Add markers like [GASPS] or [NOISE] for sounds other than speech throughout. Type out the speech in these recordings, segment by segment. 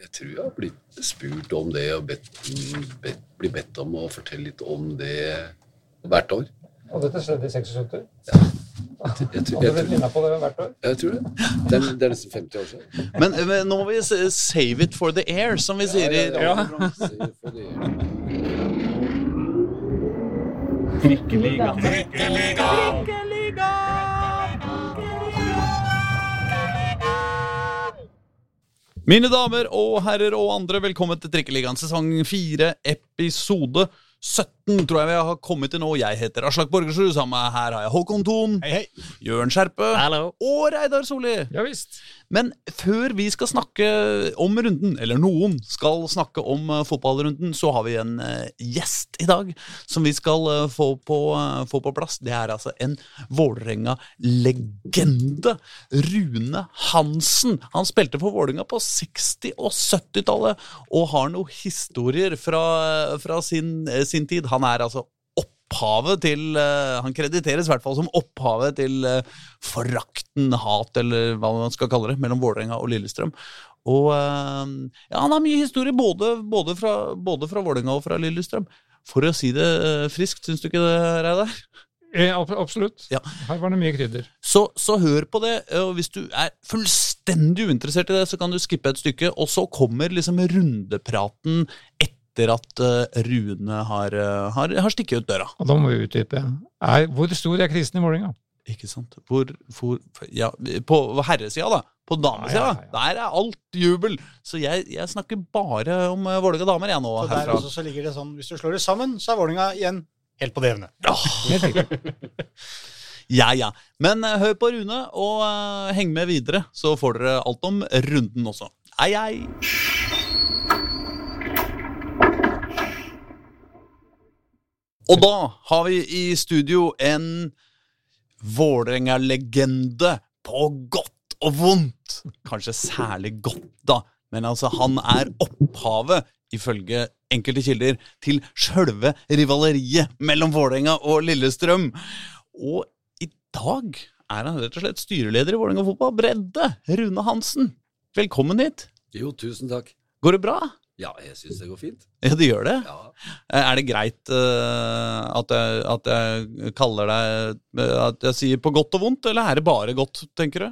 Jeg tror jeg har blitt spurt om det og bedt, bedt, blir bedt om å fortelle litt om det hvert år. Og dette skjedde i 76? Jeg, jeg, tror- jeg, hvert år? jeg tror det. Det er, det er nesten 50 år siden. Men, men nå må vi save it for the air, som vi sier i Ja. Se for Mine damer og herrer og andre, velkommen til Trikkeligaen sesong 4, episode 17, tror jeg vi har kommet til nå. Jeg heter Aslak Borgersrud, sammen med her har jeg Håkon Thon, Hei, hei. Jørn Skjerpe og Reidar Solli. Ja visst. Men før vi skal snakke om runden, eller noen skal snakke om eh, fotballrunden, så har vi en eh, gjest i dag som vi skal eh, få, på, få på plass. Det er altså en Vålerenga-legende. Rune Hansen. Han spilte for Vålerenga på 60- og 70-tallet og har noen historier fra, fra sin, sin tid. Han er altså opphavet til eh, Han krediteres i hvert fall som opphavet til eh, forakten, hat, eller hva man skal kalle det, mellom Vålerenga og Lillestrøm. Og eh, ja, han har mye historie, både, både fra, både fra Vålerenga og fra Lillestrøm. For å si det friskt, syns du ikke det, Reidar? Absolutt. Ja. Her var det mye krydder. Så, så hør på det, og hvis du er fullstendig uinteressert i det, så kan du skippe et stykke, og så kommer liksom rundepraten etter at eh, Rune har, eh, har, har stikket ut døra. Og da må vi utdype. Er, hvor stor er krisen i målinga? Ikke sant? Hvor, hvor, ja, på herresida, da. På damesida, Ja, ja, ja. der er alt jubel. Så jeg, jeg snakker bare om uh, Vålerenga damer, jeg nå. Så der også så ligger det sånn, Hvis du slår det sammen, så er Vålinga igjen helt på det jevne. Helt. [LAUGHS] Ja, ja. Men eh, hør på Rune, og uh, heng med videre, så får dere alt om runden også. Ei, ei. Og da har vi i studio en Vålerenga-legende på godt og vondt. Kanskje særlig godt, da. Men altså, han er opphavet, ifølge enkelte kilder, til sjølve rivaleriet mellom Vålerenga og Lillestrøm. Og i dag er han rett og slett styreleder i Vålerenga fotball. Bredde! Rune Hansen. Velkommen hit. Jo, tusen takk. Går det bra? Ja, jeg syns det går fint. [LAUGHS] Ja, det gjør det. Ja. Eh, Er det greit uh, at, jeg, at jeg kaller deg eh, At jeg sier på godt og vondt, eller er det bare godt, tenker du?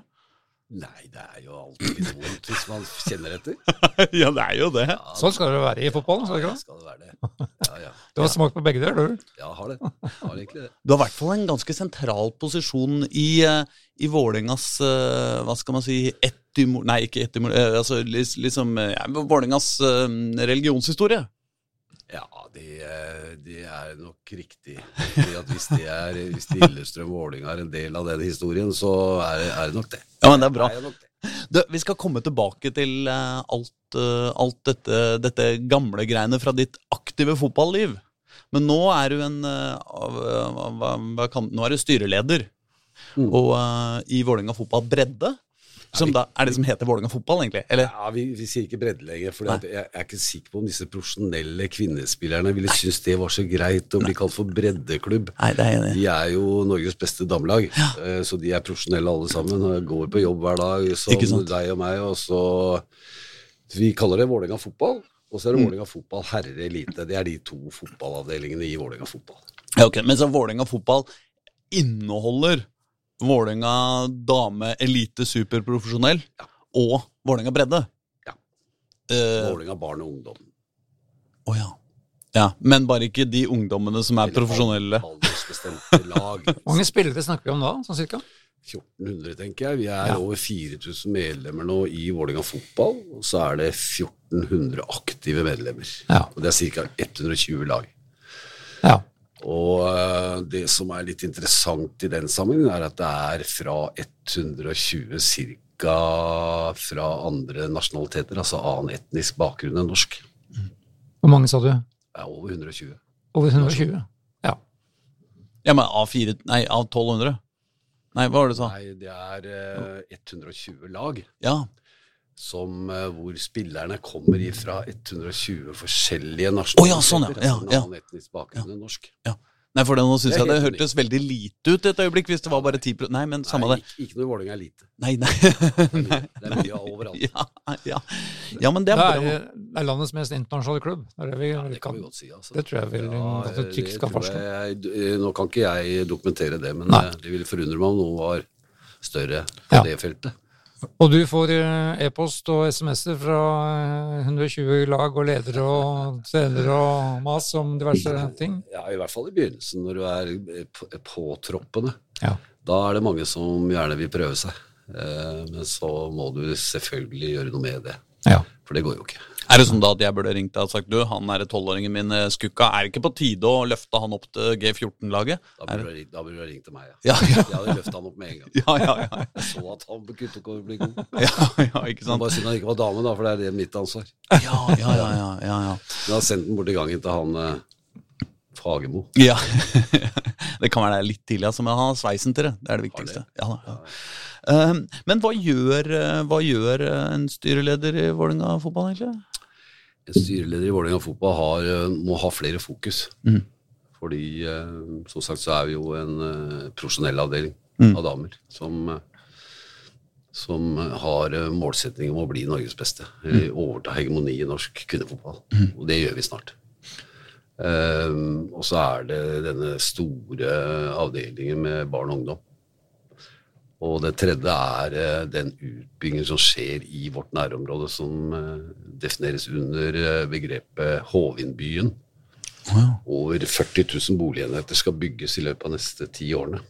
Nei, det er jo alltid vondt [LAUGHS] hvis man kjenner etter. ja, det er jo det. Ja, Sånn skal det være i fotballen. skal det ja, ikke det? skal det være det. [LAUGHS] Ja, ja. Du har smakt på begge deler, du. Ja, har det. Har egentlig det. Du har i hvert fall en ganske sentral posisjon i, eh, i Vålerengas eh, Hva skal man si etymol... Nei, ikke etymol... eh, Altså liksom ja, Vålerengas religionshistorie. Ja, det, de er nok riktig. [LAUGHS] Hvis, de, er, hvis Lillestrøm Vålinga er en del av den historien, så er, det- er det nok det. Ja, men det er bra. Det nok det. Du, vi skal komme tilbake til eh, alt, eh, alt dette, dette gamle greiene fra ditt aktive fotballiv. Men nå er du en eh, Nå er du styreleder Mm. og, eh, i Vålinga fotball bredde. Som da er det som heter Vålerenga fotball, egentlig? Eller? Ja, vi, vi sier ikke bredde lenger, for jeg, jeg er ikke sikker på om disse profesjonelle kvinnespillerne ville synes det var så greit å bli kalt for breddeklubb. Nei, det er det. De er jo Norges beste damelag, ja. så de er profesjonelle alle sammen. Går på jobb hver dag, som deg og meg. Og så Vi kaller det Vålerenga fotball, og så er det Mm. Vålerenga fotball herre elite. Det er de to fotballavdelingene i Vålerenga fotball. Ja, ok, Men så Vålerenga fotball inneholder Vålerenga dame elite superprofesjonell Ja. og Vålerenga bredde? Ja. Uh, Vålerenga barn og ungdom. Å ja. ja. Men bare ikke de ungdommene som er Eller profesjonelle. Aldersbestemte lag. [LAUGHS] Hvor mange spillere snakker vi om da, sånn cirka? 1400, tenker jeg. Vi er Ja. over 4000 medlemmer nå i Vålerenga fotball. Og så er det 1400 aktive medlemmer. Ja. Og det er ca. 120 lag. Ja. Og eh, det som er litt interessant i den sammenhengen, er at det er fra 120 ca. fra andre nasjonaliteter, altså annen etnisk bakgrunn enn norsk. Hvor mange sa du? Er over 120. Over 120? Ja. Ja, men av, 4, Nei, av 1200? Nei, hva var det du sa? Nei, det er eh, 120 lag. Ja. Som, eh, hvor spillerne kommer ifra 120 forskjellige nasjonaliteter. Oh, ja, sånn, ja. Ja, en ja. etnisk bakgrunn enn norsk. Ja. Nei, for nå syns Det er jeg det hørtes hørtes veldig lite ut et øyeblikk hvis det var bare 10 Nei, men samme Nei, det. ikke, ikke noe i Vålerenga er lite. Nei, nei. [LAUGHS] nei. Det er mye overalt. Ja, ja. ja, men det Det er er, bra. det er landets mest internasjonale klubb. Det, er det, vi, Det kan kan. vi godt si. Altså. det tror jeg vel ja, det trygt skal tror fastslå. Nå kan ikke jeg dokumentere det, men Nei. eh, det ville forundre meg om noe var større på Ja. det feltet. Og du får eh, e-post og SMS-er fra eh, 120 lag og ledere og trenere og mas om diverse ting. Ja, I hvert fall i begynnelsen, når du er eh, påtroppende. Ja. Da er det mange som gjerne vil prøve seg. Eh, Men så må du selvfølgelig gjøre noe med det. Ja. For det går jo ikke. Er det sånn da at jeg burde ringt deg og sagt du, han er tolvåringen min eh, skukka, er det ikke på tide å løfte han opp til G14-laget? Da burde du ha ringt- du til meg. Ja. Ja, ja, Jeg hadde løfta han opp med en gang. [LAUGHS] ja, ja, ja, Jeg så at han kunne ikke bli god. [LAUGHS] ja, ja, ikke sant? Bare synd han ikke var dame, da, for det er det mitt ansvar. Ja, ja, ja, ja, ja, ja. Men har sendt den bort i gangen til han eh, Fagemo. Ja, [LAUGHS] det kan være det er litt tidlig, altså, men ha sveisen til det. Det er det viktigste. Ja, da, ja. Eh, Men hva gjør, eh, hva gjør en styreleder i Vålerenga fotball, egentlig? En styreleder i Vålerenga fotball har, eh, må ha flere fokus. Mm. Fordi eh, som sagt så er vi jo en eh, profesjonell avdeling mm. av damer som, som har målsetting om å bli Norges beste. Eller overta hegemoni i norsk kvinnefotball. Og det gjør vi snart. Um, og så er det denne store avdelingen med barn og ungdom. Og det tredje er eh, den utbyggingen som skjer i vårt nærområde, som eh, defineres under eh, begrepet Hovindbyen. Over 40 000 boligenheter skal bygges i løpet av neste ti årene.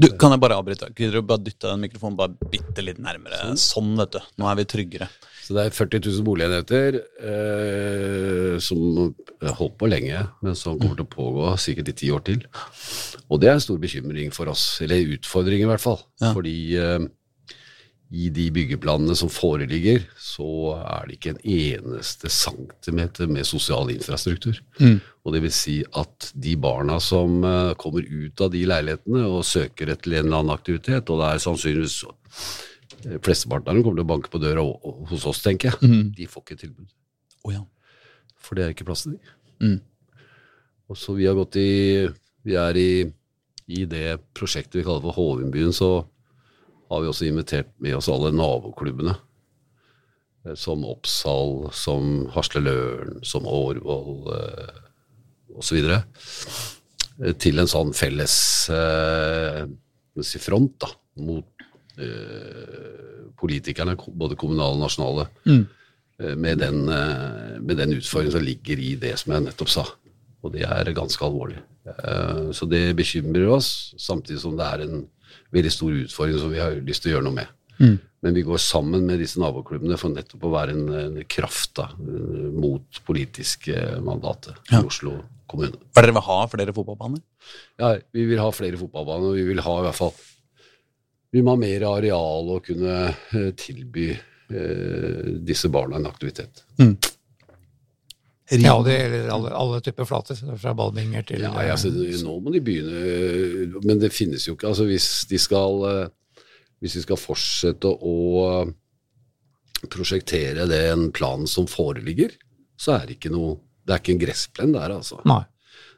Du, Kan jeg bare avbryte? Kan du bare dytte den mikrofonen bare bitte litt nærmere? Sånn, vet du. Nå er vi tryggere. Så det er 40 000 boligenheter eh, som holdt på lenge, men som kommer til å pågå sikkert i ti år til. Og det er en stor bekymring for oss, eller utfordring i hvert fall. Ja. Fordi eh, i de byggeplanene som foreligger, så er det ikke en eneste centimeter med sosial infrastruktur. Og det vil si at de barna som eh, kommer ut av de leilighetene og søker etter en eller annen aktivitet, og det er sannsynligvis eh, Flesteparten av dem kommer til å banke på døra hos oss, tenker jeg. De får ikke tilbud. Oh, ja. For det er ikke plass til de. Mm. Og så vi har gått i Vi er i, i det prosjektet vi kaller for Hovindbyen, så har vi også invitert med oss alle naboklubbene. eh, Som Oppsal, som Hasle Løren, som Årvoll eh, osv. eh, Til en sånn felles eh, front da, mot eh, politikerne, både kommunale og nasjonale Mm. med den, eh, med den utfordringen som ligger i det som jeg nettopp sa. Og det er ganske alvorlig. Eh, Så det bekymrer oss, samtidig som det er en veldig stor utfordring som vi har lyst til å gjøre noe med. Men vi går sammen med disse naboklubbene for nettopp å være en, en kraft da, eh, mot politiske mandatet Ja. i Oslo kommune. For dere vil ha flere fotballbaner? Ja, vi vil ha flere fotballbaner, og vi vil ha i hvert fall Vi må ha mer areal og kunne eh, tilby eh, disse barna en aktivitet. Ja, og det gjelder alle, alle typer flater, fra ballbinger til Ja, altså, nå må de begynne, men det finnes jo ikke. altså Hvis de skal, eh, hvis de skal fortsette å eh, prosjektere den planen som foreligger, så er det ikke noe Det er ikke en gressplen der, altså. Nei.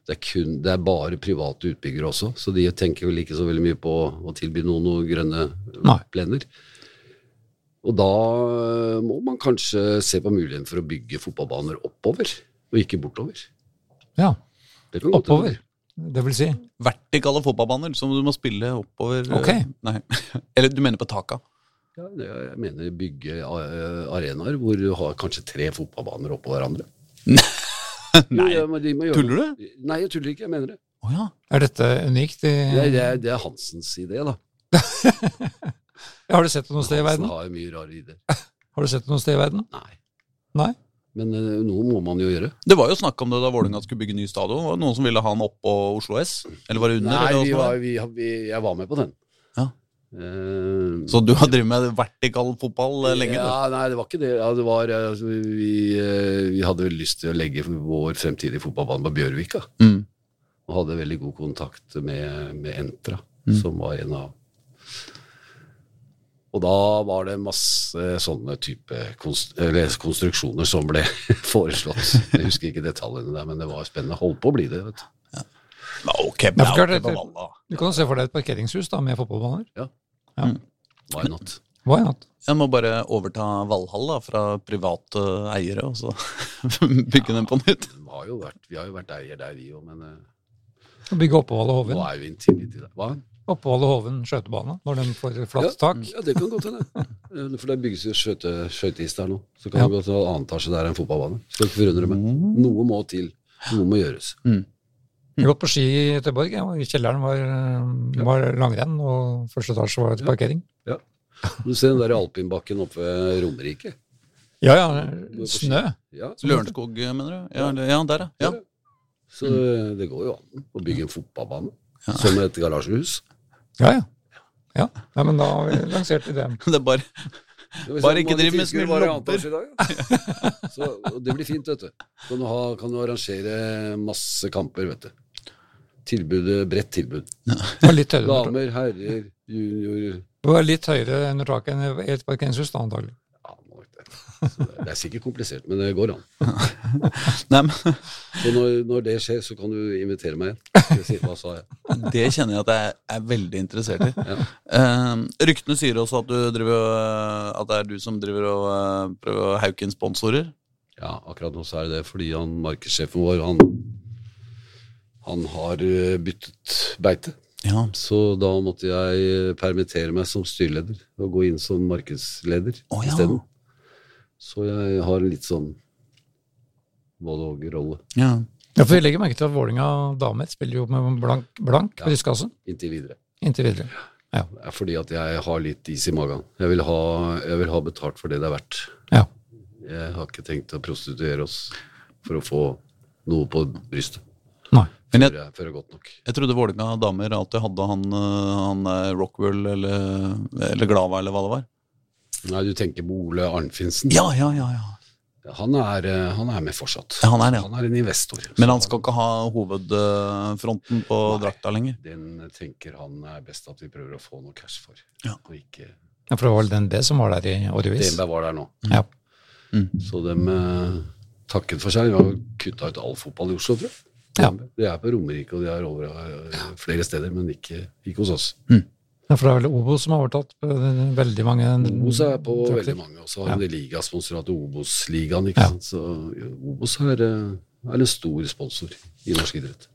Det er, kun, det er bare private utbyggere også, så de tenker vel ikke så veldig mye på å tilby noen noen grønne Nei. plener. Og da eh, må man kanskje se på muligheten for å bygge fotballbaner oppover, og ikke bortover. Ja, Det oppover. Det vil si Vertikale fotballbaner som du må spille oppover eh, Ok. Nei. [LAUGHS] Eller du mener på taka? Ja, jeg mener bygge eh, arenaer hvor du har kanskje tre fotballbaner oppå hverandre. [LAUGHS] Nei. Ja, de må gjøre Tuller det. Nei, jeg tuller ikke. Jeg mener det. Oh, ja. Er dette unikt i Det, er- det, er, det er Hansens idé, da. [LAUGHS] Ja, Har du sett det noe sted i Hansen verden? har mye rare ideer. [LAUGHS] Har du sett det noe sted i verden? Nei. Nei? Men uh, noe må man jo gjøre. Det var jo snakk om det da Vålerenga skulle bygge ny stadion. Var det noen som ville ha den oppå Oslo S? Eller var det under? Nei, vi var, vi, vi, jeg var med på den. Ja. Uh, Så du har drevet med vertikal fotball eh, lenge? Ja, nei, det var ikke det. Ja, det var, altså, vi, vi hadde vel lyst til å legge vår fremtidige fotballbane på Bjørvika. Mm. Og hadde veldig god kontakt med, med Entra, Mm. som var en av Og da var det masse sånne type konstruksjoner som ble [LAUGHS] foreslått. Jeg husker ikke detaljene der, men det var spennende. Holdt på å bli det. vet du. Ja, for klart, ok på det- Du kan jo se for deg et parkeringshus da, med fotballbaner. Why not? Why not? Jeg må bare overta Valhall da, fra private eiere, og så [LAUGHS] bygge den på nytt. Vi har jo vært, vi har jo vært eier der, vi òg, men uh, Bygge Oppevall og nå er jo Intility der. Hva? Oppevall Hoven skøytebane, når den får flatt tak. Ja, det kan godt hende. [LAUGHS] Eh, For det bygges jo skøyte- skøyteis der nå. Så kan Ja. det godt være annen etasje der enn fotballbane. Skal ikke forundre meg. Noe må til. Noe må gjøres. Jeg har gått på ski i Göteborg. ja, kjelleren var, var langrenn, og første etasje var et parkering. Ja. Du ser den der alpinbakken oppe ved Romerike. Ja, ja. Snø. Ja, Lørenskog, mener du? Ja, ja der, ja. ja. Så eh, det går jo an å bygge en fotballbane som et garasjehus. Ja, ja. ja. Nei, men da har vi lansert ideen. [LAUGHS] Det er bare Bare ikke driv med tilskuere [LAUGHS] det blir fint, vet du. Kan du, ha, kan du arrangere masse kamper, vet du. Tilbudet, bredt tilbud. Damer, herrer, junior det var litt høyere under taket enn i et parkeringshus, da, antagelig. ja, må nok det. Så det er sikkert komplisert, men det går an. [LAUGHS] Så når, når det skjer, så kan du invitere meg igjen. Si, hva sa jeg? Det kjenner jeg at jeg er veldig interessert i. Ja. Uh, ryktene sier også at, du driver, at det er du som driver og eh, prøver å hauke inn sponsorer. Ja, akkurat nå så er det fordi han markedssjefen vår, han, han har eh, byttet beite. Ja. Så da måtte jeg permittere meg som styreleder og gå inn som markedsleder oh, ja. isteden. Så jeg har litt sånn både og-rolle ja. Ja, for Vi legger merke til at Vålinga damer spiller jo med blank, blank Ja. brystkasse inntil videre. inntil videre. Det er fordi at jeg har litt is i magen. Jeg vil ha, jeg vil ha betalt for det det er verdt. Ja. Jeg har ikke tenkt å prostituere oss for å få noe på brystet. Nei. Men Før jeg, før jeg godt nok. jeg trodde Vålerenga damer alltid hadde han, eh, han eh, Rockwell eller, eller Glava eller hva det var. Nei, du tenker på Ole Arnfinsen. Ja, ja, ja, ja. Han, er, eh, han er med fortsatt. Ja, han er ja. Han er en investor. Men han skal ikke ha hovedfronten på Nei. drakta lenger. Den tenker han er best at vi prøver å få noe cash for. Ja. Og ikke Ja, for det var vel DNB som var der i årevis. DNB var der nå. Ja. Så de eh, takket for seg. De har kutta ut all fotball i Oslo, tror jeg. Ja. De er på Romerike og de er over eh, flere steder, men ikke, ikke hos oss. Ja, for det er vel Obos som har overtatt eh, veldig mange Obos er på trakter. veldig mange, og så har Ja. de ligasponsorat Obos-ligaen. ikke Ja. sant? Så Obos er, eh, er en stor sponsor i norsk idrett.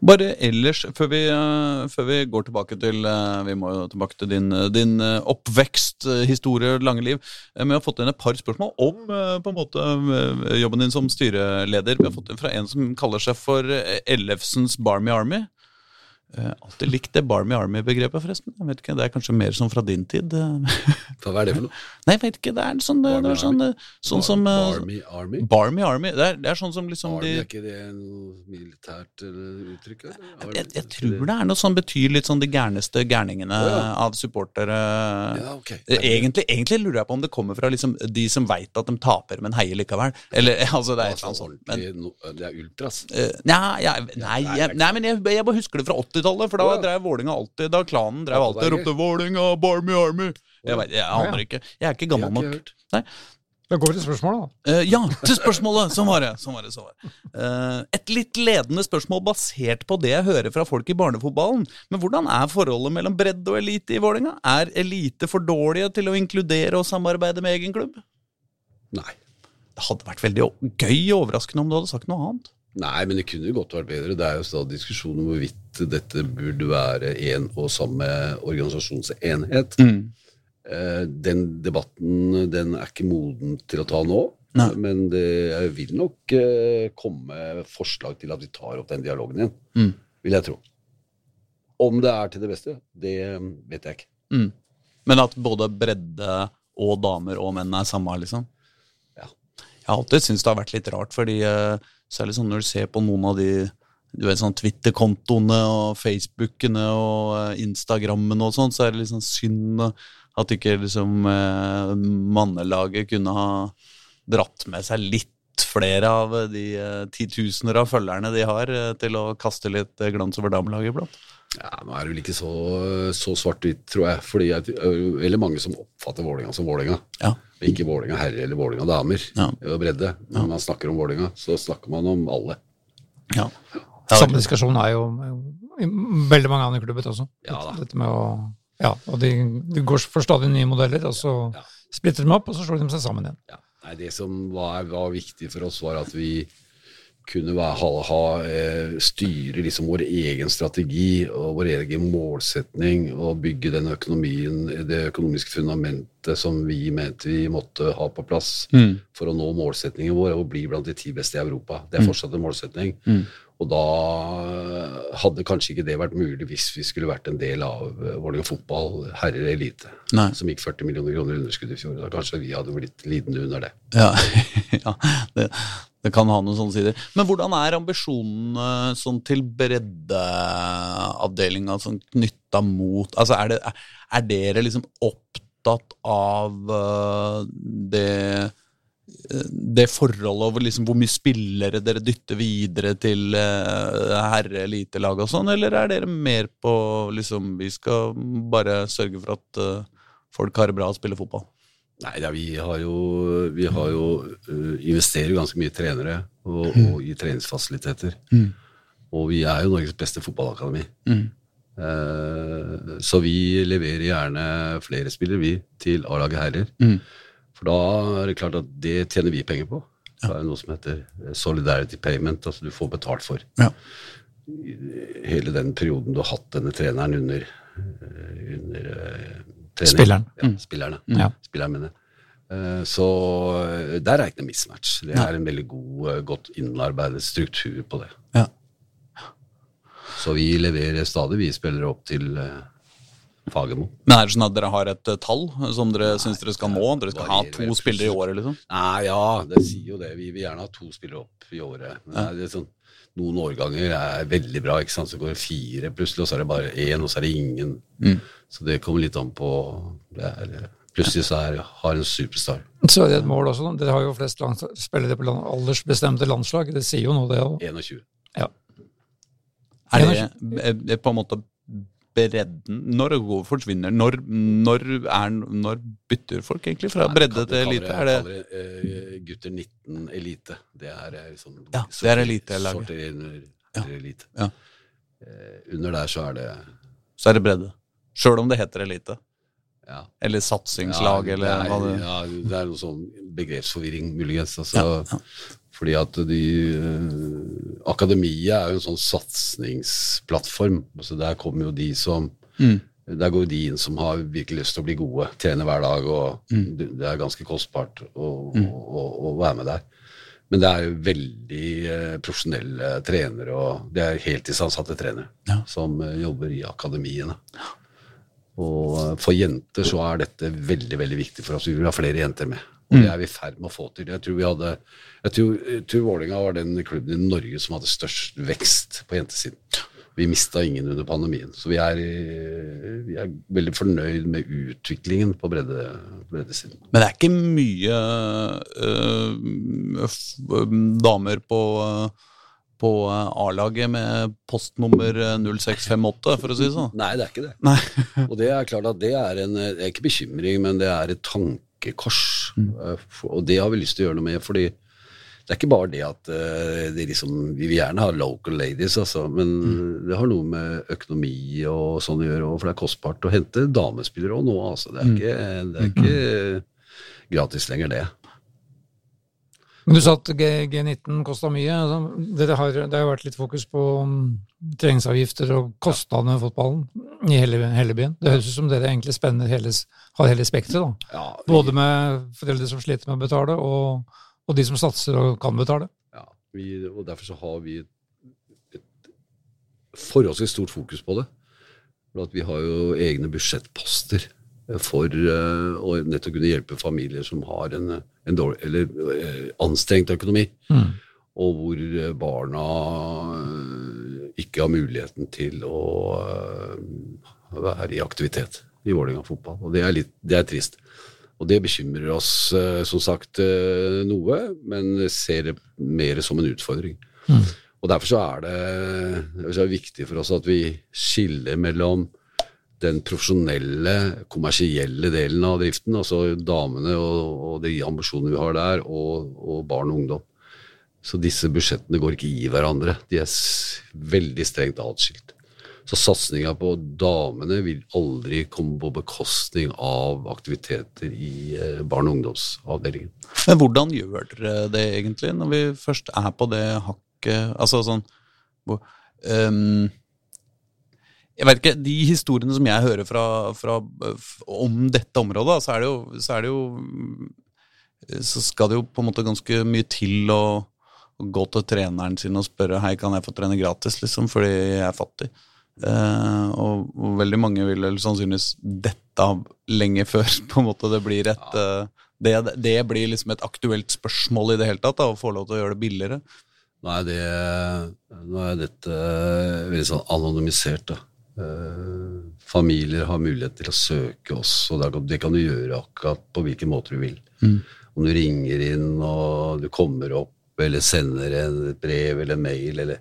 Bare ellers, før vi, eh, før vi går tilbake til Vi må jo tilbake til din, din oppvekst, historie, lange liv. Vi har fått inn et par spørsmål om på en måte jobben din som styreleder. Vi har fått inn fra en som kaller seg for Ellefsens Barmy Army. Eh, Alltid likt det Barmy Army-begrepet, forresten. Jeg vet ikke, Det er kanskje mer sånn fra din tid? [LAUGHS] Hva er det for noe? Nei, jeg vet ikke. Det er sånn, det, det er sånn, eh, sånn som eh, Army Army? Barmy Army. Det er, det er sånn som liksom Army, de er ikke det noe militært uttrykk? Eller? Army, jeg, jeg tror det er noe som betyr litt sånn de gærneste gærningene oh, ja. av supportere. Ja, ok. Eh, Egentlig, egentlig lurer jeg på om det kommer fra liksom de som veit at de taper, men heier likevel. Eller [LAUGHS] altså, det er et eller annet sånt. Det er ultras. Uh, nei, jeg, nei, jeg, nei, men jeg, jeg bare husker det fra 80-tallet, for da ja. drev Vålinga alltid Da klanen drev alltid og ropte 'Vålinga, Barmy Army'. Jeg, vet, jeg aner ikke. Jeg er ikke gammel nok. Nei. Da går vi til spørsmålet, da. Uh, ja, til spørsmålet. Sånn var det. Sånn var det, sånn var det. Uh, et litt ledende spørsmål basert på det jeg hører fra folk i barnefotballen. Men hvordan er forholdet mellom bredde og elite i Vålerenga? Er elite for dårlige til å inkludere og samarbeide med egen klubb? Nei. Det hadde vært veldig gøy og overraskende om du hadde sagt noe annet. Nei, men det kunne godt vært bedre. Det er jo stadig diskusjon om hvorvidt dette burde være en og samme organisasjonsenhet. Mm. Den debatten den er ikke moden til å ta nå. Nei. Men det vil nok eh, komme forslag til at vi tar opp den dialogen igjen. Mm. Vil jeg tro. Om det er til det beste, det vet jeg ikke. Mm. Men at både bredde og damer og menn er samme, liksom? Ja. Jeg har alltid syntes det har vært litt rart, fordi eh, særlig sånn når du ser på noen av de du vet, sånn Twitter-kontoene og Facebookene og eh, Instagrammene og sånn, så er det liksom synd at ikke liksom eh, mannelaget kunne ha dratt med seg litt flere av de eh, titusener av følgerne de har, eh, til å kaste litt glans over damelaget iblant. Ja, Nå er det vel ikke så, så svart-hvitt, tror jeg. Fordi jeg, veldig mange som oppfatter Vålinga som Vålinga. Ja. Ikke Vålinga herrer eller Vålinga damer. Ja. Og bredde. Når man snakker om Vålinga, så snakker man om alle. Ja. Ja, Samme diskusjon er jo i veldig mange andre klubber også. Ja da. Dette med å, ja, og de, de går for stadig nye modeller, og så Ja. splitter de opp, og så slår de seg sammen igjen. Ja. Nei, det som var, var viktig for oss, var at vi kunne være, ha, ha, eh, styre liksom vår egen strategi og vår egen målsetning og bygge den økonomien, det økonomiske fundamentet som vi mente vi måtte ha på plass Mm. for å nå målsetningen vår og bli blant de ti beste i Europa. Det er fortsatt en målsetning. Mm. Og da hadde kanskje ikke det vært mulig hvis vi skulle vært en del av eh, Vålerenga fotball, herrer elite, Nei. som gikk 40 millioner kroner underskudd i fjor. Da kanskje vi hadde blitt lidende under det. Ja, [LAUGHS] ja det, det kan ha noen sånne sider. Men hvordan er ambisjonene sånn til breddeavdelinga sånn knytta mot Altså, er, det, er dere liksom opptatt av eh, det det forholdet over liksom hvor mye spillere dere dytter videre til uh, herre-elitelag og sånn, eller er dere mer på liksom Vi skal bare sørge for at uh, folk har det bra og spiller fotball? Nei, ja, vi har jo, vi har jo uh, investerer ganske mye i trenere og, og i treningsfasiliteter. Mm. Og vi er jo Norges beste fotballakademi. Mm. Uh, så vi leverer gjerne flere spillere, vi, til A-laget herrer. Mm. For da er det klart at det tjener vi penger på. Det er noe som heter solidarity payment, altså du får betalt for Ja. hele den perioden du har hatt denne treneren under, eh, under eh, trening. Spilleren. Ja, spillerne. Ja. Spilleren mener. jeg. Så eh, der er ikke noe mismatch. Det er en veldig god, eh, godt innarbeidet struktur på det. Ja. Så vi leverer stadig vi spillere opp til eh, Fagermo. Men er det sånn at dere har et eh, tall som dere syns dere skal nå? Dere skal ha to spillere i året, liksom? Nei, ja, det sier jo det. Vi vil gjerne ha to spillere opp i året. Men det er sånn, noen årganger er veldig bra, ikke sant? så går det fire plutselig, og så er det bare én, og så er det ingen. Mm. Så det kommer litt an på det er, Plutselig så er, har en superstar. Så er det et mål også. Dere har jo flest lands spillere på land, aldersbestemte landslag. Det sier jo noe, det òg. 21. Ja. Er det på en måte bredden Når forsvinner Når, når, er, når bytter folk egentlig fra bredde til elite? Er det kaller det eh, gutter 19 elite. Det er eh, sånn Ja, det er elitelaget. Sorterer under, Ja. elite. Ja. Eh, under der så er det så er det bredde? Sjøl om det heter elite? ja. Eller satsingslag, Ja, eller er, hva det Ja, det er noe sånn begrepsforvirring, muligens. Altså, Ja, ja. Fordi at de eh, Akademiet er jo en sånn satsingsplattform. Altså, der kommer jo de som Mm. Der går de inn som har virkelig lyst til å bli gode, trene hver dag, og Mm. det, er ganske kostbart å, å, å være med der. Men det er jo veldig eh, profesjonelle trenere, og det er heltidsansatte trenere Ja. som eh, jobber i akademiene. Og eh, for jenter så er dette veldig veldig viktig for oss. Vi vil ha flere jenter med. Og det er vi i ferd med å få til. Jeg tror vi hadde, jeg tror, jeg tror Vålerenga var den klubben i Norge som hadde størst vekst på jentesiden. Vi mista ingen under pandemien. Så vi er, vi er veldig fornøyd med utviklingen på bredde, breddesiden. Men det er ikke mye øh, damer på, på øh, A-laget med postnummer øh, 0658, for å si det sånn. Nei, det er ikke det. Nei. Og det er klart at det er en Det er ikke bekymring, men det er et tankekors. kors. Mm. Og det har vi lyst til å gjøre noe med, fordi det er ikke bare det at det liksom, Vi vil gjerne ha local ladies, altså, men det har noe med økonomi og sånn å gjøre, og for det er kostbart å hente damespillere òg nå. Altså. Det er ikke, det er ikke gratis lenger, det. Men du sa at G, G19 kosta mye. Det har, det har vært litt fokus på mm, treningsavgifter og kostnadene ved fotballen i hele, hele byen. Det høres ut som dere egentlig spenner hele, har hele spekteret. Ja, vi- Både med foreldre som sliter med å betale, og, og de som satser og kan betale. Ja, vi, og derfor så har vi et, et forholdsvis stort fokus på det. For at vi har jo egne budsjettposter for eh, å nettopp kunne hjelpe familier som har en, en dårlig, eller eh, anstrengt økonomi, og hvor eh, barna ikke har muligheten til å være i aktivitet i Vålerenga fotball. Og det er, litt, det er trist. Og det bekymrer oss som sagt noe, men ser det mer som en utfordring. Og Derfor så er det, så er det viktig for oss at vi skiller mellom den profesjonelle, kommersielle delen av driften, altså damene og, og de ambisjonene vi har der, og, og barn og ungdom. Så disse budsjettene går ikke i hverandre. De er veldig strengt atskilt. Så satsinga på damene vil aldri komme på bekostning av aktiviteter i eh, barne- og ungdomsavdelingen. Men hvordan gjør dere det egentlig, når vi først er på det hakket Altså sånn ehm, Jeg vet ikke, De historiene som jeg hører fra, fra, om dette området, så er det jo, så er det jo Så skal det jo på en måte ganske mye til å, å gå til treneren sin og spørre Hei, kan jeg få trene gratis, liksom, fordi jeg er fattig. Uh, og, og veldig mange vil vel sannsynligvis dette av lenge [LAUGHS] før på en måte det blir et uh, det, det blir liksom et aktuelt spørsmål i det hele tatt, da, å få lov til å gjøre det billigere. Nå er, det, nå er dette eh, veldig sånn anonymisert. Da. Eh, familier har mulighet til å søke oss, og det kan- du gjøre akkurat på hvilken måte du vil. Om du ringer inn og du kommer opp, eller sender en et brev eller mail, eller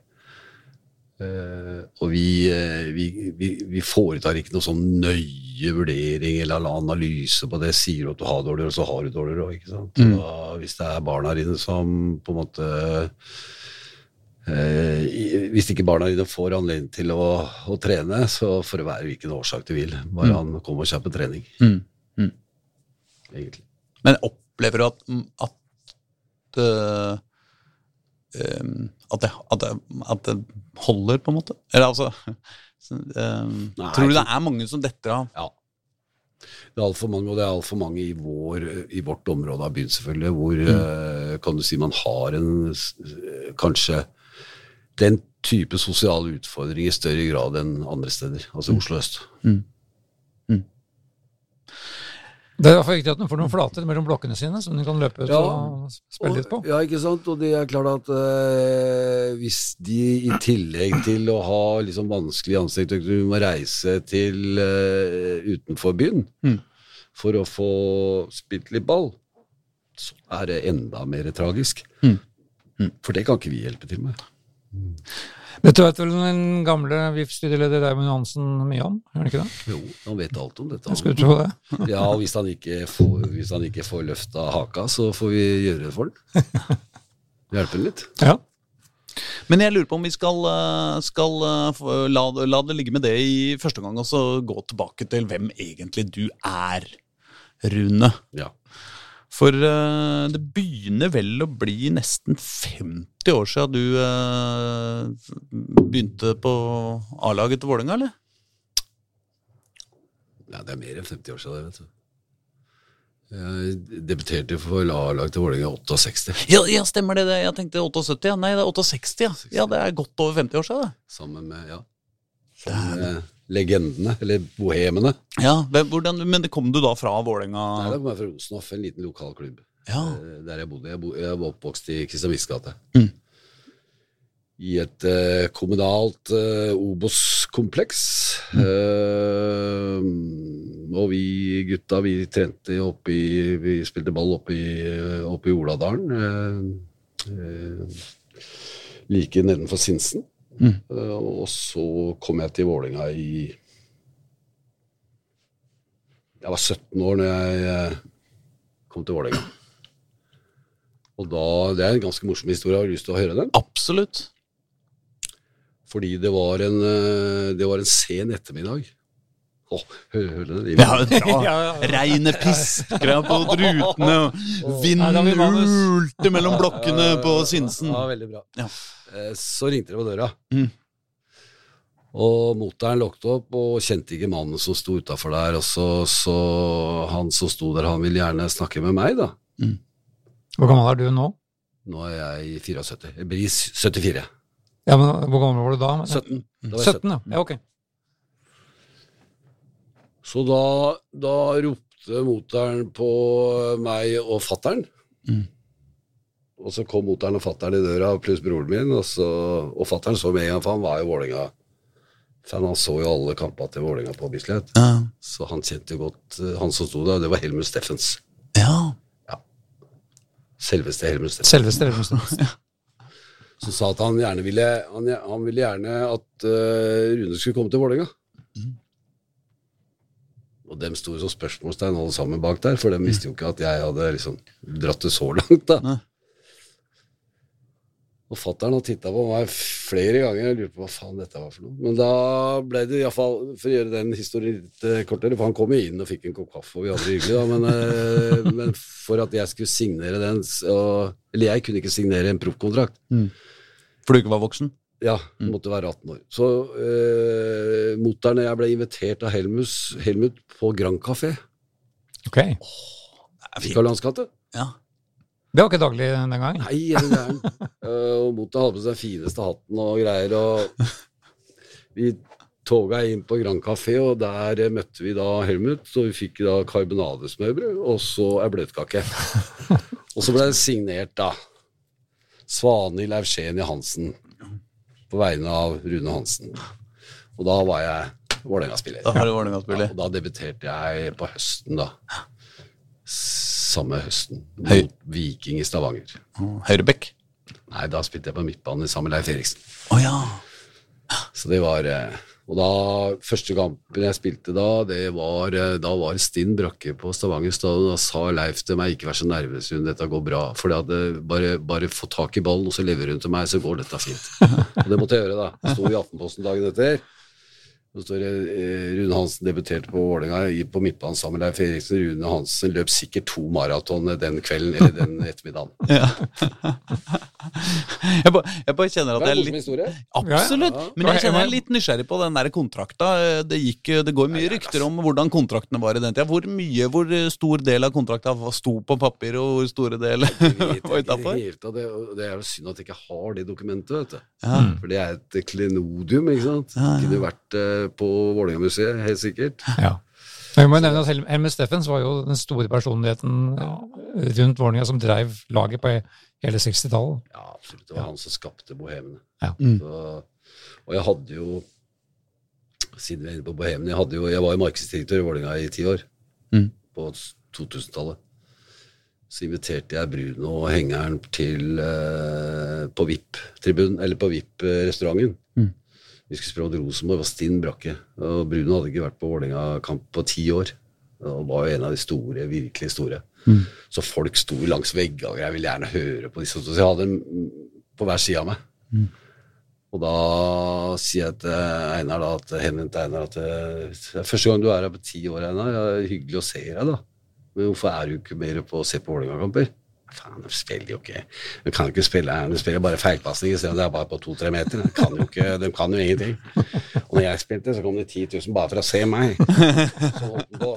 Uh, og vi, uh, vi, vi, vi foretar ikke noe sånn nøye vurdering eller analyse på det. Sier du at du har dårligere, så har du dårligere òg, sant. Da, hvis det er barna dine som på en måte eh, Hvis ikke barna dine får anledning til å, å trene, så får det være hvilken årsak du vil. Bare han kommer og kjøper trening, Mm. Mm. egentlig. Men opplever du at, at, uh, at, det, at, det, at det holder, på en måte? Eller altså [LAUGHS] så, Nei, Tror du det er mange som detter av? Ja. Det er altfor mange, og det er altfor mange i, vår, i vårt område av byen, selvfølgelig, hvor eh, kan du si man har en eh, kanskje den type sosiale utfordringer i større grad enn andre steder, altså Oslo øst. Det er i hvert fall viktig at den får noen flater mellom blokkene sine, som den kan løpe ut Ja. og spille litt på. Ja, ikke sant? Og det er klart at øh, hvis de i tillegg til å ha liksom vanskelig ansiktøkonomi må reise til øh, utenfor byen Mm. for å få spilt litt ball, så er det enda mer tragisk. Mm. For det kan ikke vi hjelpe til med. Dette vet vel den gamle VIF-studieleder Raymond Johansen mye om, gjør han ikke det? Jo, han vet alt om dette. Jeg skulle tro det. [LAUGHS] Ja, og hvis han ikke får, hvis han ikke får løfta haka, så får vi gjøre det for [LAUGHS] den. Hjelpe den litt. Ja. Men jeg lurer på om vi skal, øh, skal øh, la, la det ligge med det i første gang, og så gå tilbake til hvem egentlig du er, Rune. Ja. For uh, det begynner vel å bli nesten 50 år siden du uh, begynte på A-laget til Vålerenga, eller? Ja, det er mer enn 50 år siden, vet du. Jeg debuterte for A-lag til Vålerenga i 68, Ja, ja, stemmer det. det. Jeg tenkte 78, ja. Nei, det er 68, ja. Ja, Det er godt over 50 år siden, det. sammen med, ja, sammen med legendene, eller bohemene. Ja, hvordan, Men det kom du da fra Vålerenga? Nei, da kom jeg fra Rosenhoff, en liten lokalklubb Ja. eh, der jeg bodde. Jeg, bo, jeg var oppvokst i Kristian gate. Mm. I et uh, kommunalt uh, Obos-kompleks. Eh, og vi gutta, vi trente oppe i Vi spilte ball oppe i, oppe i Oladalen. Like nedenfor Sinsen. Mm. Og så kom jeg til Vålerenga i Jeg var 17 år når jeg eh, kom til Vålerenga. Og da, Det er en ganske morsom historie. Har du lyst til å høre den? Absolutt. Fordi det var en, eh, det var en sen ettermiddag. Å, du den? Ja. Ja, ja. Regnet piskra på rutene, og vinden ulte mellom blokkene på Sinsen. Ja, veldig bra. Ja. Eh, Så ringte det på døra. Mm. Og motoren lukket opp og kjente ikke mannen som sto utafor der. Og så, så han som sto der, han ville gjerne snakke med meg, da. Hvor gammel er du nå? Nå er jeg 74. Jeg blir 74. Ja, men Hvor gammel var du da? 17. Da var jeg 17, ja. ja. Ok. Så da, da ropte moteren på meg og fattern. Mm. Og så kom moteren og fattern i døra, pluss broren min. Og, så, og fattern så med en gang, for han var jo Vålerenga. For han så jo alle kampene til Vålerenga på Bislett. Ja. Så han kjente jo godt eh, han som sto der, og det var Helmut Steffens. ja. Selveste Helmut Steffens. Selveste Helmut Steffens. ja. [LAUGHS] Som sa at han gjerne ville Han, han ville gjerne at uh, Rune skulle komme til Vålerenga. Og dem sto som spørsmålstegn alle sammen bak der, for de visste jo ikke at jeg hadde liksom dratt det så langt. da. Nei. Og fatter'n har titta på meg flere ganger og lurt på hva faen dette var for noe. Men da ble det iallfall, for å gjøre den historien litt eh, kortere, for han kom jo inn og fikk en kopp kaffe, og vi hadde det hyggelig, da, men, eh, men for at jeg skulle signere den så, Eller jeg kunne ikke signere en proffkontrakt. For du ikke var voksen? Ja, måtte være 18 år. Så eh, mutter'n og jeg ble invitert av Helmus, Helmut på Grand Café Ok. I. Karl Johans gate. Ja. Det var ikke daglig den gang. Nei, er du gæren. [LAUGHS] Eh, og mutter'n hadde på seg fineste hatten og greier, og vi toga inn på Grand Café, og der møtte vi da Helmut, og vi fikk da karbonadesmørbrød, og så ei bløtkake. [LAUGHS] og så ble det signert, da, Svanhild Euskjeni Hansen, på vegne av Rune Hansen. Og da var jeg Vålerenga-spiller. Da var du Ja, Vålerenga-spiller. og da debuterte jeg på høsten, da. Samme høsten. Høy. Mot Viking i Stavanger. Høyrebekk. Nei, da spilte jeg på midtbanen sammen med Leif Eriksen. Å ja. Så det var eh, Og da, første kampen jeg spilte da, det var eh, Da var stinn brakke på Stavanger stadion. Da sa Leif til meg ikke vær så nervøs, hun, dette går bra. For det hadde bare, bare få tak i ballen og så leverer hun til meg, så går dette fint. [LAUGHS] Og det måtte jeg gjøre, da. Sto i Aftenposten dagen etter. Så står det eh, Rune Hansen debuterte på Vålerenga på midtbanen sammen med Leif Eriksen. Rune Hansen løp sikkert to maraton den kvelden eller den [LAUGHS] ettermiddagen. ja. [LAUGHS] jeg, bare, jeg bare kjenner at Det er jeg er litt. Absolutt. Men jeg kjenner jeg er litt nysgjerrig på den der kontrakta. Det, gikk, det går mye rykter om hvordan kontraktene var i den tida. Hvor mye, hvor stor del av kontrakta sto på papir, og hvor store del [LAUGHS] var utafor? det. Det, er jo synd at jeg ikke har det dokumentet, vet du. Ja. For det er et klenodium, ikke sant. Ja. Kunne vært eh, på Vålerenga-museet, helt sikkert. Ja. Men vi må nevne at Hel- Steffens var jo den store personligheten ja. rundt Vålerenga som drev laget på hele 60-tallet. Ja, absolutt. Det var han som skapte bohemene. Ja. Mm. Så, og jeg hadde jo Siden vi er inne på bohemene, jeg, hadde jo, jeg var jo markedsdirektør i Vålerenga i ti år. Mm. På 2000-tallet. Så inviterte jeg Bruno og hengeren til eh, på VIP-tribunen, eller på VIP-restauranten. Mm. Vi skulle spille mot Rosenborg, og var stinn brakke. Og Bruno hadde ikke vært på Vålerenga-kamp på ti år. Og var jo en av de store, virkelig store. Mm. Så folk sto langs veggene, og jeg ville gjerne høre på disse. Så jeg hadde dem på hver side av meg. Mm. Og da sier jeg til Einar da, at Henning Einar at eh, det er første gang du er her på ti år, Einar. Det er hyggelig å se deg, da. Men hvorfor er du ikke mer på å se på Vålerenga-kamper? Faen, de spiller jo ikke De kan ikke spille De spiller bare feilpasninger, selv om det er bare på to-tre meter. De kan jo ikke, de kan jo ingenting. Og når jeg spilte, så kom det 10 000 bare for å se meg. På.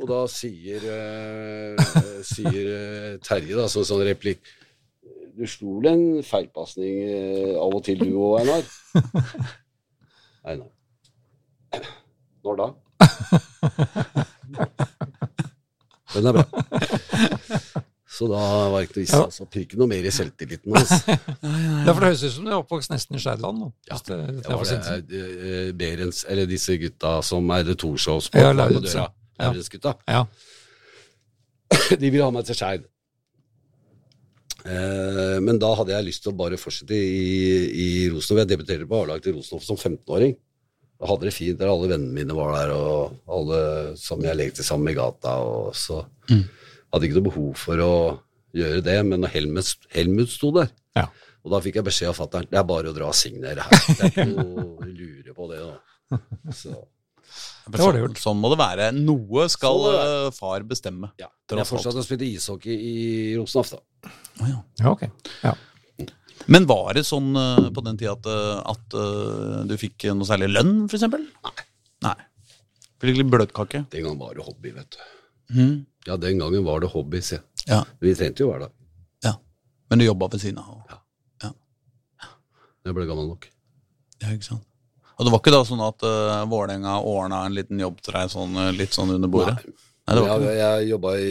Og da sier, eh, sier eh, Terje, da, som sånn replikk Du slo vel en feilpasning eh, av og til, du òg, Einar? Einar. Når da? Den er bra. Så da var det ikke noe vits Ja. altså, pirke noe mer i selvtilliten hans. [LAUGHS] Derfor det høres ut som du er oppvokst nesten i Skjærland. Ja, det, det er var for det, eh, Berens, eller disse gutta som eide Torshovs på, Ja, på døra. ja. Lauritz-gutta. Ja. [LAUGHS] De ville ha meg til Skeid. Eh, men da hadde jeg lyst til å bare fortsette i, i Rosenhoff. Jeg debuterte på A-laget til Rosenhoff som 15-åring. Da hadde det fint der, alle vennene mine var der, og alle som jeg lekte sammen med i gata. Og så Mm. Hadde ikke noe behov for å gjøre det, men når Helmut, Helmut sto der, Ja. og da fikk jeg beskjed av fatter'n det er bare å dra og signere her. Det er ikke noe lure på det. Da. Så, Det var det gjort. Sånn må det være. Noe skal Sånn eh, far bestemme. ja. Men jeg fortsatte å spille ishockey i Rosenhoff, da. Ja, ok. Ja. Men var det sånn eh, på den tida at, eh, at du fikk noe særlig lønn, for eksempel? Nei. Nei. Fikk litt bløtkake? Den gangen var det hobby, vet du. Mhm. Ja, den gangen var det hobby, se. Ja. Vi trente jo hver dag. ja. Men du jobba ved siden av? og- Jeg ble gammel nok. Ja, ikke sant? Og det var ikke da sånn at uh, Vålerenga ordna en liten jobb til deg sånn, eh, litt sånn under bordet? Nei, det var jeg, jeg jobba i,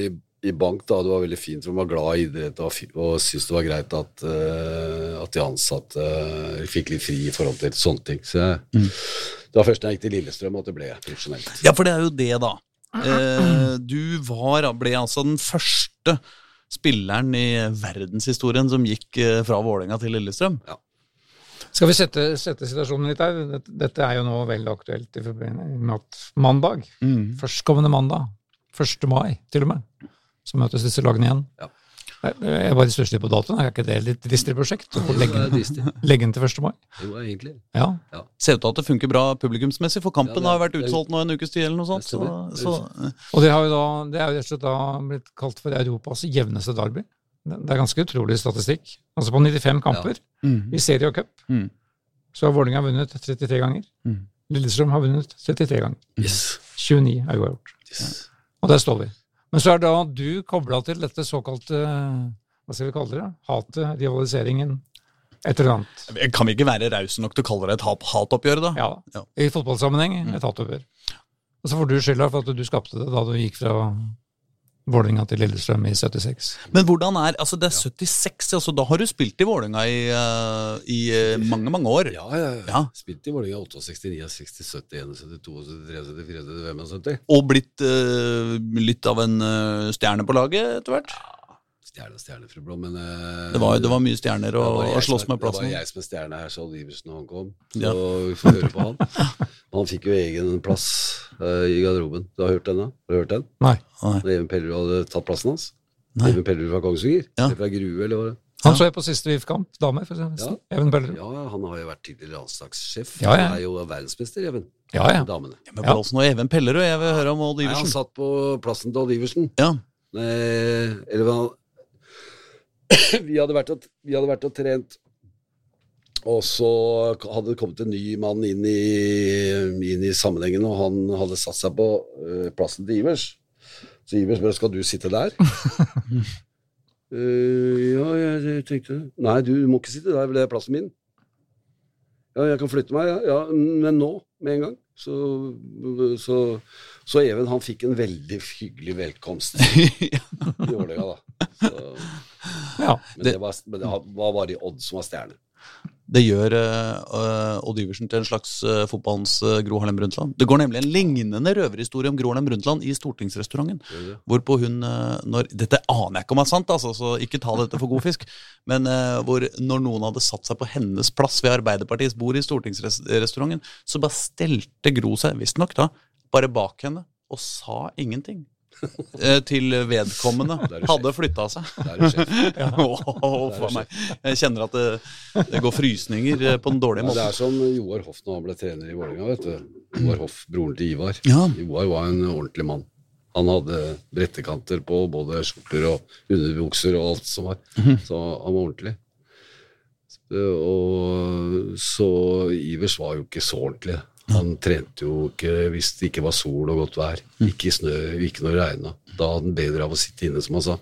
i bank, da. Det var veldig fint, for de var glad i idrett og, og syntes det var greit at, uh, at de ansatte uh, fikk litt fri i forhold til sånne ting. Så jeg, Mm. Det var først da jeg gikk til Lillestrøm at det ble profesjonelt. Ja, for det er jo det, da. Eh, du var, ble altså den første spilleren i verdenshistorien som gikk eh, fra Vålerenga til Lillestrøm. Skal vi sette, sette situasjonen litt her? Dette, dette er jo nå veldig aktuelt i forbindelse med at mandag, førstkommende mandag, 1. mai til og med, så møtes disse lagene igjen. Ja. Jeg er bare største på datoen. Er ikke det et litt dristig prosjekt? Å [LAUGHS] legge, den til 1. mai? Jo, egentlig Ja. Ser ut til at det funker bra publikumsmessig, for kampen Ja, det- har vært utsolgt nå en ukes tid eller noe sånt. Så, så, Og det, har jo da, det er jo rett og slett da blitt kalt for Europas jevneste derby. Det det er ganske utrolig statistikk. Altså på 95 kamper mm. i serie og cup, Mm. så har Vålerenga vunnet 33 ganger. Mm. Lillestrøm har vunnet 33 ganger. Yes. 29 er uavgjort. yes. Og der står vi. Men så er da du kobla til dette såkalte hva skal vi kalle det? Hatet, rivaliseringen, et eller annet. Kan vi ikke være rause nok til å kalle det et hatoppgjør, da? Ja, Ja. I fotballsammenheng et hatoppgjør. Og så får du skylda for at du skapte det da du gikk fra Vålerenga til Lillestrøm i 76. Men hvordan er Altså, det er 76, altså da har du spilt i Vålerenga i, eh, i eh, mange, mange år. Ja, ja, ja. Spilt i Vålerenga 68, 69, 70, 71, 72, 73, 74, 75. Og blitt uh, litt av en uh, stjerne på laget etter hvert. Stjerne, stjerne, fru Blom, men eh, Det var, det var mye stjerner å, slåss med plassen. Det var jeg som er stjerne her, så Oliversen han kom. Så Ja. vi får høre på han. Han fikk jo egen plass uh, i garderoben. Du har hørt den, da? Har du hørt den? Nei. Nei. Når Even Pellerud hadde tatt plassen hans? Nei. Even Pellerud fra Kongsvinger? Ja. Eller fra Grue, eller hva? det- Han så jeg på siste VIF-kamp, damer, for eksempel. Ja. Even Bellerud. Ja, han har jo vært tidligere landslagssjef. Ja, ja. Han er jo verdensmester, Even. Ja, ja. Damene. Ja, men plassen og Even Pellerud, jeg vil høre om Odd Nei, han satt på plassen til Odd Iversen. Ja. Eh, eller hva [COUGHS] vi, hadde vært og, vi hadde vært og trent, og så hadde det kommet en ny mann inn i, inn i sammenhengen, og han hadde satt seg på uh, plassen til Ivers. Så Ivers spør skal du sitte der. uh, [LAUGHS] ja, jeg tenkte Nei, du må ikke sitte der, for det er plassen min. Ja, jeg kan flytte meg, ja. ja men nå, med en gang. Så, så, så Even han fikk en veldig hyggelig velkomst [LAUGHS] i Vålerenga, da. Så, Ja. men det, var, men det var bare Odd som var stjerne. Det gjør uh, Odd Iversen til en slags uh, fotballens uh, Gro Harlem Brundtland. Det går nemlig en lignende røverhistorie om Gro Harlem Brundtland i stortingsrestauranten. Det det? Hvorpå hun uh, når, Dette aner jeg ikke om er sant, altså, så ikke ta dette for god fisk. Men hvor når noen hadde satt seg på hennes plass ved Arbeiderpartiets bord i stortingsrestauranten, så bare stelte Gro seg, visstnok da, bare bak henne og sa ingenting. [LAUGHS] eh, til vedkommende hadde flytta seg. For [LAUGHS] meg. Jeg kjenner at det, det går frysninger eh, på den dårlige Ja, det er som Joar Hoff når han ble trener i Vålerenga. Joar Hoff, broren til Ivar. Ja. Joar var en ordentlig mann. Han hadde brettekanter på både skjorter og underbukser og alt som var. Så han var ordentlig. Og så Ivers var jo ikke så ordentlig. Han trente jo ikke hvis det ikke var sol og godt vær. Ikke i snø, ikke når det regna. Da hadde han bedre av å sitte inne, som han sa.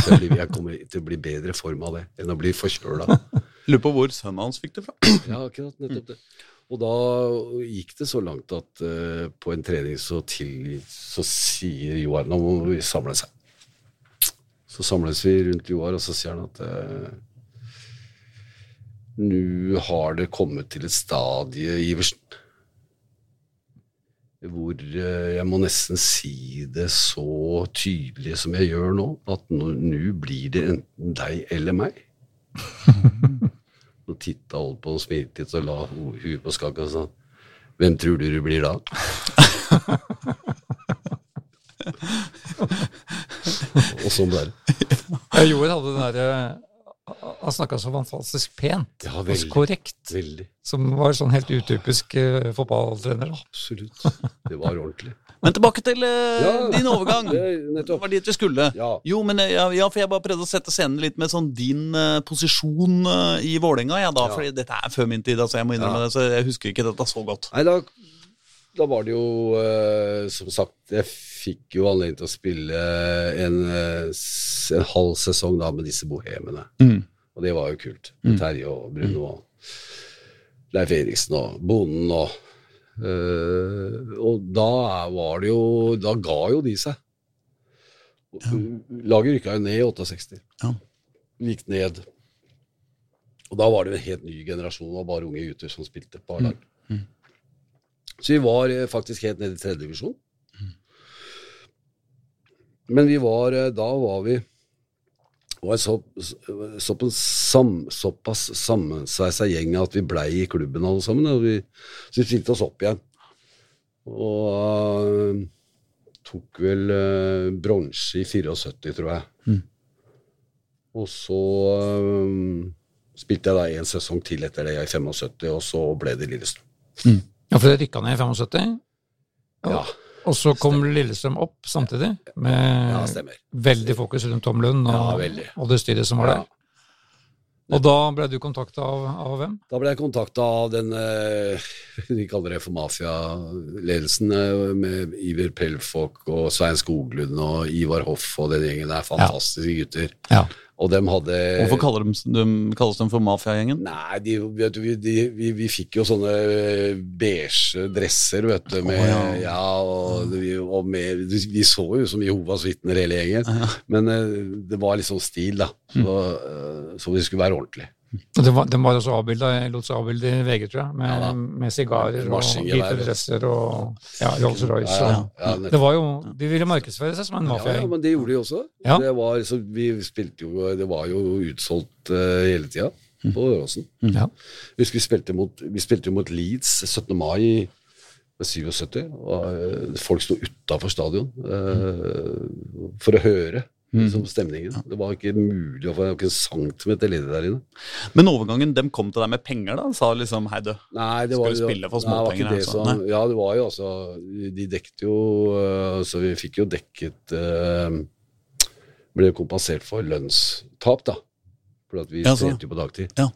Så jeg jeg kommer til å bli bedre form av det enn å bli forkjøla. [LAUGHS] Lurer på hvor sønnen hans fikk det fra. [CLEARS THROAT] Ja, akkurat. Nettopp det. Og da gikk det så langt at uh, på en trening så, til, så sier Joar nå må vi samle seg. Så samles vi rundt Joar, og så sier han at uh, nå har det kommet til et stadie, Iversen, hvor eh, jeg må nesten si det så tydelig som jeg gjør nå, at nå nå blir det enten deg eller meg. [LAUGHS] Nå titta holdt på og smilte litt og la huet på skakka og sa Hvem tror du du blir da? [LAUGHS] og sånn ble det. Joel hadde den derre Han snakka så fantastisk pent Ja, og så korrekt, Veldig. som var sånn helt utypisk uh, fotballtrener. da. Absolutt. Det var ordentlig. [LAUGHS] Men tilbake til uh, Ja. din overgang. [LAUGHS] Det, Det var dit vi skulle. Ja. Jo, men eh, ja, ja, for jeg bare prøvde å sette scenen litt med sånn din uh, posisjon i Vålerenga, ja, da, Ja. fordi dette er før min tid, altså jeg må innrømme Ja. det, så jeg husker ikke dette så godt. Nei, da, da var det jo Som sagt, jeg fikk jo anledning til å spille en, eh, en halv sesong da med disse bohemene. Og det var jo kult. Med Terje og Bruno og Leif Eriksen og Bonden og eh, Og da var det jo Da ga jo de seg. Laget rykka jo ned i 68. Ja. Gikk ned. Og da var det jo en helt ny generasjon av bare unge gutter som spilte på A-lag. Så vi var eh, faktisk helt nede i tredje divisjon. Men vi var eh, Da var vi var så, så sam, såpass sammensveisa gjeng at vi blei i klubben alle sammen. Og vi, så vi stilte oss opp igjen. Og uh, tok vel uh, bronse i 74, tror jeg. Og så uh, spilte jeg da en sesong til etter det, i 75, og så ble det Lillestrøm. Ja, for det rykka ned i 75, Ja. Ja, og så kom Lillestrøm opp samtidig, med ja stemmer. veldig fokus rundt Tom Lund og, Ja, og det styret som var der. Og da ble du kontakta av, av hvem? Da ble jeg kontakta av den Vi [LAUGHS] de kaller det for mafialedelsen, eh, med Iver Pelfolk og Svein Skoglund og Ivar Hoff og den gjengen der. Fantastiske gutter. Ja. Og de hadde Hvorfor kaller de, de, kalles de for mafiagjengen? Nei, de, vet du, vi- de, vi, vi fikk jo sånne eh, beige dresser, vet du. Med, oh, ja. ja. og, vi, og med, vi så jo som Jehovas vitner hele gjengen. Men eh, det var litt sånn stil, da. Så, eh, så vi skulle være ordentlige. Det var, den var også avbilda, lot seg avbilde i VG, tror jeg, med, Ja med sigarer og hvite dresser og ja, Rolls-Royce. Ja, ja. Det var jo, De ville markedsføre seg som en Ja, ja, men det gjorde de også. Det var, så vi spilte jo, det var jo utsolgt uh, hele tida på Åråsen. Ja. Vi spilte, mot, vi spilte mot Leeds 17. mai 77. Og eh, folk sto utafor stadion uh, for å høre liksom, stemningen. Det var ikke mulig å få ikke en centimeter ledig der inne. Men overgangen, dem kom til deg med penger, da? Sa liksom hei, du. Nei, det Skal var du spille for nei, det var småpenger, ikke det som- Ja, det var jo altså De dekket jo øh, Så vi fikk jo dekket øh, Ble kompensert for lønnstap, da. For at vi Ja, jo på dagtid. Ja.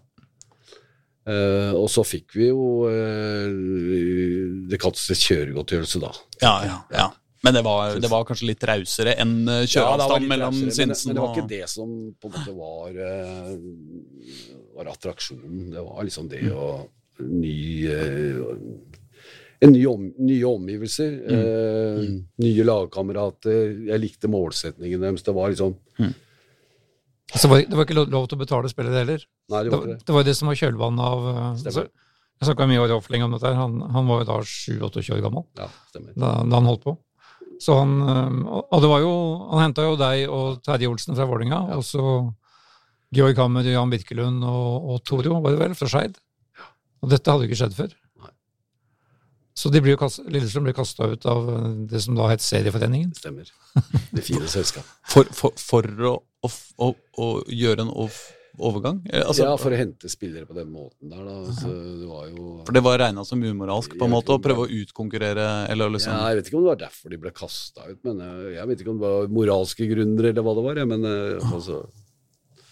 Eh, og så fikk vi jo øh, Det kalles kjøregodtgjørelse, da. Ja, ja, ja. Men det var, det var kanskje litt rausere enn kjøreavstand Ja, var kjøreavstand litt mellom Sinsen men det var ikke det som på en måte var, øh, var attraksjonen. Det var liksom det Mm. å ny øh, en ny om, nye omgivelser, Mm. eh, nye lagkamerater. Jeg likte målsetningen deres. Det var liksom mm. altså, det var ikke lov, til å betale spillet heller. Nei, det var det. det var det som var kjølvannet av altså, Jeg snakka mye med Rolf lenge om dette. Han, han var jo da 27-28 år gammel Ja, da, da han holdt på. Så han, um, og det var jo, han henta jo deg og Terje Olsen fra Vålinga, og så Georg Hammer, Jan Birkelund og, og Toro, var det vel, fra Skeid. Og dette hadde jo ikke skjedd før. Nei. Så de blir jo kast, Lillestrøm ble kasta ut av uh, det som da het Serieforeningen. Stemmer. Det fine selskapet. For, for, for å, å, å, å gjøre en ov- overgang? Eh, Altså, ja, for å hente spillere på den måten der, da. Så det var jo For det var regna som umoralsk på en måte å prøve å utkonkurrere eller liksom ja, Jeg vet ikke om det var derfor de ble kasta ut, men jeg, jeg vet ikke om det var moralske grunner eller hva det var. jeg, Men eh, altså,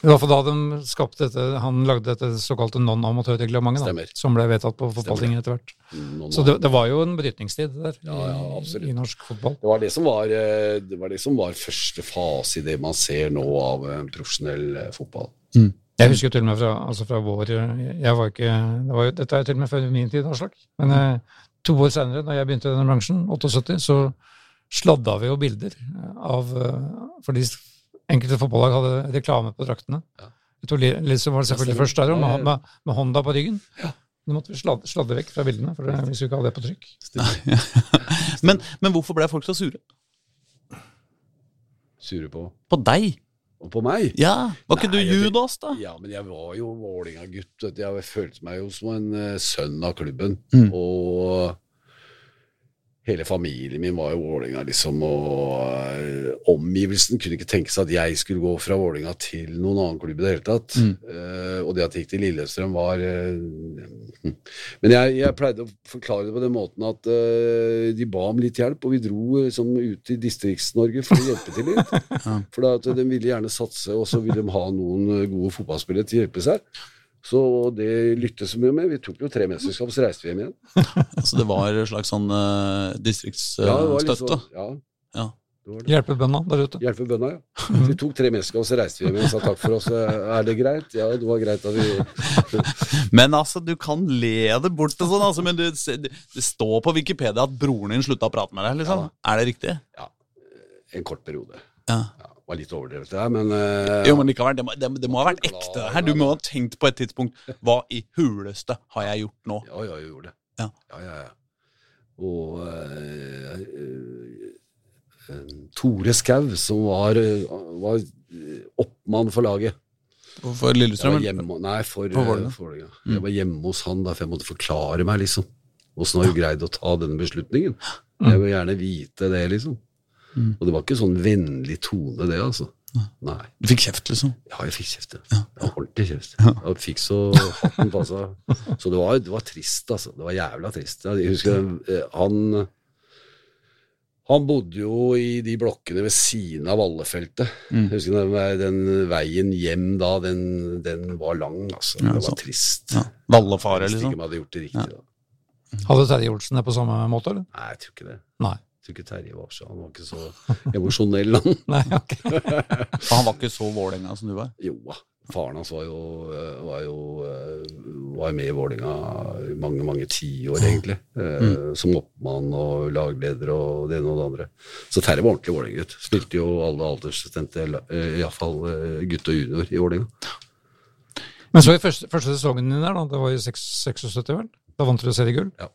Det var for da de skapte dette, han lagde dette såkalte non-amatørreglementet, som ble vedtatt på fotballtinget etter hvert. Så det, det var jo en brytningstid der Ja, ja, i, i norsk fotball. Det var det som var, eh, det var det som var første fase i det man ser nå av eh, profesjonell fotball. fotball. Jeg husker til og med fra, altså fra vår jeg var ikke, det var jo, Dette er til og med før min tid, Aslak. Men eh, to år senere, da jeg begynte i denne bransjen, 78, så sladda vi jo bilder av For Fordi enkelte fotballag hadde reklame på draktene. Ja. Lillestrøm var selvfølgelig først der, og Ja, ja, med, med, med Honda på ryggen. Nå måtte vi sladde, sladde vekk fra bildene, for det, vi skulle ikke ha det på trykk. [LAUGHS] men, men hvorfor ble folk så sure? Sure på. På deg? Og på meg. Ja, Var ikke Nei, du Judas, da? Ja, men jeg var jo Vålinga-gutt. Jeg følte meg jo som en uh, sønn av klubben. Mm. Og hele familien min var jo Vålerenga, liksom. Og eh, omgivelsen kunne ikke tenke seg at jeg skulle gå fra Vålerenga til noen annen klubb i det hele tatt. Mm. Uh, og det at jeg gikk til Lillestrøm, var uh, Men jeg, jeg pleide å forklare det på den måten at uh, de ba om litt hjelp, og vi dro sånn ut i Distrikts-Norge for å hjelpe til litt. [LAUGHS] For da, at de ville gjerne satse, og så ville de ha noen gode fotballspillere til å hjelpe seg. Så det lyttes så mye med. Vi tok jo tre mesterskap, så reiste vi hjem igjen. [LAUGHS] Altså, det var en slags sånn uh, Ja, det var litt distriktsstøtte? sånn- ja, Ja. det. Hjelpe bøndene der ute. Hjelpe bønda, ja. [LAUGHS] Vi tok tre mesterskap, så reiste vi hjem og sa takk for oss. Er det greit? Ja, det var greit at vi [LAUGHS] Men altså, du kan le det bort og sånn, altså, men det, det, står på Wikipedia at broren din slutta å prate med deg, liksom. Er det riktig? Ja. En kort periode. Ja. Ja, var litt overdrevet, det der, men uh, Jo, men likevel, det må, det, det må ha vært ekte. det her. Du må ha tenkt på et tidspunkt Hva i huleste har jeg gjort nå? Ja, ja, jeg gjorde det. Ja. ja, ja, ja. Og uh, uh, Tore Skau, som var, var oppmann for laget For Lillestrøm? hjemme, nei, for, For Vålerenga. for Vålerenga. Jeg var hjemme hos han, da, for jeg måtte forklare meg, liksom. Åssen har du greid å ta denne beslutningen? Jeg vil gjerne vite det, liksom. Mm. Og det var ikke sånn vennlig tone, det, altså. Nei. Du fikk kjeft, liksom? Ja, jeg fikk kjeft. Ja. Ja, ordentlig kjeft. Jeg fikk så hatten passa. Så det var, det var trist, altså. Det var jævla trist. Jeg husker eh, han Han bodde jo i de blokkene ved siden av Vallefeltet. Mm. Jeg husker den, den veien hjem da, den, den var lang, altså. Det var trist. Ja. Vallefare, Hvis ikke liksom? man hadde gjort det riktig, da. Hadde Terje Olsen det på samme måte, eller? Nei, jeg tror ikke det. Nei. Tror ikke Terje var så Han var ikke så emosjonell, han. [LAUGHS] Nei, ok. [LAUGHS] Han var ikke så Vålerenga som du var? Jo da. Faren hans var jo, eh, var jo eh, var med i Vålerenga i mange, mange tiår, egentlig. Mm. Som oppmann og lagleder og det ene og det andre. Så Terje var ordentlig Vålerenga-gutt. Spilte jo alle aldersbestemte, eh, iallfall gutt og junior i Vålerenga. Men så i første, første sesongen din der, da, det var i 76, vel? Da vant dere seriegull. Ja.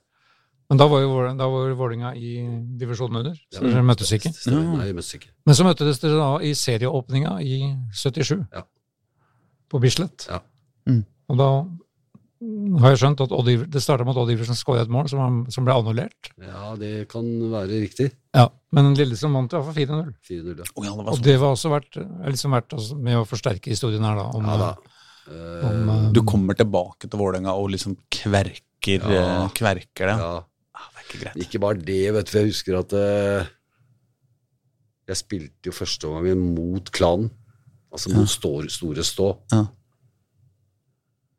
Men da var jo da var Vålinga i divisjonen under, så dere møttes ikke. Ja, Nei, vi møttes ikke. Men så møttes dere da i serieåpninga i 77, Ja. på Bislett. Ja. Mm. Og da har jeg skjønt at Odd Iver, det starta med at Odd Iversen skåra et mål som, som ble annullert. Ja, det kan være riktig. Ja. Men Lillestrøm vant i hvert fall 4-0. 4-0, ja. Å ja, det Og det var også er liksom verdt altså, med å forsterke historien her, da. Om, Ja da. om, Eh, Du kommer tilbake til Vålerenga og liksom kverker, Ja. eh, kverker det. ja. Det ikke greit. Ikke bare det, vet du. for Jeg husker at eh, jeg spilte jo første omgangen mot klanen. Altså mot Stor, Store Stå. Ja.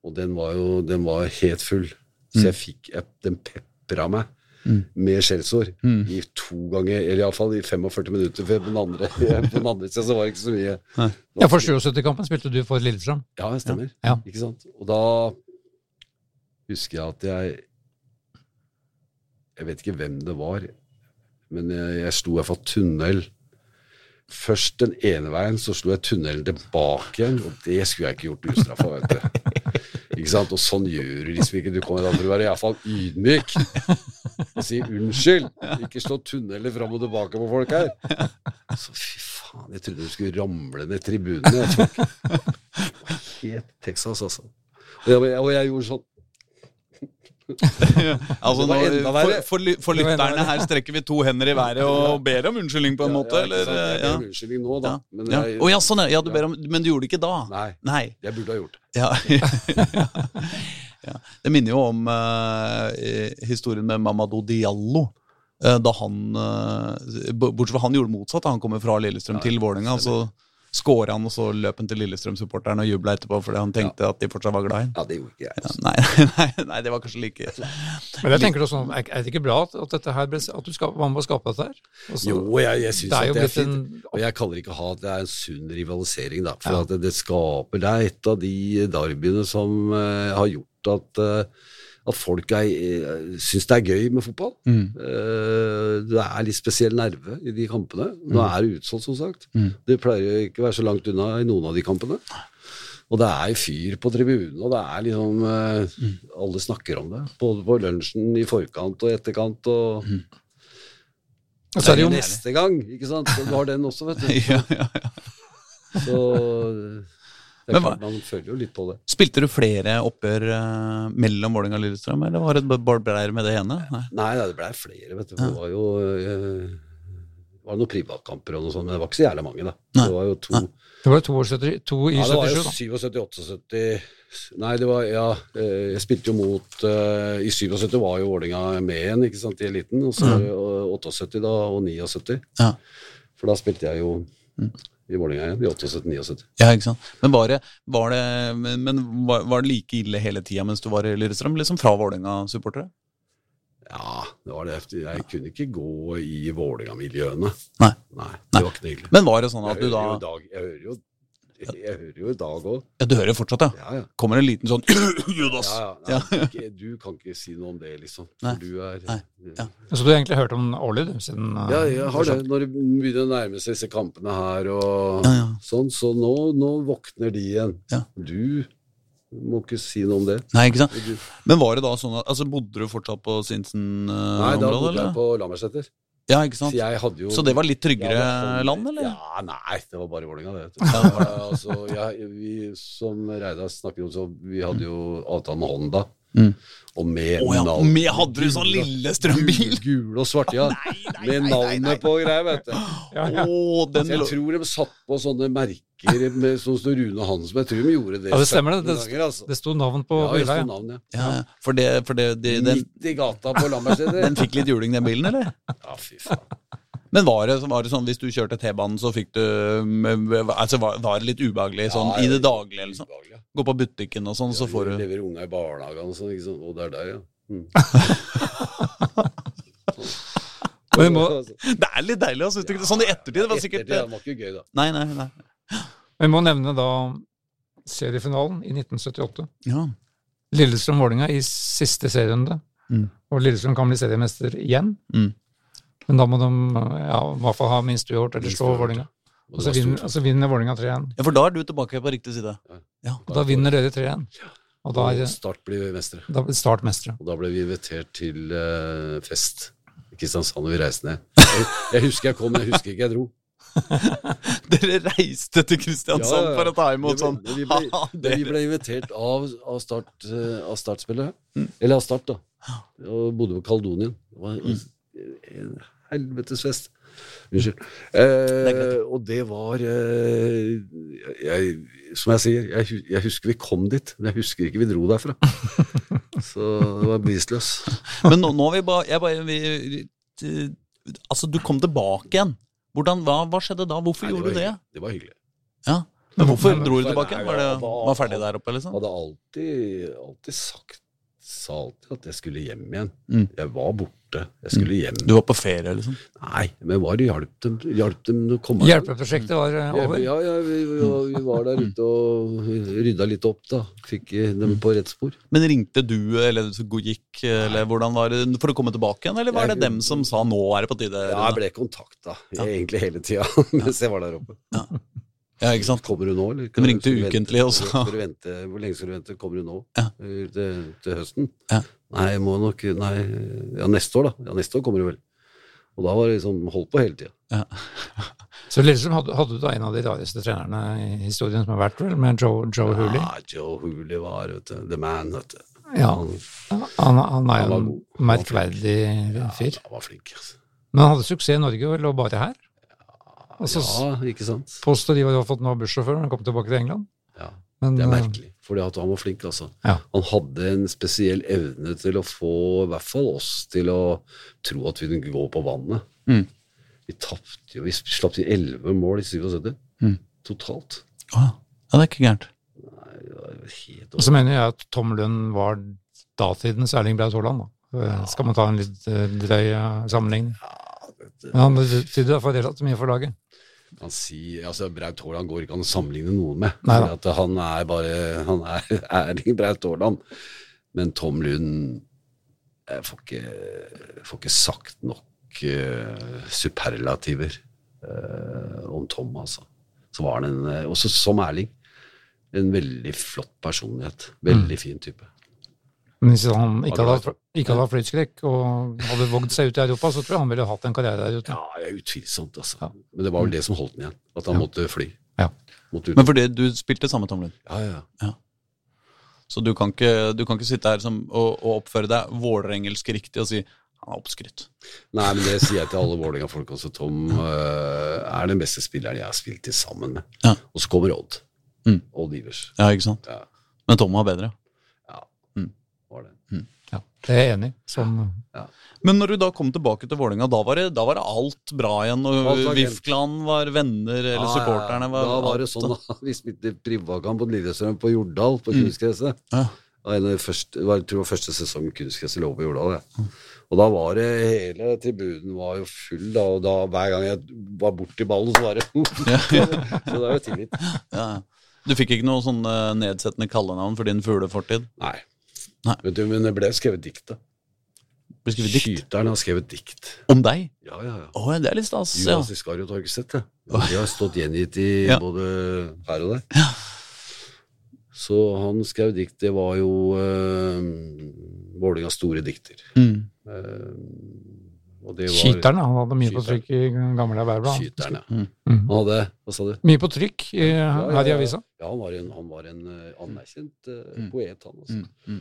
Og den var jo den var helt full. Så jeg fikk jeg, Den pepra meg Mm. med skjellsord Mm. i to ganger, eller iallfall i 45 minutter. For på den andre, [LAUGHS] på den andre siden så var det ikke så mye. Ja, For 77-kampen spilte du for Lillestrøm. Ja, det stemmer. Ja. Ikke sant? Og da husker jeg at jeg Jeg vet ikke hvem det var, men jeg, jeg sto i hvert fall tunnel. Først den ene veien, så slo jeg tunnelen tilbake igjen, og det skulle jeg ikke gjort ustraffa, vet du. Ikke sant? Og sånn gjør du liksom ikke. Du kommer da til å være iallfall ydmyk og si unnskyld. Ikke slå tunneler fram og tilbake på folk her. Så fy faen, jeg trodde du skulle ramle ned tribunene. Helt Texas, altså. Og jeg, og jeg gjorde sånn. [LAUGHS] Altså, nå, for, for, for lytterne her strekker vi to hender i været og ber om unnskyldning på en måte, Ja, ja, eller? Jeg ber om unnskyldning nå, da. Ja. Men Ja. jeg, Å ja, sånn, ja. ja du ber om, men du gjorde det ikke da? Nei, Nei. jeg burde ha gjort det. Ja. [LAUGHS] ja. Det minner jo om uh, historien med Mamadou Diallo. eh, da han eh, Bortsett fra han gjorde motsatt. Han kommer fra Lillestrøm til Vålerenga, og så skåra han, og så løp han til Lillestrøm-supporteren og jubla etterpå fordi han tenkte at de fortsatt var glad i ham. Ja, det gjorde ikke jeg. Altså. Nei, [LAUGHS] nei, nei, det var kanskje like Men jeg tenker også, sånn, er er det ikke bra at, at, dette her ble, at du skal, var med å skape dette her? Altså, Jo, jeg, jeg syns det er at det er fint. en Og jeg kaller ikke hat, det er en sunn rivalisering, da. For Ja. at det, det skaper Det er et av de derbyene som uh, har gjort at, eh, at folk uh, syns det er gøy med fotball. Mm. Eh, det er litt spesiell nerve i de kampene. Nå er det utsolgt, som sagt. Mm. Det pleier jo ikke å være så langt unna i noen av de kampene. Og det er fyr på tribunene, og det er liksom eh, Mm. Alle snakker om det. Både på lunsjen i forkant og etterkant. og Mm. Og så er det jo neste gang, ikke sant? Du har den også, vet du. [LAUGHS] ja, ja, ja. Så Men klart, man føler jo litt på det. Spilte du flere oppgjør eh, mellom Vålerenga og Lillestrøm, eller var det bare med det ene? Nei. Nei, nei, det blei flere, vet du. Det var jo det var noen privatkamper og noe sånt, men det var ikke så jævla mange, da. Nei. Det var jo to Det var to, år, 70 to i Ja, det var 77, jo da. 77-78 Nei, det var Ja, eh, jeg spilte jo mot uh, I 77 var jo Vålinga med igjen, ikke sant, i eliten. Og så mm. 78 da, og 79. Ja. For da spilte jeg jo i Vålinga igjen, i 78-79. Ja, ikke sant. Men var det, var det, men, men var, var det like ille hele tida mens du var i Lillestrøm? Liksom fra Vålerenga-supportere? Ja, det var det. Jeg kunne ikke gå i Vålinga-miljøene. Nei. Nei, det var ikke noe hyggelig. Men var det sånn at Jeg du da jeg hører jo, jeg hører jo i dag òg. Ja, du hører fortsatt, ja? Ja, ja. Kommer en liten sånn [COUGHS] Judas! ja, ja. Nei, ikke, [LAUGHS] du kan ikke si noe om det, liksom. Nei. Du er Nei. Ja. Så du har egentlig hørt om årlig, du, siden uh, Ja, jeg har det. Når det begynner å nærme seg disse kampene her og Ja, ja. sånn, så nå, nå våkner de igjen. Ja. Du må ikke si noe om det. Nei, ikke sant? Men var det da sånn at Altså, bodde du fortsatt på nei, da bodde jeg på Lammerseter. Ja, ikke Så sant? hadde jo Så det var litt tryggere Ja, land, eller? Ja, nei, det var bare Vålerenga, det. du. [LAUGHS] Altså, jeg, vi, som Reidar snakker om, så vi hadde jo avtale med Honda. Mm. Og med oh, ja, navn- med hadde du sånn lille strømbil? Gul, og svart, ja. [LAUGHS] med navnet på greier, vet du. [GASPS] Ja, ja. Oh, den altså, jeg tror de satt på sånne merker med som sto Rune Hansen, jeg tror de gjorde det Ja, det stemmer det. 17 ganger, altså. Det sto navn på Ja, det sto navn, ja. ja, ja. For det, for det de, den, Midt i gata på Lambertseter. [LAUGHS] den fikk litt juling, den bilen, eller? Ja, fy faen. Men var det, var det sånn hvis du kjørte T-banen, så fikk du Altså, var, var det litt ubehagelig sånn Ja, i det daglige, eller ubehagelig, ja. Gå på butikken og sånn, så får du Lever unga i barnehagen og sånn, ikke sånn, Og det er der, ja. Mm. [LAUGHS] Må, [LAUGHS] Det er litt deilig, altså. Ja, sånn i ettertid. Det var sikkert Ettertid, det var ikke gøy, da. Nei, nei, nei. Vi må nevne da seriefinalen i 1978. Ja. Lillestrøm-Vålinga i siste serierunde. Mm. Og Lillestrøm kan bli seriemester igjen. Mm. Men da må de ja, i hvert fall ha minst uavgjort eller slå. Vålinga. Og Og så vinner, altså vinner Vålinga 3-1. ja, for da er du tilbake på riktig side. Ja. Og da vinner dere 3-1. Og da er Start blir mestere. da blir Start mestere. Og da ble vi invitert til uh, fest i Kristiansand, og vi reiste ned. Jeg, jeg husker jeg kom, men jeg husker ikke jeg dro. [LAUGHS] Dere reiste til Kristiansand Ja, for å ta imot Vi sånn Vi ble, vi ble invitert av, av, start, eh, av Startspillet. Mm. Eller av Start, da. Og bodde på Kaldonien. Det var en, en helvetes fest. Unnskyld. Eh, og det var eh, jeg, Som jeg sier, jeg, jeg husker vi kom dit, men jeg husker ikke vi dro derfra. [LAUGHS] Så det var bevisløs. Men nå, nå vi bare, jeg bare vi, eh, Altså, du kom tilbake igjen. Hvordan, hva, hva skjedde da? Hvorfor Nei, gjorde du det? hyggelig. Det var hyggelig. Ja. Men hvorfor dro du tilbake? Var det var ferdig der oppe, liksom? Hadde alltid, alltid sagt Sa alltid at jeg skulle hjem igjen. Mm. Jeg var borte. Jeg skulle hjem. Du var på ferie, liksom? Nei, men var hjalp dem, hjalp dem å komme Hjelpeprosjektet var eh, over. ja, ja vi, vi, var der ute og rydda litt opp, da. Fikk dem på rett spor. Men ringte du, eller så gikk, eller hvordan var det, for å komme tilbake igjen? Eller var det dem som sa 'nå er det på tide'? Ja, jeg ble kontakta egentlig hele tida [LAUGHS] mens jeg var der oppe. Ja, ikke sant? Kommer du nå, eller? De ringte ukentlig også. Skal du vente? Hvor lenge skal du vente? Kommer du nå? Ja. Eh, Til, til høsten? Ja. Nei, jeg må nok Nei, ja, neste år, da. Ja, neste år kommer du vel. Og da var det liksom holdt på hele tida. [LAUGHS] Så Lillestrøm hadde, hadde du da en av de rareste trenerne i historien som har vært, vel, med Joe, Joe Hooley. Ja, Joe Hooley var vet du, the man, vet du. Ja, Han, han, han er jo var en god. Han var merkverdig fyr. han var flink. Altså. Men han hadde suksess i Norge og lå bare her. Og så Ja, ikke sant? påstår de at de har fått noe bussjåfør når han kom tilbake til England. Ja. Men Det er eh, merkelig, fordi han var flink, altså. Ja. Han hadde en spesiell evne til å få i hvert fall oss til å tro at vi kunne gå på vannet. Mm. Vi tapte jo, vi slapp til 11 mål i 77. Mm. Totalt. Ja. ja, det er ikke gærent. Det Og så mener jeg at Tom Lund var datidens Erling Braut Haaland. Eh, Skal man ta en litt drøy drøy Ja, sammenligning. det, Men han betydde i hvert fall relativt mye for laget. Kan si, altså Braut Haaland går ikke an å sammenligne noen med. At han er bare Han er [LAUGHS] Erling Braut Haaland. Men Tom Lund Jeg får ikke, får ikke sagt nok uh, superlativer uh, om Tom, altså. Så var han en, eh, også som Erling, en veldig flott personlighet. Veldig fin type. Men hvis han ikke hadde, ikke hadde hatt flytskrekk og hadde vågd seg ut i Europa, så tror jeg han ville hatt en karriere der ute. Ja, jeg er utvilsomt, altså. Ja. Men det var vel det som holdt den igjen. At han måtte fly. Ja. Måtte. Men fordi du spilte samme med Tom Lund, Ja, ja, ja. så du kan ikke, du kan ikke sitte her som, og, og oppføre deg vålerengelsk riktig og si han er oppskrytt. Nei, men det sier jeg til alle [LAUGHS] Vålerenga-folk også. Tom uh, er den beste spilleren jeg har spilt til sammen med. Ja. Og så kommer Odd. Mm. Odd Ivers. Ja, ikke sant? Ja, Men Tom var bedre. ja. Mm. var det. Ja, det er jeg enig i. Sånn, Men når du da kom tilbake til Vålerenga, da, var det- da var det alt bra igjen? Og Vifkland var glemt. VIF-klan var venner, eller Ja, ja, supporterne var Da var det sånn da vi spilte privatkamp på Lillestrøm på Jordal, på kunstgresset. Ja. Det var en av de første, var, jeg tror var første sesong kunstgresset lå på Jordal. Ja. Og da var det hele tribunen var jo full, da, og da hver gang jeg var borti ballen, så var det [LAUGHS] [LAUGHS] Så det er jo tillit. Ja. Du fikk ikke noe sånn nedsettende kallenavn for din fuglefortid? Nei. Nei. Vet du, men det ble skrevet dikt, da. Ble skrevet dikt Skyteren har skrevet dikt. om deg? Ja, ja, ja. Å, det er litt stas. Ja. Judas Iskariot har ikke sett det. De har stått gjengitt i Ja. både her og der. Så han skrev dikt. Det var jo uh, Vålerengas store dikter. Mm. Uh, Og det var Skyteren, han hadde mye på trykk i gamle Verbla. Skyteren, ja. Mm. Mm. Han hadde Hva sa du? Mye på trykk i, her i avisa. Ja, han var en, han var en eh, anerkjent uh, Mm. poet, han. Altså. Mm.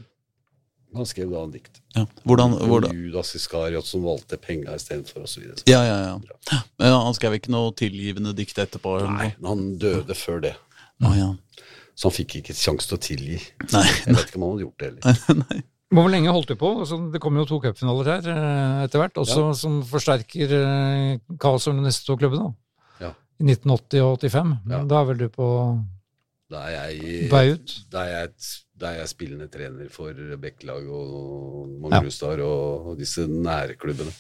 Han skrev da en dikt. Ja. Hvordan, hvordan Judas Iskariot som valgte penga istedenfor, osv. Ja, ja, ja. Men han skrev ikke noe tilgivende dikt etterpå? eller Nei, han døde før det. Ah, ja. Så han fikk ikke sjanse til å tilgi. Nei. Jeg vet ikke om han hadde gjort det heller. Nei. Hvor lenge holdt du på? Altså, det kommer jo to cupfinaler her eh, etter hvert, også som forsterker kaoset kaoset de neste to klubbene. Ja. I 1980 og 85. Ja. Da er vel du på Da er jeg, da er jeg, da er jeg spillende trener for Bekkelaget og Ja. Manglerudstad og, og disse nærklubbene.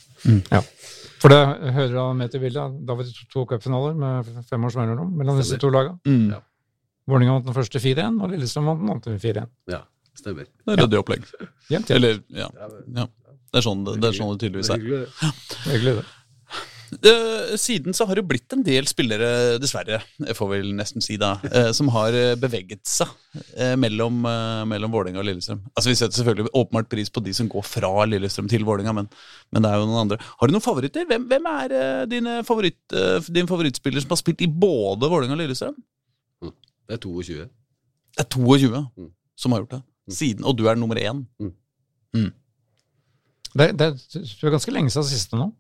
For det hører da med til bildet. Da var det to, cupfinaler med fem års mellomrom mellom disse to lagene. Mm. Ja. Vålerenga vant den første 4-1, og Lillestrøm vant den andre 4-1. Ja, stemmer. Det er ryddig opplegg. Jevnt, jevnt. Eller, ja. Ja, ja. Det er sånn det, det, er sånn det tydeligvis er. Hyggelig, det. Eh, siden så har det blitt en del spillere, dessverre, jeg får vel nesten si da, eh, som har eh, beveget seg mellom, mellom Vålerenga og Lillestrøm. Altså Vi setter selvfølgelig åpenbart pris på de som går fra Lillestrøm til Vålerenga, men, men det er jo noen andre. Har du noen favoritter? Hvem, hvem er dine favoritt, din favorittspiller som har spilt i både Vålerenga og Lillestrøm? Det er 22. Det er 22 Mm. som har gjort det. Siden, og du er nummer én. Det, det, det er ganske lenge siden siste nå.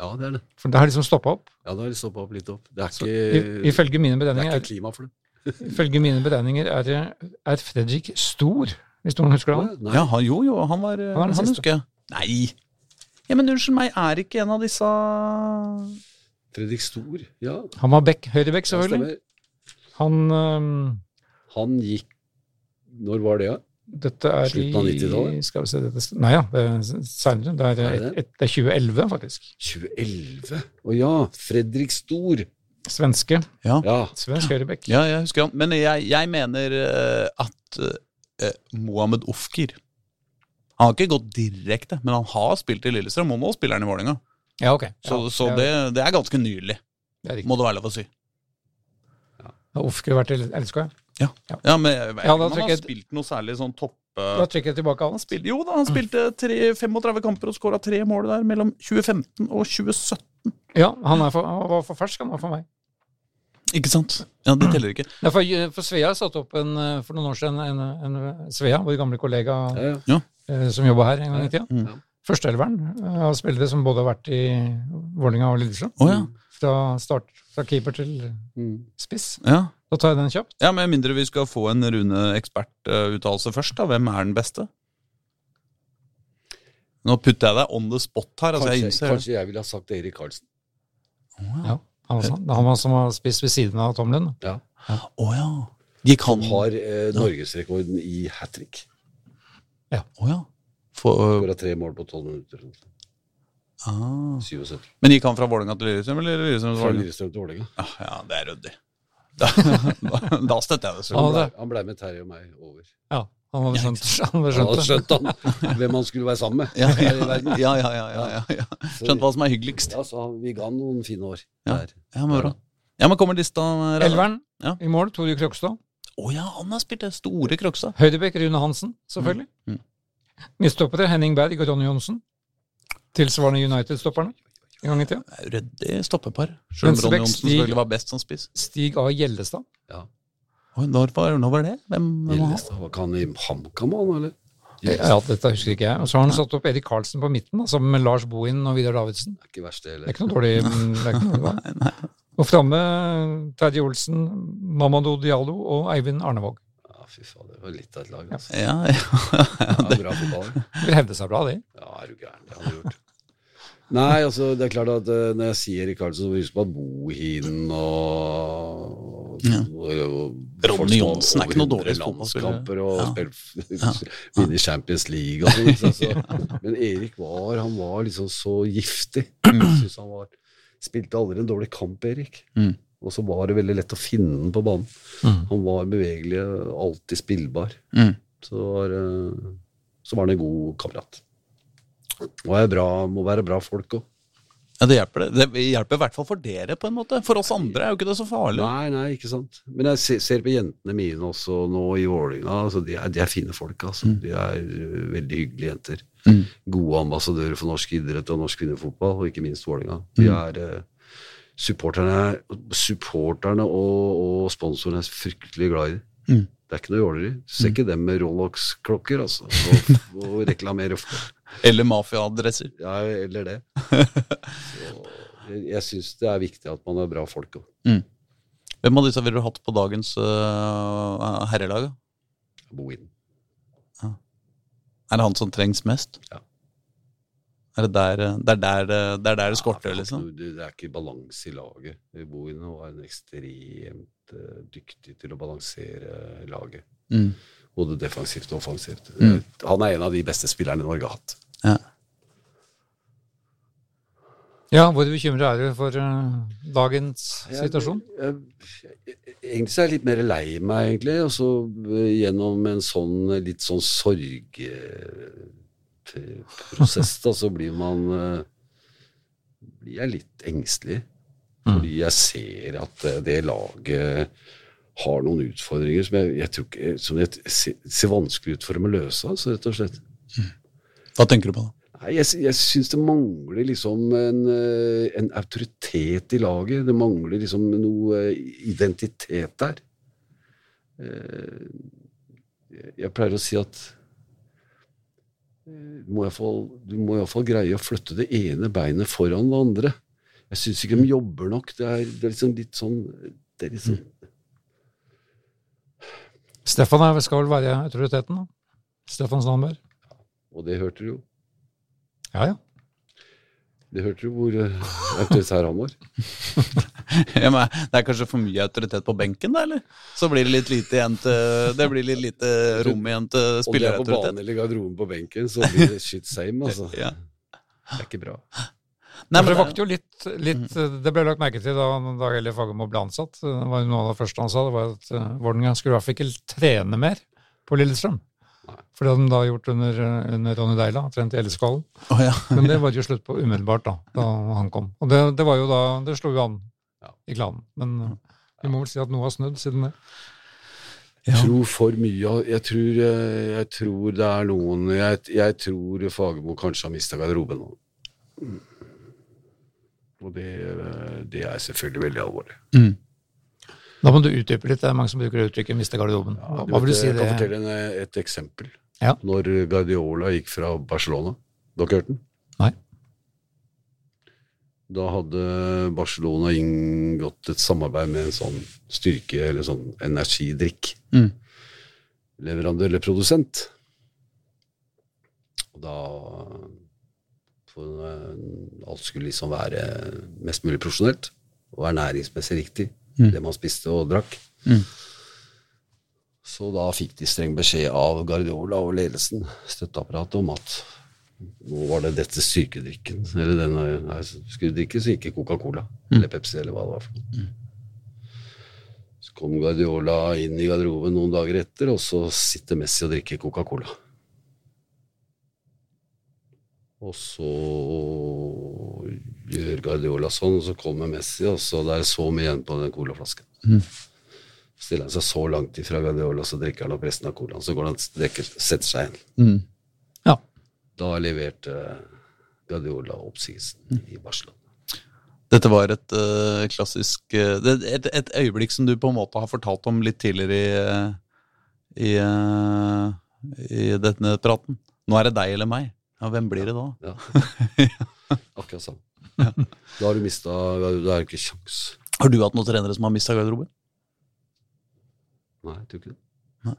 Ja, det er det. For det har liksom stoppa opp. Ja, det har stoppa opp litt opp. Det er Så, ikke, i, ifølge mine det er ikke klima for det. [LAUGHS] ifølge mine beregninger er, er Fredrik Stor, hvis noen husker han. Nei, Ja, han, jo, jo, han var Han var den Han, husker jeg. Nei! Ja, men unnskyld meg, er ikke en av disse Fredrik Stor, ja. Han var back, høyrebekk, selvfølgelig. Han um... Han gikk Når var det, ja? Dette er Slutten av 90-tallet? Skal vi se dette, Nei ja, det er seinere. Det, det? et, et, det er 2011, faktisk. 2011? Å ja! Fredrik Stor. Svenske. Ja, Ja. Svensk høyrebekk. ja jeg husker han. Men jeg, jeg mener eh, at eh, Mohammed Ofker Han har ikke gått direkte, men han har spilt i Lillestrøm, og nå spiller han i Vålerenga. Ja, okay. Så, ja, så det, det er ganske nylig, det er må det være lov å si. Har Ofker vært i LSK? Ja? Ja, men jeg jeg, Ja, han har spilt noe særlig sånn topp... Da trekker jeg tilbake Han spilte, jo da, han spilte tre, 35 kamper og skåra tre mål der mellom 2015 og 2017. Ja, han, er for, han var for fersk, han var for meg. Ikke sant? Ja, Det teller ikke. Ja, for, for Svea satte opp en, eh, for noen år siden en, en Svea, vår gamle kollega ja, ja. eh, som jobba her en gang i tida. Mm. Ja. Førsteelveren eh, av spillere som både har vært i Vålerenga og Lillestrøm. Oh, ja. Fra start, fra keeper til Mm. spiss. ja. Da tar jeg den kjapt. Ja, Med mindre vi skal få en Rune-ekspertuttalelse først, da. Hvem er den beste? Nå putter jeg deg on the spot her. altså jeg Kanskje, innser kanskje jeg ville ha sagt Erik Karlsen. Ja, han, var sånn. han var som har spist ved siden av Tom Lund. Ja. Å ja. Gikk han Han har eh, norgesrekorden i hat trick. Å ja. For, Skåra tre mål på tolv minutter. ah. 77. Men gikk han fra Vålerenga til Lillestrøm, eller Lillestrøm til Fra Vålerenga? Lillestrøm til Vålerenga. Ja, ja, det er ryddig. Da, [LAUGHS] da støtter jeg det. Ja. Han ble, han ble med Terje og meg over. Ja, han hadde skjønt, han hadde Han hadde skjønt det. han, hvem han skulle være sammen med. Ja, ja, ja, ja, ja, ja, ja. Skjønt hva som er hyggeligst. Ja, så vi ga han noen fine år Ja. Ja, men bra. Ja, men kommer lista Elveren Ja. i mål, Tore Krokstad. Å ja, han har spilt det store Krokstad. Høydebekk Rune Hansen, selvfølgelig. Mm. Midtstoppere Henning Berg og Ronny Johnsen. Tilsvarende United-stopperne en gang i tida. Det Ryddig stoppepar. Selv om Ronny Johnsen selvfølgelig var best som spiss. Stig A. Gjellestad. Oi, når, var, når var det? Hvem? Gjellestad, var han i HamKam, han, eller? Ja, dette husker ikke jeg. Og så har han satt opp Erik Karlsen på midten, da, sammen med Lars Bohin og Vidar Davidsen. Det er ikke verst, det Det er ikke noe dårlig [LAUGHS] det er ikke noe dårlig. Og framme Terje Olsen, Mamadou Diallo og Eivind Arnevåg. Ja, fy faen, det var litt av et lag. Altså. Ja, ja. [LAUGHS] Ja, bra fotball. Vil hevde seg bra, de. Ja, er du gæren. Det hadde gjort. Nei, altså, det er klart at uh, når jeg sier Erik Karlsen, så husker at Bohinen og, Ja. og, og Ronny Johnsen er ikke noe dårlig 100 fotballspiller. landskamper og Ja. spilt, [LAUGHS] vinner Champions League og sånn. så- så- Men Erik var, han var liksom så giftig. Jeg synes han var Spilte aldri en dårlig kamp, Erik. Mm. Og så var det veldig lett å finne den på banen. Mm. Han var bevegelig, alltid spillbar. Mm. Så, var, eh, så var han en god kamerat. Og er bra, må være bra folk òg. Ja, det hjelper det. Det hjelper i hvert fall for dere, på en måte. For oss andre er jo ikke det så farlig. Nei, nei, ikke sant. Men jeg ser, ser på jentene mine også nå i Vålerenga. Altså, de, de er fine folk, altså. De er øh, veldig hyggelige jenter. Gode ambassadører for norsk idrett og norsk kvinnefotball, og ikke minst Vålerenga. De er øh, supporterne, supporterne og, og sponsorene er fryktelig glad i dem. Det er ikke noe jåleri. Ser ikke dem med Rolex-klokker, altså, og, og reklamerer for. Eller mafiaadresser. Ja, eller det. [LAUGHS] Så jeg, syns det er viktig at man er bra folk òg. Hvem av disse ville du hatt på dagens uh, herrelag? da? Ja. Er det han som trengs mest? Ja. Er det der eh, det er der, det- er der det skorter, Ja, liksom? Det, er ikke balanse i laget. Boine var en ekstremt uh, dyktig til å balansere laget. Mm. Både defensivt og offensivt. Mm. Han er en av de beste spillerne Norge har hatt. Ja. Ja, hvor bekymra er du for uh, dagens situasjon? Jeg, jeg, egentlig så er jeg litt mer lei meg, egentlig. Og så uh, gjennom en sånn litt sånn sorgprosess, da, så blir man uh, Blir jeg litt engstelig. Fordi jeg ser at eh, det laget har noen utfordringer som jeg, jeg tror ikke som jeg ser, vanskelig ut for dem å løse, altså, rett og slett. Hva tenker du på da? Nei, jeg, jeg syns det mangler liksom en, eh, en autoritet i laget. Det mangler liksom noe eh, identitet der. Eh, jeg- pleier å si at du må iallfall- du må iallfall greie å flytte det ene beinet foran det andre. Jeg syns ikke de jobber nok. Det er, det er liksom litt sånn det er liksom, Stefan er, skal vel være autoriteten, da? Stefan Sandberg? Og det hørte du jo. Ja, ja. Det hørte du hvor eh, autoritær han var. [LAUGHS] Ja, men det er kanskje for mye autoritet på benken, da, eller? Så blir det litt lite igjen til Det blir litt lite rom igjen til Om det er på spillerautoritet. banen eller garderoben på benken, så blir det shit same, altså. Ja. Det er ikke bra. Nei, men det vakte jo litt, litt Det ble lagt merke til da Dag Elie Fagermo ble ansatt. Det var jo Noe av det første han sa, det var at uh, Vålerenga skulle i hvert fall ikke trene mer på Lillestrøm. For det hadde de da gjort under, under Ronny Deila, trent i Elleskålen. Oh, ja. [LAUGHS] Men det var det jo slutt på umiddelbart da, da han kom. Og det, det var jo da Det slo jo an Ja. i klanen. Men uh, vi må vel si at noe har snudd siden det. Jeg tror for mye jeg tror, eh, jeg tror det er noen Jeg, jeg tror Fagermo kanskje har mista garderoben nå. Mm. Og det, eh, det er selvfølgelig veldig alvorlig. Da må du utdype litt. Det er mange som bruker uttrykket 'miste garderoben'. Hva, Du hva vil du si jeg kan fortelle en, eh, et eksempel. Ja. Når Guardiola gikk fra Barcelona Dere hørte den? Nei. Da hadde Barcelona inngått et samarbeid med en sånn styrke- eller sånn energidrikk. Mm. Leverandør eller produsent. Og da for, eh, Alt skulle liksom være mest mulig profesjonelt og ernæringsmessig riktig, det man spiste og drakk. Så da fikk de streng beskjed av Guardiola og ledelsen, støtteapparatet, om at nå var det dette styrkedrikken. Eller denne nei, skulle drikke, så ikke Coca-Cola eller Pepsi eller hva det var. for noe. Så kom Guardiola inn i garderoben noen dager etter, og så sitter Messi og drikker Coca-Cola. Og så gjør Guardiola sånn, og så kommer Messi, og så det er så mye igjen på den colaflasken. Stiller han seg så langt ifra Guardiola, så drikker han opp resten av colaen. Så går han og drikker, setter seg igjen. Ja. Da leverte Guardiola oppsigelsen i Barcelona. Dette var et uh, klassisk uh, et, et øyeblikk som du på en måte har fortalt om litt tidligere i, i, uh, i denne praten. Nå er det deg eller meg. Ja, hvem blir det da? Ja. [LAUGHS] Akkurat sånn. Da har du mista er det ikke kjangs. Har du hatt noen trenere som har mista garderobe? Nei, jeg tror ikke det. Nei.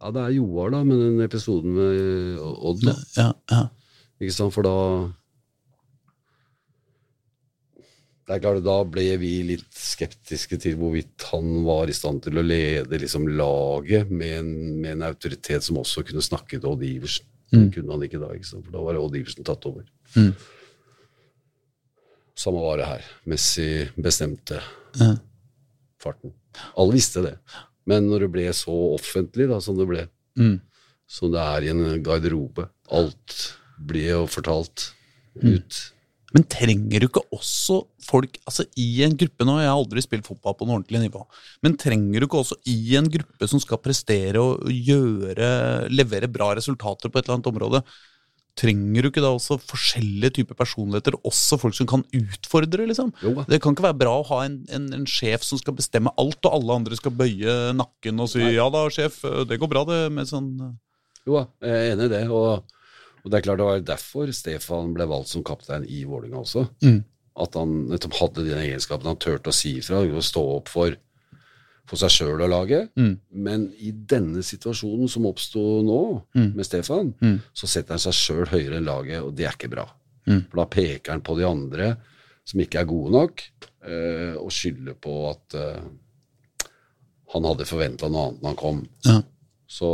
Ja, det er Joar, da, med den episoden med Odd. Da. Ja, ja. Ikke sant, for da Det er klart, Da ble vi litt skeptiske til hvorvidt han var i stand til å lede liksom, laget med en, med en autoritet som også kunne snakke til Odd Iversen. Det kunne han ikke da, ikke sant? for da var Odd Iversen tatt over. Mm. Samme var det her. Messi bestemte Ja. farten. Alle visste det. Men når det ble så offentlig da, som det ble, Mm. som det er i en garderobe Alt ble jo fortalt. ut. Men trenger du ikke også folk altså i en gruppe nå, Jeg har aldri spilt fotball på noe ordentlig nivå. Men trenger du ikke også i en gruppe som skal prestere og gjøre, levere bra resultater på et eller annet område, trenger du ikke da også forskjellige typer personligheter, også folk som kan utfordre, liksom? Jo. Det kan ikke være bra å ha en, en, en sjef som skal bestemme alt, og alle andre skal bøye nakken og si Nei. 'ja da, sjef, det går bra', det, med sånn Jo da, jeg er enig i det. Og, og det er klart det var derfor Stefan ble valgt som kaptein i Vålerenga også. Mm. At han nettopp hadde den egenskapen han turte å si ifra og stå opp for, for seg sjøl og laget. Mm. Men i denne situasjonen som oppsto nå, Mm. med Stefan, Mm. så setter han seg sjøl høyere enn laget, og det er ikke bra. Mm. For da peker han på de andre som ikke er gode nok, øh, og skylder på at øh, han hadde forventa noe annet når han kom. Ja. Så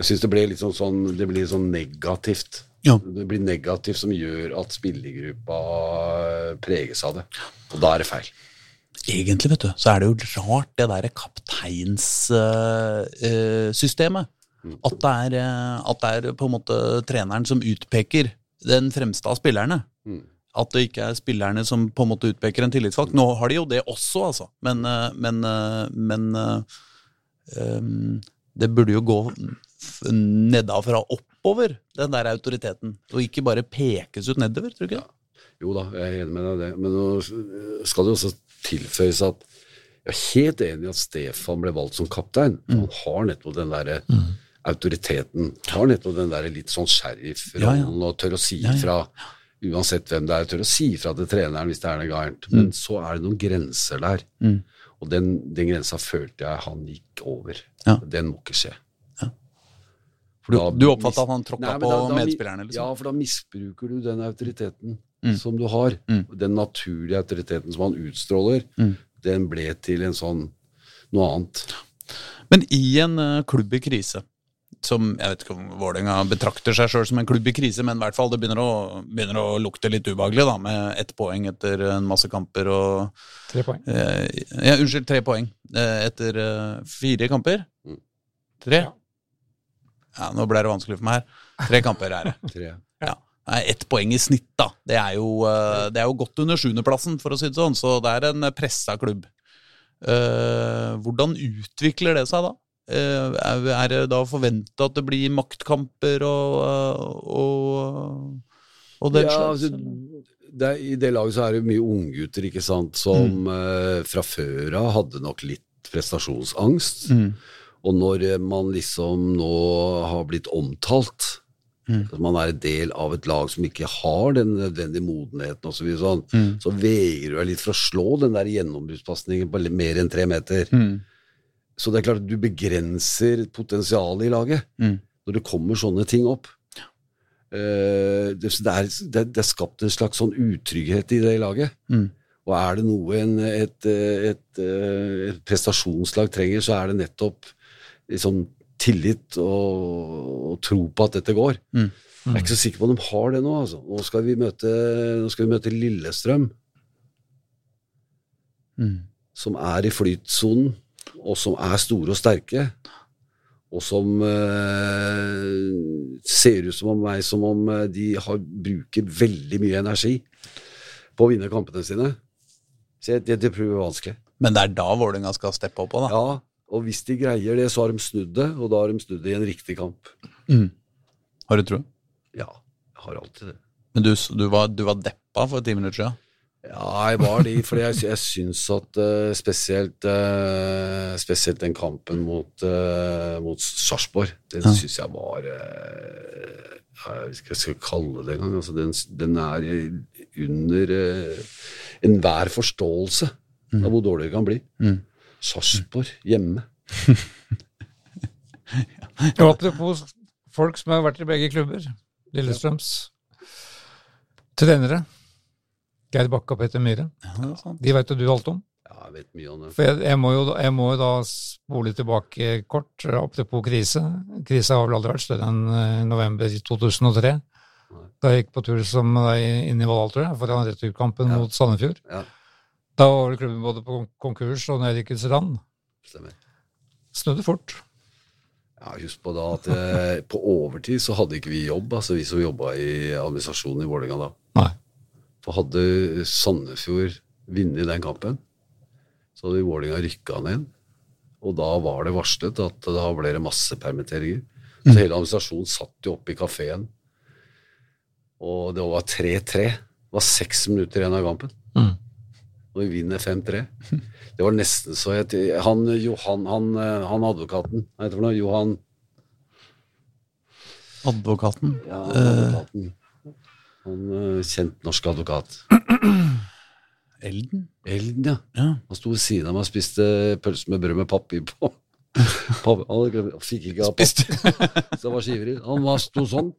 jeg syns det blir litt sånn, sånn, det blir sånn negativt. Ja. Det blir negativt som gjør at spillergruppa preges av det. Og da er det feil. Egentlig, vet du, så er det jo rart det derre kapteinssystemet. At, det er, at det er på en måte treneren som utpeker den fremste av spillerne. Mm. At det ikke er spillerne som på en måte utpeker en tillitsvalgt. Nå har de jo det også, altså. Men, eh, men, eh, men ehm, det burde jo gå nedenfra oppover, den der autoriteten. Og ikke bare pekes ut nedover, tror du ikke Ja. Jo da, jeg er enig med deg i det. Men nå skal det også tilføyes at jeg er helt enig i at Stefan ble valgt som kaptein. Mm. Han har nettopp den derre autoriteten. Har nettopp den derre litt sånn sheriff-rollen Ja, og tør å si Ja, ja. ifra. Uansett hvem det er, tør å si ifra til treneren hvis det er noe gærent. Men så er det noen grenser der. Mm. Og den, den grensa følte jeg han gikk over. Ja. Den må ikke skje. For du, du oppfatta at han tråkka på da- da medspillerne? liksom? Ja, for da misbruker du den autoriteten Mm. som du har. Mm. Den naturlige autoriteten som han utstråler, Mm. den ble til en sånn noe annet. Men i en uh, klubb i krise, som jeg vet ikke om Vålerenga betrakter seg sjøl som en klubb i krise, men i hvert fall det begynner å, begynner å lukte litt ubehagelig, da, med ett poeng etter en masse kamper og Tre poeng. eh, Ja, unnskyld, tre poeng eh, etter eh, fire kamper? Mm. Tre? Ja. Ja, nå ble det vanskelig for meg her. Tre kamper er det. [LAUGHS] Tre. Ja. Ett poeng i snitt, da. Det er jo, eh, det er jo godt under sjuendeplassen, for å si det sånn. Så det er en pressa klubb. Uh, hvordan utvikler det seg da? Uh, er- det da forventa at det blir maktkamper og, eh, og, og den Ja, slags? altså, det I det laget så er det mye unggutter ikke sant, som Mm. uh, fra før av hadde nok litt prestasjonsangst. Mm. Og når eh, man liksom nå har blitt omtalt, Mm. at man er en del av et lag som ikke har den nødvendige modenheten og så videre sånn, Mm. så vegrer du deg litt for å slå den der gjennombruddspasningen på mer enn tre meter. Mm. Så det er klart at du begrenser potensialet i laget Mm. når det kommer sånne ting opp. Uh, det, det, er, det, det er skapt en slags sånn utrygghet i det laget. Mm. Og er det noe en, et, et, et, eh, et prestasjonslag trenger, så er det nettopp liksom, tillit og, og tro på at dette går. Mm. Jeg er ikke så sikker på om de har det nå. Altså. Nå, skal vi møte, skal vi møte Lillestrøm, Mm. som er i flytsonen, og som er store og sterke. Og som eh, ser ut som om meg som om eh, de har, bruker veldig mye energi på å vinne kampene sine. Så jeg- det, det prøver vanskelig. Men det er da Vålerenga skal steppe opp òg, da. Ja, og hvis de greier det, så har de snudd det, og da har de snudd det i en riktig kamp. Mm. Har du tro? Ja, jeg har alltid det. Men du, du, var, du var deppa for ti minutter siden? Ja, jeg var det, for jeg, jeg syns at uh, spesielt, uh, spesielt den kampen mot, uh, mot Sarpsborg, den Ja. syns jeg var uh, Jeg jeg skal kalle det engang. Altså, den, den er under uh, enhver forståelse av hvor dårlig det kan bli. Mm. Sarpsborg hjemme. Og apropos folk som har vært i begge klubber. Lillestrøms trenere. Geir Bakke og Petter Myhre. Ja. De veit jo du alt om. Ja, jeg vet mye om det. For jeg, jeg, må jo, jeg må jo da spole tilbake kort, apropos krise. Krisa har vel aldri vært større enn eh, november 2003. Da jeg gikk på tur som deg inn i Valhall, tror jeg, foran returkampen Ja. mot Sandefjord. Ja, Da var vel klubben både på konkurs og nedrykkets rand. stemmer. Snudde fort. Ja, Husk på da at eh, på overtid så hadde ikke vi jobb, altså vi som jobba i administrasjonen i Vålerenga da. Nei. For hadde Sandefjord vunnet den kampen, så hadde Vålerenga rykka ned. Og da var det varslet at da ble det masse permitteringer. Så hele administrasjonen satt jo oppe i kafeen. Og det var 3-3. Det var seks minutter igjen av kampen. Mm. Og vi vinner 5-3. Det var nesten så jeg Han Johan, han, eh, han advokaten, hva heter han? Johan Advokaten. ja, advokaten. Han eh, kjent norsk advokat. Elden? Elden, ja. Ja. Han sto ved siden av meg og spiste pølse med brød med papir på. [LAUGHS] Papir, han fikk ikke av papir, så han var så ivrig. Han var, sto sånn. [LAUGHS]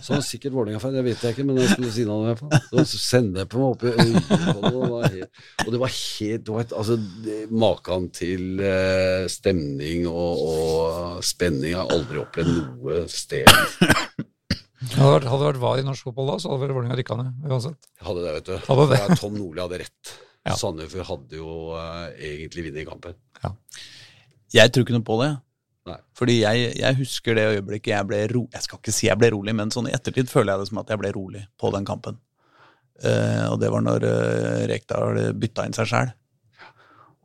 Så han sikkert Vålerenga-fan, det vet jeg ikke, men jeg sto ved siden av meg. i hvert fall. Så sennepen var øynene på meg og det var helt- Og det var helt det var et, altså, det- Maken til eh, stemning og, og spenning har aldri opplevd noe sted. Hadde det vært, hadde det vært VAR i norsk fotball da, så hadde vel Vålerenga rykka ned uansett. Jeg hadde det, vet du. Hadde det. Tom Nordli hadde rett. Ja. Sandefjord hadde jo uh, egentlig vunnet kampen. Jeg tror ikke noe på det. Nei. Fordi jeg, jeg husker det øyeblikket jeg ble ro... Jeg skal ikke si jeg ble rolig, men sånn i ettertid føler jeg det som at jeg ble rolig på den kampen. Uh, og det var når uh, Rekdal bytta inn seg sjæl.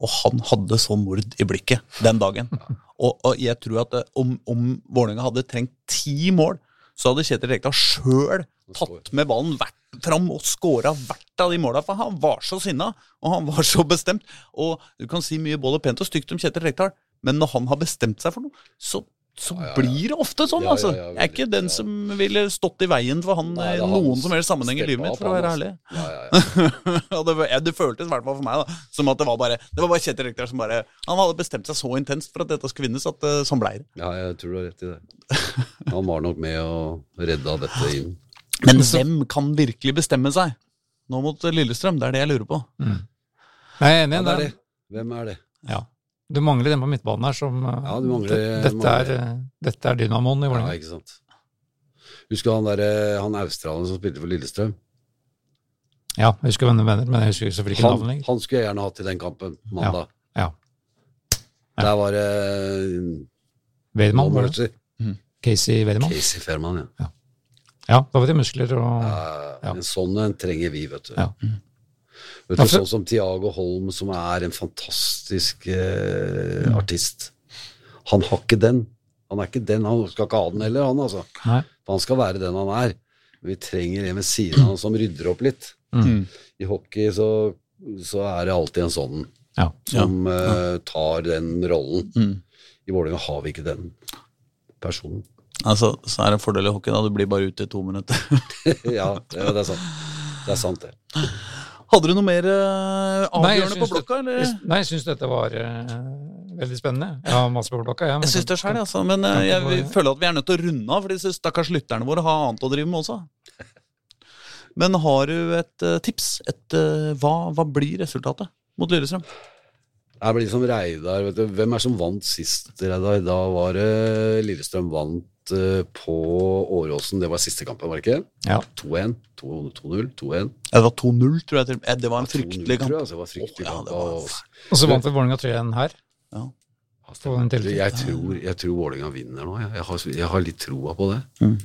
Og han hadde så mord i blikket den dagen. Og, og jeg tror at om, om Vålerenga hadde trengt ti mål, så hadde Kjetil Rekdal sjøl tatt med ballen hvert fram og skåra hvert av de måla. For han var så sinna, og han var så bestemt. Og du kan si mye både pent og stygt om Kjetil Rekdal, men når han har bestemt seg for noe, så, så Ja, ja, ja. blir det ofte sånn, altså. jeg er ikke den som ville stått i veien for han i er noen som helst sammenheng i livet mitt, for å være ærlig. Ja, ja, ja. [LAUGHS] og det, det føltes i hvert fall for meg da som at det var bare Det var bare Kjetil Rekdal som bare Han hadde bestemt seg så intenst for at dette skulle vinnes, at uh, sånn blei det. Ja, jeg tror du har rett i det. Han var nok med og redda dette inn. Men hvem kan virkelig bestemme seg nå mot Lillestrøm? Det er det jeg lurer på. Mm. Jeg er enig Ja, det er det. det. Hvem er det? Ja. Du mangler den på midtbanen her som uh, Ja, du mangler- dette, mangler- er, uh, dette er dynamoen i Ja, ikke sant. Husker du han der, han australieren som spilte for Lillestrøm? Ja, jeg husker hvem du mener, men jeg husker selvfølgelig ikke Han, navnet lenger. han skulle jeg gjerne hatt i den kampen mandag. Ja. Ja. Der var det Weidmann, nå var det? Mm. Casey Weidmann. Casey Fairman, ja. Ja, da var det muskler og Ja. En sånn en trenger vi, vet du. Ja. Vet du, Sånn som Tiago Holm, som er en fantastisk eh, Mm. artist. Han har ikke den. Han er ikke den, han skal ikke ha den heller, han altså. Nei. Han skal være den han er. Men vi trenger en ved siden av han som rydder opp litt. Mm. I hockey så, så er det alltid en sånn Ja. som eh, tar den rollen. Mm. I Vålerenga har vi ikke den personen. Altså, Så er det en fordel i hockey, da. Du blir bare ute i to minutter. [LAUGHS] ja, det, det er sant. Det er sant, det. Hadde du noe mer eh, Nei, avgjørende på blokka, eller? Nei, jeg syns dette var uh, veldig spennende. Jeg har masse på blokka, ja, men Jeg syns det sjøl, altså. Men uh, jeg bare- føler at vi er nødt til å runde av, for disse stakkars lytterne våre har annet å drive med også. Men har du et uh, tips? Et, hva, hva blir resultatet mot Lillestrøm? Det blir som Reidar. Vet du. Hvem er som vant sist, Reidar? Da var det Lillestrøm vant eh, på Åråsen. Det var siste kampen, var det ikke? Ja. 2-1. 2-0. 2-1. Ja, det var 2-0, tror jeg. til- Eh, Det var en 2-0, fryktelig kamp. jeg, altså. Det var fryktelig oh, ja, kamp. var- og- så vant vel Vålerenga 3-1 her. Ja. Jeg tror, jeg tror Vålerenga vinner nå. Jeg, jeg, har, jeg har litt troa på det. Mm.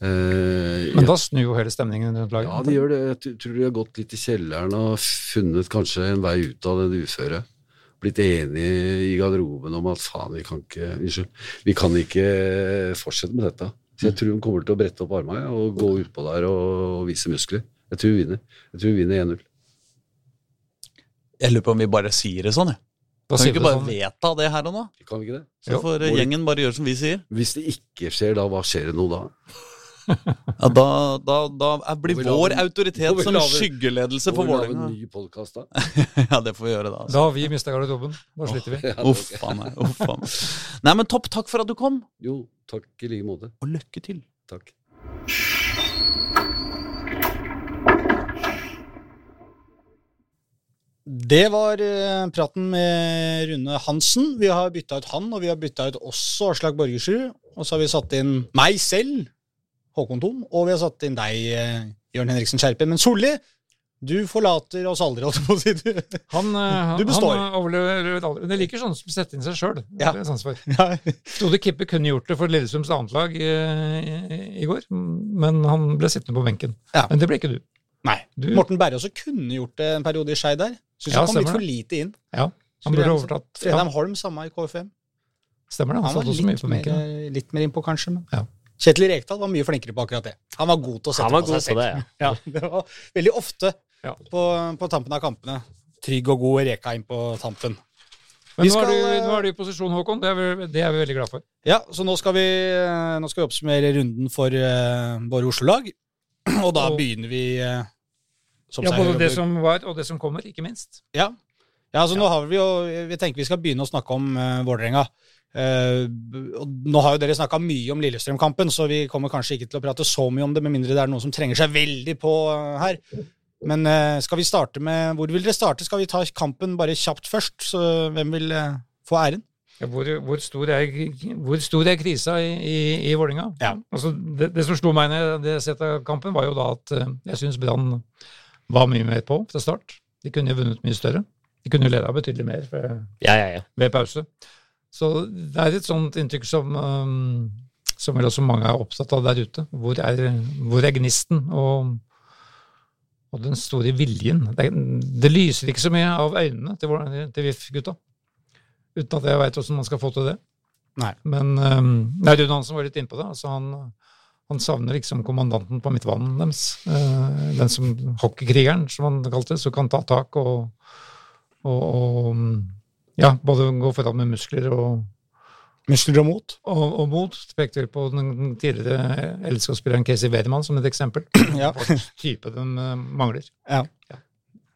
Uh, Men da snur jo hele stemningen rundt laget. Ja, de gjør det. Jeg tror de har gått litt i kjelleren og funnet kanskje en vei ut av det uføre. Blitt enige i garderoben om at faen, vi kan ikke Unnskyld. Vi kan ikke fortsette med dette. Så jeg tror hun kommer til å brette opp armene og gå utpå der og, og vise muskler. Jeg tror hun vinner. Jeg tror hun vinner 1-0. Jeg lurer på om vi bare sier det sånn, jeg. Da Kan vi ikke bare sånn. vedta det her og nå? Kan vi ikke det? Så får gjengen bare gjøre som vi sier. Hvis det ikke skjer da, hva skjer det nå da? Ja, da, da, da blir vi vår lage- autoritet vi som lave, skyggeledelse for Må vi lage Vålerenga. en ny podkast da? [LAUGHS] Ja, det får vi gjøre da. Altså. Da har vi mista garderoben. Da sliter vi. [LAUGHS] Ja, det Uff a meg. Uff a meg. Nei, men topp. Takk for at du kom, Jo, takk i like måte. og lykke til. Takk. Det var eh, praten med Rune Hansen. Vi har bytta ut han, og vi har bytta ut også Aslak Borgersrud. Og så har vi satt inn meg selv, Håkon Thon, og vi har satt inn deg, eh, Jørn Henriksen Skjerpe. Men Solli, Du forlater oss aldri, holdt jeg på å si. Du. Han, eh, Du består. han overlever aldri. Men jeg liker sånne som setter inn seg sjøl. Ja. Frode Kippe kunne gjort det for Lillestrøms annetlag i, i, i går, men han ble sittende på benken. Ja. Men det ble ikke du. Nei. Du- Morten Berre også kunne gjort det en periode i Skei der. Syns Ja, han kom litt for lite inn. Ja, han burde overtatt. Fredheim Holm, samme i KFM. stemmer det. Han, Han var litt på mer, litt mer innpå, kanskje. Men. Ja. Kjetil Rekdal var mye flinkere på akkurat det. Han var god til å sette på seg selv. det, ja. Ja, [LAUGHS] det var veldig ofte Ja. på, på tampen av kampene. Trygg og god Reka inn på tampen. Men nå, nå, er du, eh, nå er du i posisjon, Håkon. Det er, vi, det er vi veldig glad for. Ja, så nå skal vi, eh, nå skal vi oppsummere runden for uh, våre Oslo-lag. [CLEARS THROAT] Og da Og- begynner vi uh, som Ja, Både det som var, og det som kommer, ikke minst. Ja. ja, altså nå har vi jo Vi tenker vi skal begynne å snakke om uh, Vålerenga. Eh, nå har jo dere snakka mye om Lillestrøm-kampen, så vi kommer kanskje ikke til å prate så mye om det, med mindre det er noen som trenger seg veldig på eh, her. Men eh, skal vi starte med Hvor vil dere starte? Skal vi ta kampen bare kjapt først? Så hvem vil få æren? Ja, hvor, hvor, stor er, hvor stor er krisa i, i, i Vålerenga? Ja. Altså, det, det som slo meg ned jeg sett av kampen, var jo da at jeg syns Brann var mye mer på fra start. De kunne jo vunnet mye større. De kunne jo leda betydelig mer ved, Ja, ja, ja. ved pause. Så det er et sånt inntrykk som, um, som vel også mange er opptatt av der ute. Hvor er, hvor er gnisten og, og den store viljen? Det, det lyser ikke så mye av øynene til, til VIF-gutta. Uten at jeg veit åssen man skal få til det. Nei. Men um, nei, Rune Hansen var litt innpå det. Altså han, han savner liksom kommandanten på midtbanen deres. Uh, den som hockeykrigeren, som han kalte det, som kan ta tak og, og, og ja, både gå foran med muskler og, Muskler og mot? og, og mot. Pekte på den tidligere LSK-spilleren Casey Wedemann som et eksempel. [CLEARS THROAT] Ja. Type de eh, mangler. ja.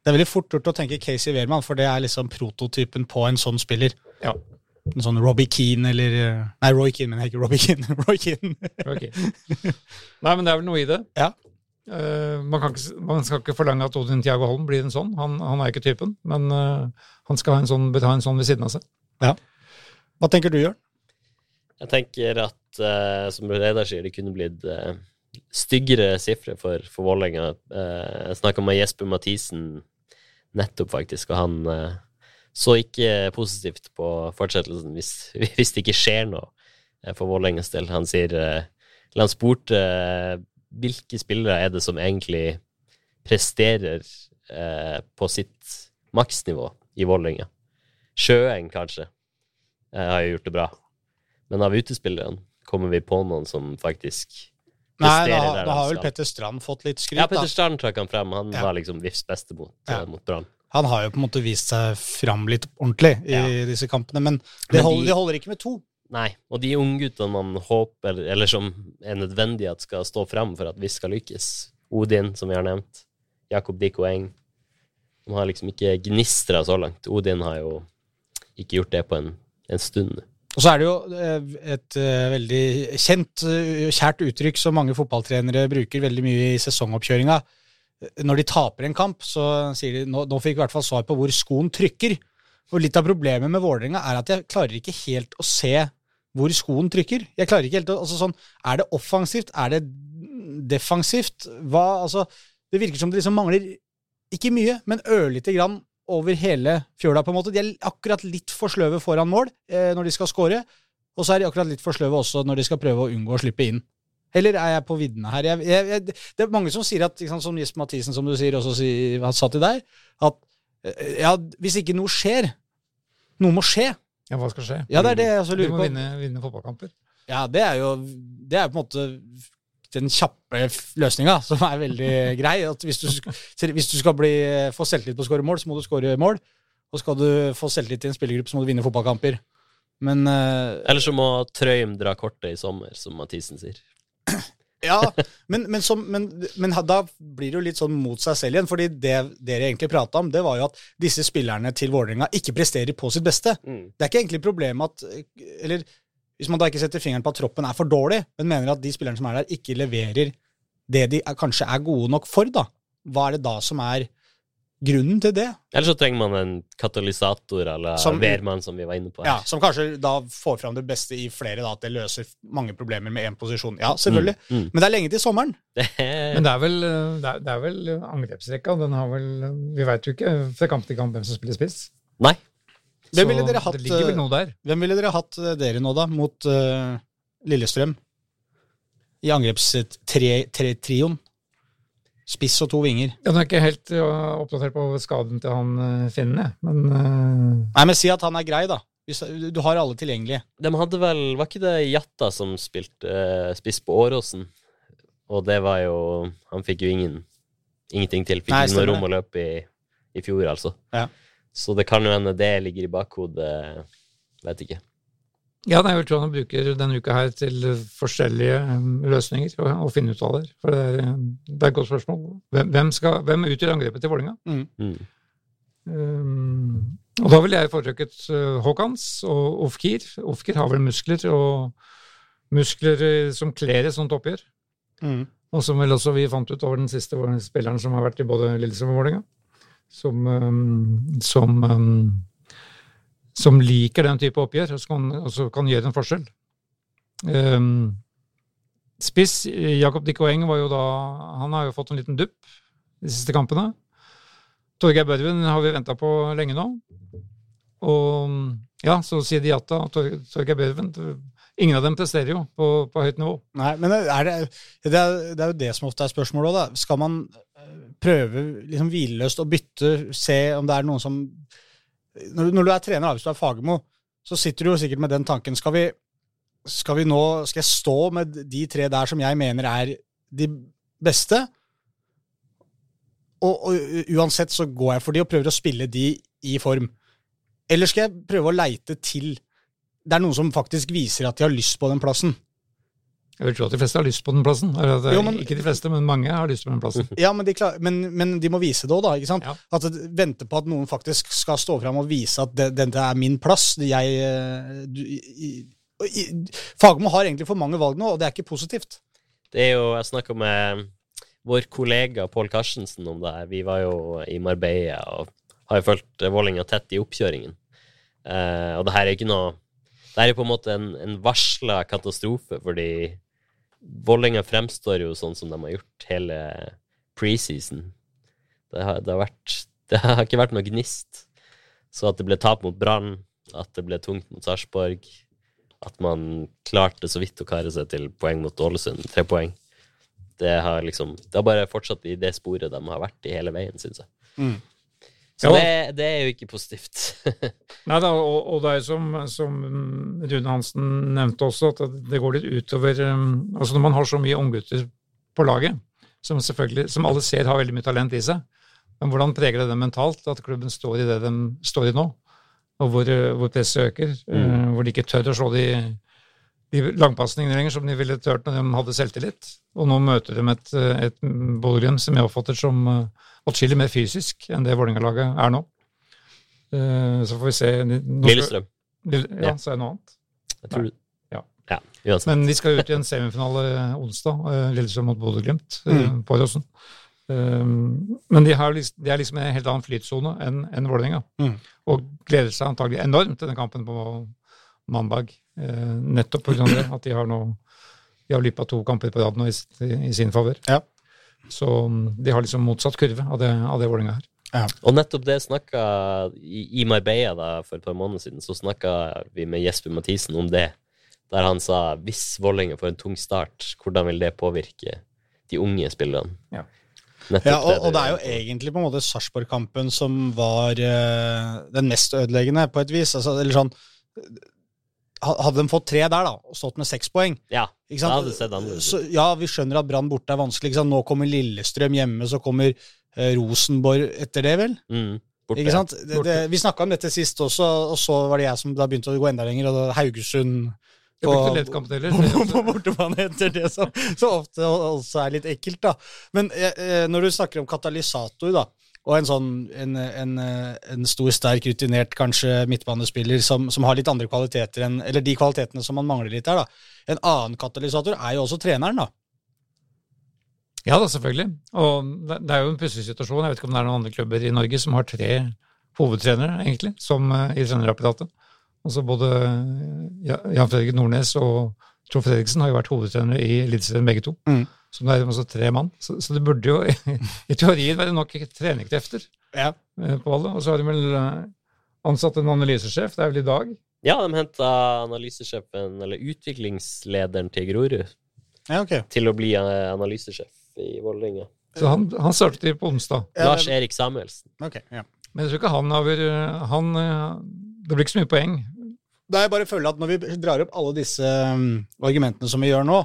Det er veldig fort gjort å tenke Casey Wehrmann, for det er liksom prototypen på en sånn spiller. Ja. En sånn Robbie Keane eller eh, Nei, Roy Keane, men ikke Robbie Keane. [LAUGHS] Roy Keane. Ok. Nei, men det er vel noe i det. Ja. Eh, man, kan ikke, man skal ikke forlange at Odin Thiago Holm blir en sånn. Han, han er ikke typen, men eh, han skal ha en sånn, ha en sånn ved siden av seg. Hva tenker du, Jørn? Jeg tenker at, eh, som Reidar sier, det kunne blitt styggere sifre for, for Vålerenga. Eh, jeg snakka med Jesper Mathisen nettopp, faktisk, og han så ikke positivt på fortsettelsen hvis, [LAUGHS] hvis det ikke skjer noe for Vålerengas del. Han sier eller Han spurte hvilke spillere er det som egentlig presterer eh, på sitt maksnivå i Vålerenga. Sjøeng, kanskje, eh, har jo gjort det bra. Men av utespillerne kommer vi på noen som faktisk Nei, presterer da, der da har vel. Petter Strand fått litt skryt. Ja. Petter Strand trakk han frem. Han Ja. var liksom VIFs beste mot, Ja. eh, mot Brann. Han har jo på en måte vist seg fram litt ordentlig i Ja. disse kampene, men det, Men de- holder, de holder ikke med to. Nei, og de ungguttene man håper, eller som er nødvendig at skal stå frem for at vi skal lykkes, Odin, som vi har nevnt, Jakob Dikko Eng, de har liksom ikke gnistra så langt. Odin har jo ikke gjort det på en, en stund. Og så er det jo eh, et eh, veldig kjent, eh, kjært uttrykk som mange fotballtrenere bruker veldig mye i sesongoppkjøringa. Når de taper en kamp, så sier de nå, nå fikk vi i hvert fall svar på hvor skoen trykker. Og litt av problemet med Vålerenga er at jeg klarer ikke helt å se hvor skoen trykker. Jeg klarer ikke helt å, altså sånn, Er det offensivt? Er det defensivt? Hva, altså, det virker som det liksom mangler ikke mye, men ørlite grann over hele fjøla, på en måte. De er akkurat litt for sløve foran mål eh, når de skal score, og så er de akkurat litt for sløve også når de skal prøve å unngå å slippe inn. Eller er jeg på viddene her? Jeg, jeg, jeg, det er mange som sier at, liksom, som Jesper Mathisen, som du sier, også si, satt til deg, at eh, ja, hvis ikke noe skjer Noe må skje. Ja, hva skal skje? Ja, det er det jeg også Du lurer må på. vinne, vinne fotballkamper. Ja, det er jo Det er på en måte den kjappe løsninga, som er veldig [LAUGHS] grei. At hvis du, hvis du skal bli, få selvtillit på å skåre mål, så må du skåre mål. Og skal du få selvtillit i en spillergruppe, så må du vinne fotballkamper. Men uh, Eller så må Trøim dra kortet i sommer, som Mathisen sier. Ja, men, men, som, men, men da blir det jo litt sånn mot seg selv igjen. fordi det dere egentlig prata om, det var jo at disse spillerne til Vålerenga ikke presterer på sitt beste. Mm. Det er ikke egentlig problemet at Eller hvis man da ikke setter fingeren på at troppen er for dårlig, men mener at de spillerne som er der, ikke leverer det de er, kanskje er gode nok for, da. Hva er det da som er grunnen til det. Eller så trenger man en katalysator eller Som- Wehrmann, som vi var inne på. Ja. Som kanskje da får fram det beste i flere, da, at det løser mange problemer med én posisjon. Ja, selvfølgelig. Mm, mm. Men det er lenge til sommeren. Er, [LAUGHS] Men det er vel, eh, det er, det er vel angrepsrekka. Den har vel Vi veit jo ikke fra kamp til kamp hvem som spiller spiss. nei. Hvem ville dere hatt, eh. Hvem ville dere hatt eh, dere nå, da, mot uh, Lillestrøm? I angrepstrioen. Spiss og to vinger. Jeg er ikke helt eh, oppdatert på skaden til han finnen, jeg. Men eh, Nei, men si at han er grei, da. Hvis, du har alle tilgjengelige. De hadde vel Var ikke det Jatta som spilte eh, spiss på Åråsen? Og det var jo Han fikk jo ingen ingenting til. Fikk ikke noe rom å løpe i i fjor, altså. Ja. Så det kan jo hende det ligger i bakhodet. Vet ikke. Ja, det er vel tror han bruker denne uka her til forskjellige eh, løsninger og, og finne ut av det. For det er, eh, det er et godt spørsmål. Hvem, hvem, skal, hvem utgjør angrepet til Vålinga? Mm. Um, og da ville jeg foretrukket uh, Haakons og Ofkir. Ofkir har vel muskler, og muskler eh, som kler et sånt oppgjør. Mm. Og som vel også vi fant ut over den siste spilleren som har vært i både Lillestrøm og Vålerenga. Som, um, som, um, som liker den type oppgjør, og som kan, kan gjøre en forskjell. Um, spiss Jakob Dikoeng var jo da Han har jo fått en liten dupp de siste kampene. Torgeir Børven har vi venta på lenge nå. Og ja, så sier de Jatta og Tor- Torgeir Børven Ingen av dem presterer jo på, på høyt nivå. Nei, men er det, det, er, det er jo det som ofte er spørsmålet òg, da. Skal man eh, prøve liksom hvileløst å bytte, se om det er noen som Når, når du er trener, du er Fagermo, så sitter du jo sikkert med den tanken. Skal vi, skal vi nå Skal jeg stå med de tre der som jeg mener er de beste? Og, og uansett så går jeg for de og prøver å spille de i form. Eller skal jeg prøve å leite til Det er noen som faktisk viser at de har lyst på den plassen. Jeg vil tro at de fleste har lyst på den plassen. Jo, men- Ikke de fleste, men mange har lyst på den plassen. Ja, men de, klar, men, men de må vise det òg, da. ikke sant? Ja. At Vente på at noen faktisk skal stå fram og vise at dette er min plass. Det Jeg, eh, du, i, i, Fagmo har egentlig for mange valg nå, og det er ikke positivt. Det er jo Jeg snakka med vår kollega Pål Karstensen om det her. Vi var jo i Marbella og har jo fulgt Vålerenga tett i oppkjøringen. Eh, og det her er ikke noe Det her er på en måte en, en varsla katastrofe, fordi Vålerenga fremstår jo sånn som de har gjort hele preseason. Det har, det har vært [LAUGHS] Det har ikke vært noe gnist. Så at det ble tap mot Brann, at det ble tungt mot Sarpsborg, at man klarte så vidt å kare seg til poeng mot Ålesund, tre poeng. Det har liksom Det har bare fortsatt i det sporet de har vært i hele veien, syns jeg. Mm. Så Ja. det, det er jo ikke positivt. [LAUGHS] Nei da, og, og det er jo som, som Rune Hansen nevnte også, at det går litt utover um, Altså når man har så mye unggutter på laget, som selvfølgelig, som alle ser har veldig mye talent i seg, men hvordan preger det dem mentalt at klubben står i det de står i nå? Og hvor, uh, hvor presset øker, mm. hvor de ikke tør å slå de, de langpasningene lenger som de ville tørt når de hadde selvtillit. Og nå møter de et, uh, et Bodø-Glimt som jeg oppfatter som uh, atskillig mer fysisk enn det Vålerenga-laget er nå. Uh, Så får vi se. Lillestrøm. Lille- Ja, Ja. så er det noe annet. Jeg tror Ja. ja. Uansett. Men de skal ut i en semifinale onsdag, eh, Lillestrøm mot Bodø-Glimt, eh, Mm. på Åråsen. Men de, har, de er liksom i en helt annen flytsone enn en Vålerenga. Mm. Og gleder seg antagelig enormt til den kampen på mandag. eh, Nettopp pga. det, at de har nå de har lyppa to kamper på rad nå i, i sin favør. Ja. Så de har liksom motsatt kurve av det, av det Vålerenga har. Og nettopp det snakka i, i Marbella da, for et par måneder siden, så snakka vi med Jesper Mathisen om det. Der han sa hvis Vålerenga får en tung start, hvordan vil det påvirke de unge spillerne? Ja. Nettopp Ja, og, og det er jo egentlig på en måte Sarpsborg-kampen som var uh, den mest ødeleggende, på et vis. Altså, eller sånn Hadde de fått tre der, da, og stått med seks poeng Ja, ikke det sant? hadde sett annerledes Så, ja, vi skjønner at Brann borte er vanskelig. Ikke sant? Nå kommer Lillestrøm hjemme, så kommer eh, Rosenborg etter det, vel? Mm, borte. Ikke sant? Det, det, vi snakka om dette sist også, og så var det jeg som da begynte å gå enda lenger, og da Haugesund Det blir ikke heller. på, [LAUGHS] på bortebane etter det som så ofte også er litt ekkelt, da. Men eh, eh, når du snakker om katalysator, da, og en sånn en, en, en stor, sterk, rutinert kanskje midtbanespiller som, som har litt andre kvaliteter enn Eller de kvalitetene som man mangler litt her, da. En annen katalysator er jo også treneren, da. Ja da, selvfølgelig. Og det, er jo en pussig situasjon. Jeg vet ikke om det er noen andre klubber i Norge som har tre hovedtrenere, egentlig, som eh, i trenerapparatet. Altså både Jan Fredrik Nordnes og Trond Fredriksen har jo vært hovedtrenere i Eliteserien begge to. Mm. Så det er altså tre mann. Så, så det burde jo [LAUGHS] i teorien være nok treningskrefter Ja. eh, på alle. Og så har de vel eh, ansatt en analysesjef, det er vel i dag. Ja, de henta analysesjefen, eller utviklingslederen til Grorud, ja, okay. til å bli eh, analysesjef i Vålerenga. Så han, han startet på onsdag. Ja, Lars Erik Samuelsen. Okay, ja. Men jeg tror ikke han har vært han, Det blir ikke så mye poeng. Da jeg bare føler at når vi drar opp alle disse um, argumentene som vi gjør nå,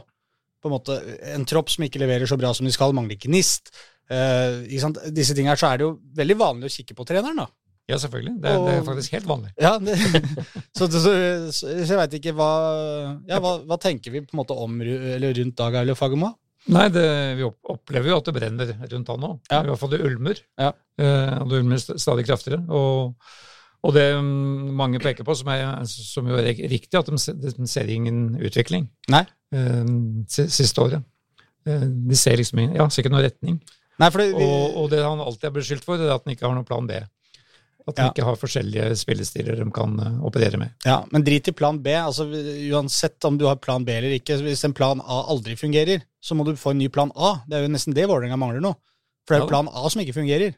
på en måte en tropp som ikke leverer så bra som de skal, mangler gnist, Uh, disse tingene her, så er det jo veldig vanlig å kikke på treneren, da. Ja, selvfølgelig. Det, er- det er faktisk helt vanlig. Ja, det, [LAUGHS] så, så, så, jeg veit ikke hva Ja, hva, hva tenker vi på en måte om eller rundt Dag Aule Fagermo? Nei, det, vi opplever jo at det brenner rundt han nå. Ja. I hvert fall det ulmer. Ja. Eh, og det ulmer stadig kraftigere. Og, og det mm, mange peker på, som, er, som jo er riktig, at de, de ser ingen utvikling Nei. Eh, siste året. Eh, de ser liksom ja, ser ikke noen retning. Nei, vi, Og, og det han alltid er beskyldt for, det er at han ikke har noen plan B. At han Ja. ikke har forskjellige spillestiler de kan eh, operere med. ja, men drit i plan B. altså Uansett om du har plan B eller ikke, hvis en plan A aldri fungerer, så må du få en ny plan A. Det er jo nesten det Vålerenga mangler nå. For det er jo plan A som ikke fungerer.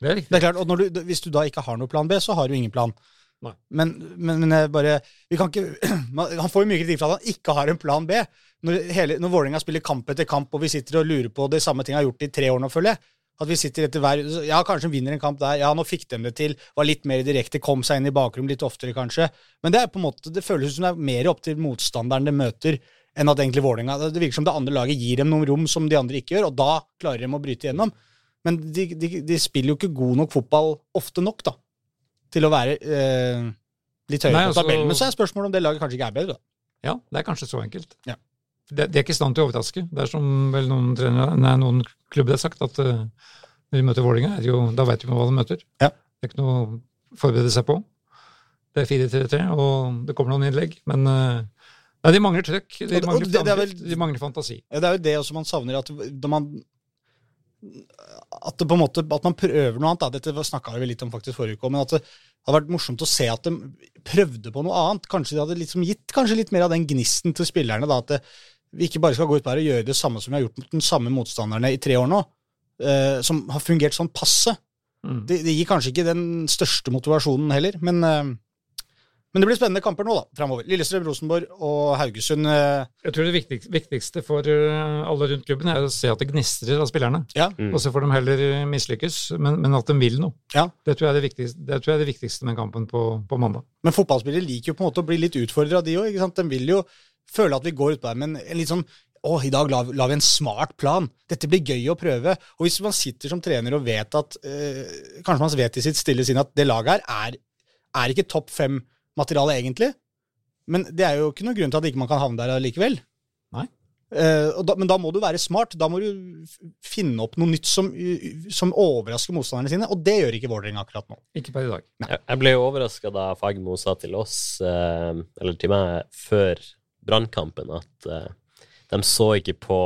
Det er. Det er klart, og du, Hvis du da ikke har noe plan B, så har du ingen plan. Men, men, men bare vi kan ikke, [CLEARS THROAT] Han får jo mye kritikk for at han ikke har en plan B. Når, hele, når Vålerenga spiller kamp etter kamp, og vi sitter og lurer på det samme ting har gjort i tre år nå, føler jeg. At vi sitter etter hver Ja, kanskje vinner en kamp der. Ja, nå fikk de det til. Var litt mer direkte, kom seg inn i bakrom litt oftere, kanskje. Men det er på en måte, det føles som det er mer opp til motstanderen de møter, enn at egentlig Vålerenga Det virker som det andre laget gir dem noen rom som de andre ikke gjør, og da klarer de å bryte igjennom. Men de, de, de spiller jo ikke god nok fotball ofte nok, da, til å være eh, litt høyere Nei, på altså- tabellen. Men så er spørsmålet om det laget kanskje ikke er bedre, da. Ja, det er kanskje så enkelt. Ja. Det, de er ikke i stand til å overraske. Det er som vel noen, trenere, nei, noen klubber har sagt, at uh, når de møter Vålerenga, er da vet de hva de møter. Ja. Det er ikke noe å forberede seg på. Det er 4-3-3, og det kommer noen innlegg. Men uh, nei, de mangler trøkk. De, mangler, det- det er vel- de mangler fantasi. Ja, det er jo det også man savner, at når man at det på en måte, at man prøver noe annet. Da. Dette snakka vi litt om faktisk forrige uke, men at det hadde vært morsomt å se at de prøvde på noe annet. Kanskje de hadde liksom gitt kanskje litt mer av den gnisten til spillerne. da, At det, vi ikke bare skal gå ut der og gjøre det samme som vi har gjort mot den samme motstanderne i tre år nå. eh, som har fungert sånn passe. Mm. Det, det gir kanskje ikke den største motivasjonen heller, men, eh, men det blir spennende kamper nå, da, framover. Lillestrøm, Rosenborg og Haugesund. eh, Jeg tror det viktigste, for eh, alle rundt klubben er å se at det gnistrer av spillerne. ja, Mm. Og så får de heller eh, mislykkes, men, men at de vil noe. Ja. Det, tror jeg er det, viktigste, det tror jeg er det viktigste med kampen på, på mandag. Men fotballspillere liker jo på en måte å bli litt utfordra, de òg. De vil jo føle at vi går utpå der med en, litt sånn å, i dag la, la vi en smart plan. Dette blir gøy å prøve. Og hvis man sitter som trener og vet at øh, Kanskje man vet i sitt stille sinn at det laget her er, er ikke topp fem-materiale, egentlig. Men det er jo ikke noen grunn til at ikke man kan havne der likevel. Nei. Eh, da, men da må du være smart. Da må du finne opp noe nytt som, som overrasker motstanderne sine, og det gjør ikke Vålerenga akkurat nå. Ikke per i dag. Jeg jeg ble jo overraska da Fagermo sa til oss, uh, eller til meg, før brannkampen, at uh, de så ikke på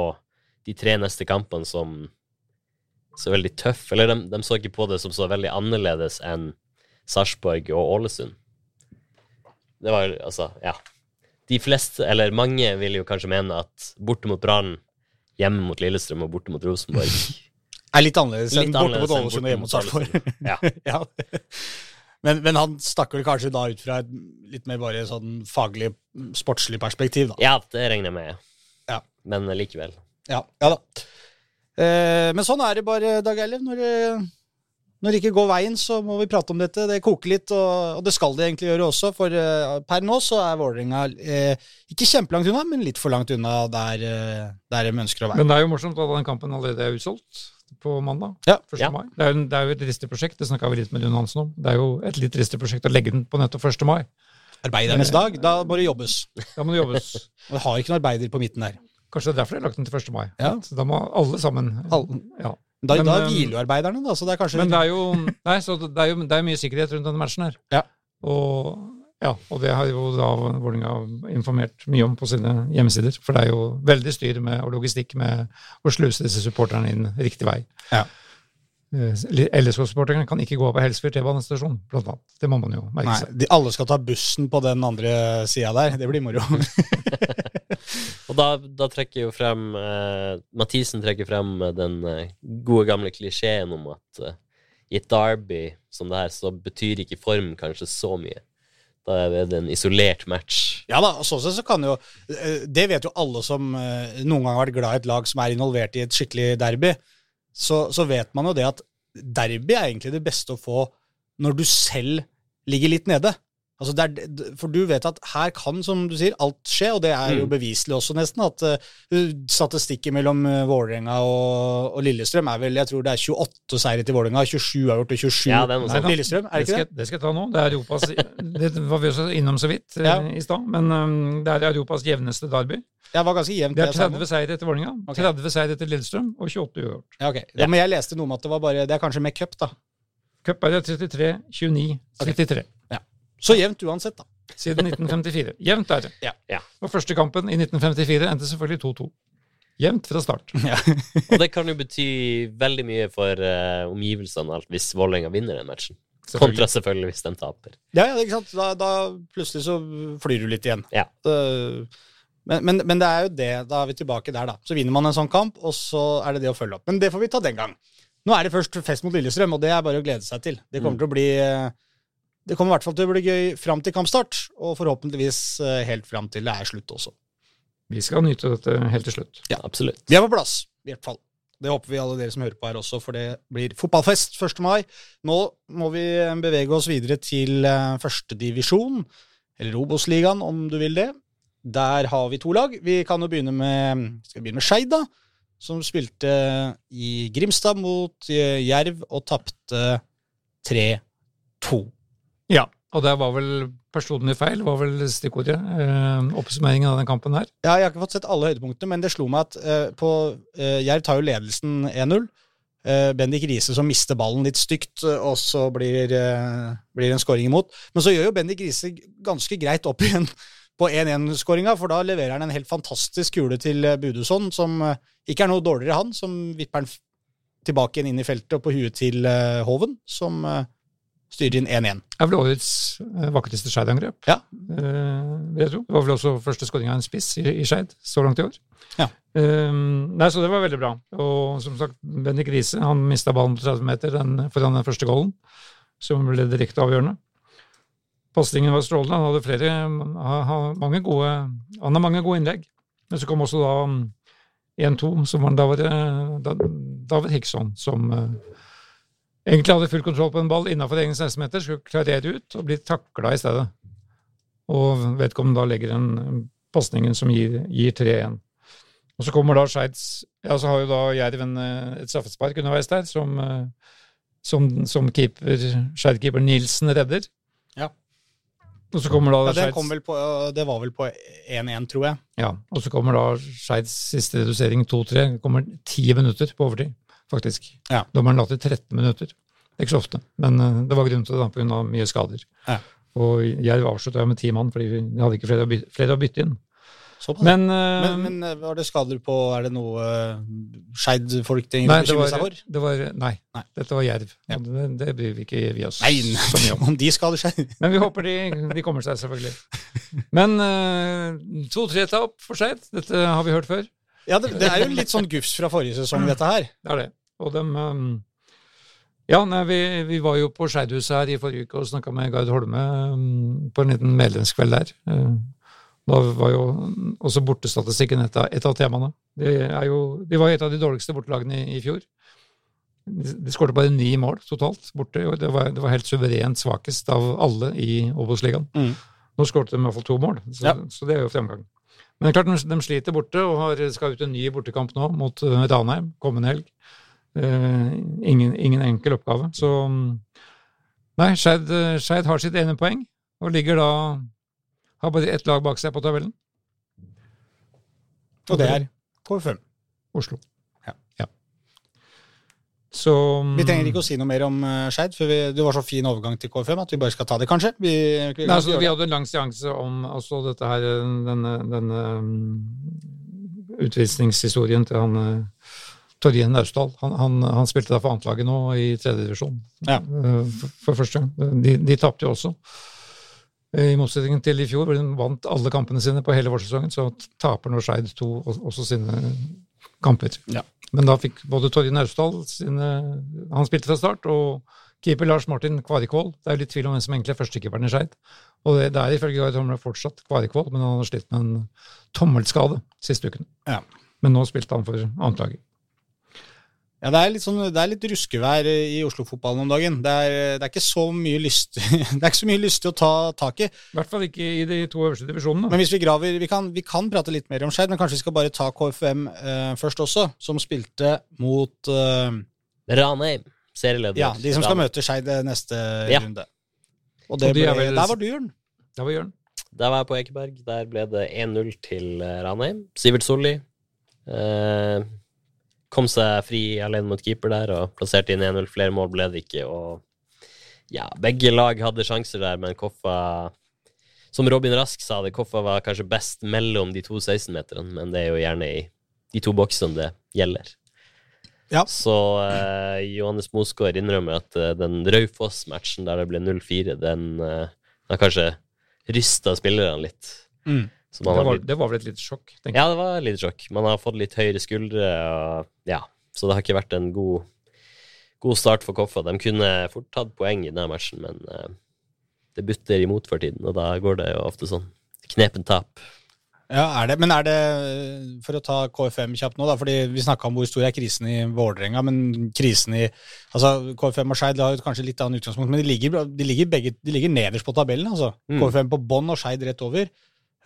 de tre neste kampene som så veldig tøff, Eller de, de så ikke på det som så veldig annerledes enn Sarpsborg og Ålesund. Det var altså, ja. De fleste, eller mange, vil jo kanskje mene at borte mot Brann, hjemme mot Lillestrøm og borte mot Rosenborg [LAUGHS] Er litt annerledes Litt enn borte mot Ålesund og hjemme mot Sarpsborg. Ja. [LAUGHS] ja. Men, men han snakker vel kanskje da ut fra et litt mer bare sånn faglig, sportslig perspektiv, da. Ja, det regner jeg med. Ja. Men likevel. Ja, ja da. Eh, men sånn er det bare, Dag Eilev. Når, det- når det ikke går veien, så må vi prate om dette. Det koker litt, og, og det skal det egentlig gjøre også. For uh, per nå så er Vålerenga uh, ikke kjempelangt unna, men litt for langt unna der, uh, der de ønsker å være. Men det er jo morsomt at den kampen allerede er utsolgt på mandag. Ja. 1. Ja. mai. Det er, jo, det er jo et dristig prosjekt, det snakka vi litt med Lund Hansen om. Det er jo et litt dristig prosjekt å legge den på nettopp 1. mai. Arbeidernes dag, da må det jobbes. Da må det jobbes. [LAUGHS] Og det har ikke noen arbeider på midten der. Kanskje det er derfor de har lagt den til 1. mai. Ja. Så da må alle sammen Alle. Ja. Da, Men, da eh, hviler jo arbeiderne, da, så det er kanskje Men det er jo, nei, så det er jo det er mye sikkerhet rundt denne matchen her. Ja. Og Ja, og det har jo da Vålerenga informert mye om på sine hjemmesider. For det er jo veldig styr med, og logistikk med å sluse disse supporterne inn riktig vei. Ja. Eh, LSK-supporterne kan ikke gå på Helsfyr T-banestasjon, blant annet. Det må man jo merke Nei, seg. de, alle skal ta bussen på den andre sida der. Det blir moro. [LAUGHS] Og da, da trekker jo frem eh, Mathisen trekker frem eh, den eh, gode, gamle klisjeen om at eh, i et derby som det her, så betyr ikke form kanskje så mye. Da er det en isolert match. ja da, og sånn sett så kan jo eh, Det vet jo alle som eh, noen gang har vært glad i et lag som er involvert i et skikkelig derby. Så, så vet man jo det at derby er egentlig det beste å få når du selv ligger litt nede. Altså det er, for du vet at her kan, som du sier, alt skje, og det er jo Mm. beviselig også nesten. at uh, Statistikken mellom uh, Vålerenga og, og Lillestrøm er vel jeg tror det er 28 seire til Vålerenga, 27 har gjort og 27 Ja, det er Nei, Lillestrøm. Er det Det ikke skal, det? det skal jeg ta nå. Det er Europas Det var vi også innom så vidt eh, Ja. i stad, men um, det er Europas jevneste derby. Det var ganske jevnt. Det er jeg sa nå. 30 seire etter Vålerenga, okay. 30 seire etter Lillestrøm og 28 uavgjort. Ja, ok. Ja, men jeg leste noe om at det var bare Det er kanskje med cup, da. Cup er det 33, 29, 33. Så jevnt uansett, da. Siden 1954. Jevnt er det. Ja. Ja. Og første kampen i 1954 endte selvfølgelig 2-2. Jevnt fra start. [LAUGHS] Og det kan jo bety veldig mye for uh, omgivelsene alt hvis Vålerenga vinner den matchen. Kontra selvfølgelig hvis den taper. Ja, ja, ikke sant? Da, da plutselig så flyr du litt igjen. Ja. Men, men, men det er jo det. Da er vi tilbake der, da. Så vinner man en sånn kamp, og så er det det å følge opp. Men det får vi ta den gang. Nå er det først fest mot Lillestrøm, og det er bare å glede seg til. Det kommer Mm. til å bli eh, Det kommer i hvert fall til å bli gøy fram til kampstart, og forhåpentligvis eh, helt fram til det er slutt også. Vi skal nyte dette helt til slutt. Ja, absolutt. Vi er på plass, i hvert fall. Det håper vi alle dere som hører på her også, for det blir fotballfest 1. mai. Nå må vi eh, bevege oss videre til eh, førstedivisjon, eller Obos-ligaen om du vil det. Der har vi to lag. Vi kan jo begynne med, skal begynne med Skeid, da. Som spilte i Grimstad mot Jerv og tapte 3-2. Ja, og det var vel personlig feil, var vel stikkordet. Eh, oppsummeringen av den kampen her. Ja, jeg har ikke fått sett alle høydepunktene, men det slo meg at eh, på eh, Jerv tar jo ledelsen 1-0. Eh, Bendik Riise som mister ballen litt stygt, eh, og så blir, eh, blir en scoring imot. Men så gjør jo Bendik Riise ganske greit opp igjen på 1-1-skåringa, for da leverer han en helt fantastisk kule til eh, Budusson, som eh, ikke er noe dårligere han, som vipper den tilbake igjen inn i feltet og på huet til Hoven, som styrer inn 1-1. Det er vel årets eh, vakreste Skeid-angrep. Ja. Eh, vil jeg tro. Det var vel også første skåring av en spiss i, i Skeid så langt i år. Ja. Eh, nei, så det var veldig bra. Og som sagt, Bendik Riise han mista ballen på 30 meter den, foran den første goalen, som ble direkte avgjørende. Pasningen var strålende. Han hadde flere han ha, mange gode, Han har mange gode innlegg. Men så kom også da mm, 1-2, som var David, da, David Hickson, som eh, egentlig hadde full kontroll på en ball innenfor egen 16-meter, skulle klarere ut og bli takla i stedet. Og vedkommende da legger den pasningen som gir, gir 3-1. Og så kommer da Skeids Ja, så har jo da Jerven eh, et straffespark underveis der, som, eh, som, som keeper, Skeid-keeper Nilsen redder. Ja. Og så kommer da Ja, vel på, det var vel på 1-1, tror jeg. ja, og så kommer da Skeids siste redusering 2-3. Det kommer ti minutter på overtid, faktisk. Ja. Dommeren la til 13 minutter. Det er ikke så ofte, men eh, det var grunn til det pga. mye skader. Ja. Og Jerv avslutta med ti mann, fordi de hadde ikke flere å, bytte, flere å bytte inn. Men, uh, Men, men eh, var det skader på Er det noe uh, Skeid-folk nei, trenger å bekymre seg for? det var, nei, Nei. dette var Jerv. Ja. Det, det bryr vi ikke vi oss Nei, så mye om. om de skader seg [LAUGHS] Men vi håper de, de kommer seg, selvfølgelig. Men uh, to-tre-tap for Skeid, dette har vi hørt før. Ja, det, det er jo litt sånn gufs fra forrige sesong, dette her. Det er det. Og dem um, Ja, nei, vi, vi var jo på Skeidhuset her i forrige uke og snakka med Gard Holme um, på en liten medlemskveld der. Uh, da var jo også bortestatistikken et av, et av temaene. De, jo, de var et av de dårligste bortelagene i, i fjor. De, de skåret bare ni mål totalt borte. og Det var, det var helt suverent svakest av alle i Obos-ligaen. Mm. Nå skåret de i hvert fall to mål, så, Ja. så det er jo fremgang. Men det er klart, de, de sliter borte og har, skal ut en ny bortekamp nå mot uh, Ranheim kommende helg. Eh, ingen, ingen enkel oppgave. Så mm, nei, Skeid eh, har sitt ene poeng og ligger da har bare ett lag bak seg på tabellen. Og det er KFM. Oslo. Ja. ja. Så Vi trenger ikke å si noe mer om uh, Skeid, for vi, det var så fin overgang til KFM at vi bare skal ta det, kanskje. Vi, vi, Nei, altså, vi hadde en lang seanse om altså, dette her, denne, denne um, utvisningshistorien til han uh, Torjen Naustdal. Han, han, han, spilte da for annetlaget nå i tredje divisjon ja. uh, for, for, første gang. De, de tapte jo også. I motsetning til i fjor, hvor de vant alle kampene sine på hele vårsesongen, så taper nå Skeid to også sine kamper. Ja. Men da fikk både Torje Naustdal sine Han spilte fra start, og keeper Lars Martin Kvarikvold. Det er litt tvil om hvem som egentlig er førstekeeperen i Skeid. Og det, det er ifølge Gard Tomle fortsatt Kvarikvold, men han har slitt med en tommelskade siste uken. Ja. Men nå spilte han for annetlaget. Ja, det er litt, sånn, det er litt ruskevær i Oslo-fotballen om dagen. Det er, det er, ikke så mye lyst [LAUGHS] Det er ikke så mye lystig å ta tak i. I hvert fall ikke i de to øverste divisjonene. Men hvis vi graver Vi kan, vi kan prate litt mer om Skeid, men kanskje vi skal bare ta KFM eh, først også, som spilte mot eh, Ranheim, serieleder. Ja, de som skal møte Skeid neste Ja. runde. Og det Og de ble, er vel- Der var du, Jørn. Der var Jørn. Der var jeg på Ekeberg. Der ble det 1-0 til eh, Ranheim. Sivert Solli eh, kom seg fri alene mot keeper der og plasserte inn 1-0. Flere mål ble det ikke. Og ja, begge lag hadde sjanser der, men Koffa Som Robin Rask sa det, Koffa var kanskje best mellom de to 16-meterne, men det er jo gjerne i de to boksene det gjelder. Ja. Så eh, Johannes Mosgaard innrømmer at eh, den Raufoss-matchen der det ble 0-4, den eh, har kanskje rysta spillerne litt. Mm. Så Det var, blitt, det var vel et lite sjokk, tenker jeg. ja, det var et litt sjokk. Man har fått litt høyere skuldre, og, ja, så det har ikke vært en god, god start for Koffa. De kunne fort tatt poeng i denne matchen, men uh, det butter imot for tiden, og da går det jo ofte sånn. Knepent tap. Ja, er det, Men er det, for å ta KFM kjapt nå, da, fordi vi snakka om hvor stor er krisen i Vålerenga, men krisen i altså KFM og Skeid har jo kanskje litt annet utgangspunkt, men de ligger, de ligger, begge, de ligger nederst på tabellen. altså. Mm. KFM på bånn og Skeid rett over.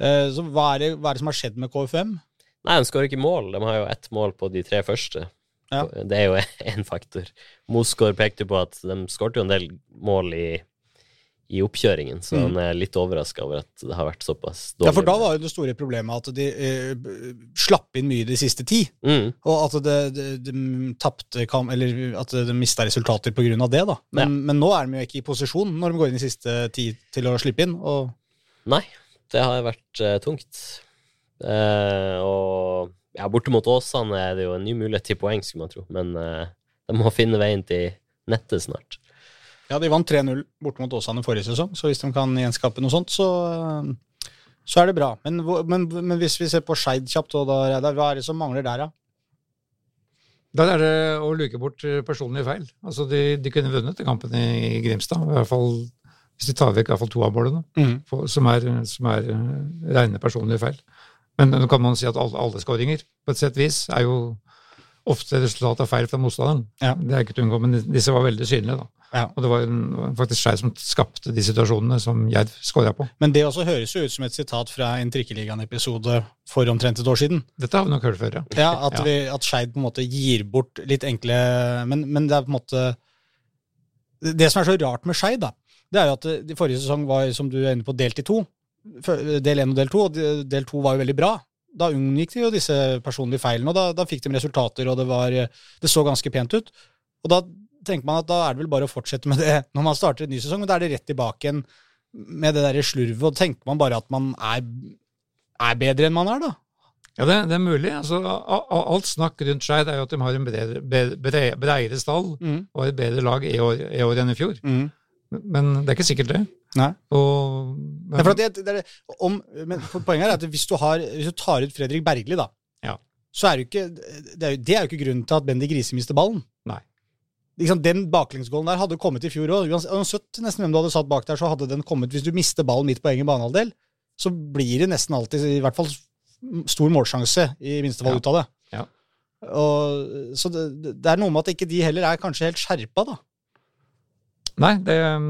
Eh, så hva er, det, hva er det som har skjedd med KFM? Nei, de skårer ikke mål. De har jo ett mål på de tre første. Ja. Det er jo [LAUGHS] én faktor. Mosgaard pekte på at de skårte jo en del mål i, i oppkjøringen, så Mm. han er litt overraska over at det har vært såpass dårlig. Ja, for da var jo det store problemet at de eh, slapp inn mye de siste ti. mm. Og at de, de, de tapte Eller at de mista resultater på grunn av det, da. Men, Ja. men nå er de jo ikke i posisjon når de går inn i siste ti til å slippe inn. Og Nei, det har vært uh, tungt. Uh, og ja, borte mot Åsane er det jo en ny mulighet til poeng, skulle man tro. Men uh, de må finne veien til nettet snart. ja, de vant 3-0 borte mot Åsane forrige sesong, så hvis de kan gjenskape noe sånt, så, så er det bra. Men, men, men hvis vi ser på Skeid kjapt, og da, Reidar, hva er det som mangler der, da? Der er det å luke bort personlige feil. Altså, de, de kunne vunnet den kampen i Grimstad, i hvert fall hvis de tar vekk i hvert fall to av målene, på- som er, som er eh, rene personlige feil. Men nå kan man si at alle, alle skåringer, på et sett vis, er jo ofte resultat av feil fra motstanderen. Ja. Det er ikke til å unngå, men disse var veldig synlige, da. Ja. Og det var en, faktisk Skei som skapte de situasjonene som jeg skåra på. Men det også høres jo ut som et sitat fra en Trikkeligaen-episode for omtrent et år siden. Dette har vi nok hørt før, ja. Ja, At, Ja. vi, at Skeid på en måte gir bort litt enkle men, men det er på en måte Det som er så rart med Skeid, da, det er jo at det, de forrige sesong var, som du er inne på, delt i to. Del én og del to, og del to var jo veldig bra. Da unngikk de jo disse personlige feilene, og da, da fikk de resultater, og det, var, det så ganske pent ut. Og da tenker man at da er det vel bare å fortsette med det [LAUGHS] når man starter en ny sesong, men da er det rett tilbake igjen med det der slurvet, og tenker man bare at man er, er bedre enn man er, da. Ja, det, det er mulig. Altså, alt snakk rundt Skeid er jo at de har en bredere, bre- bre- bredere stall og et bedre lag i år, i år enn i fjor. Mm. Men det er ikke sikkert det. Nei. Og, Nei, for at det, det det- om, men poenget er at hvis du, har, hvis du tar ut Fredrik Bergli, da, Ja. så er det ikke det er, jo, det er jo ikke grunnen til at Bendy Grise mister ballen. Nei. Liksom, den baklengsgålen der hadde kommet i fjor òg. Uansett nesten hvem du hadde satt bak der, så hadde den kommet Hvis du mister ballen midt på egen banehalvdel, så blir det nesten alltid i hvert fall stor målsjanse i minste fall Ja. ut av det. Ja. Og, så det, det er noe med at ikke de heller er kanskje helt skjerpa, da. Nei, det um,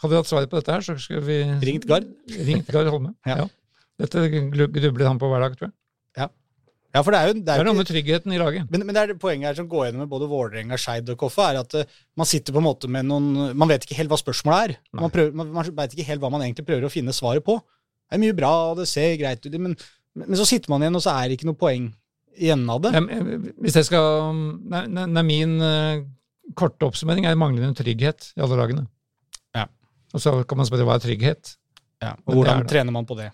Hadde vi hatt svaret på dette her, så skulle vi Ringt Gard. Ringt Gard Holme. [LAUGHS] Ja. ja. Dette grubler han på hver dag, tror jeg. Ja, for det er jo, det Det er er noe med tryggheten i laget. Men, men det er det poenget her som går gjennom med både Vålerenga, Skeid og Koffa, er at uh, man sitter på en måte med noen Man vet ikke helt hva spørsmålet er. Nei. Man, prøver, man, man vet ikke helt hva man egentlig prøver å finne svaret på. Det er mye bra, og det ser greit ut, men, men så sitter man igjen, og så er det ikke noe poeng igjen av det. Hvis jeg skal Nei, nei, nei min eh, korte oppsummering er manglende trygghet i alle lagene. Ja. Og så kan man spørre hva er trygghet? Ja, Men hvordan er trener man på det?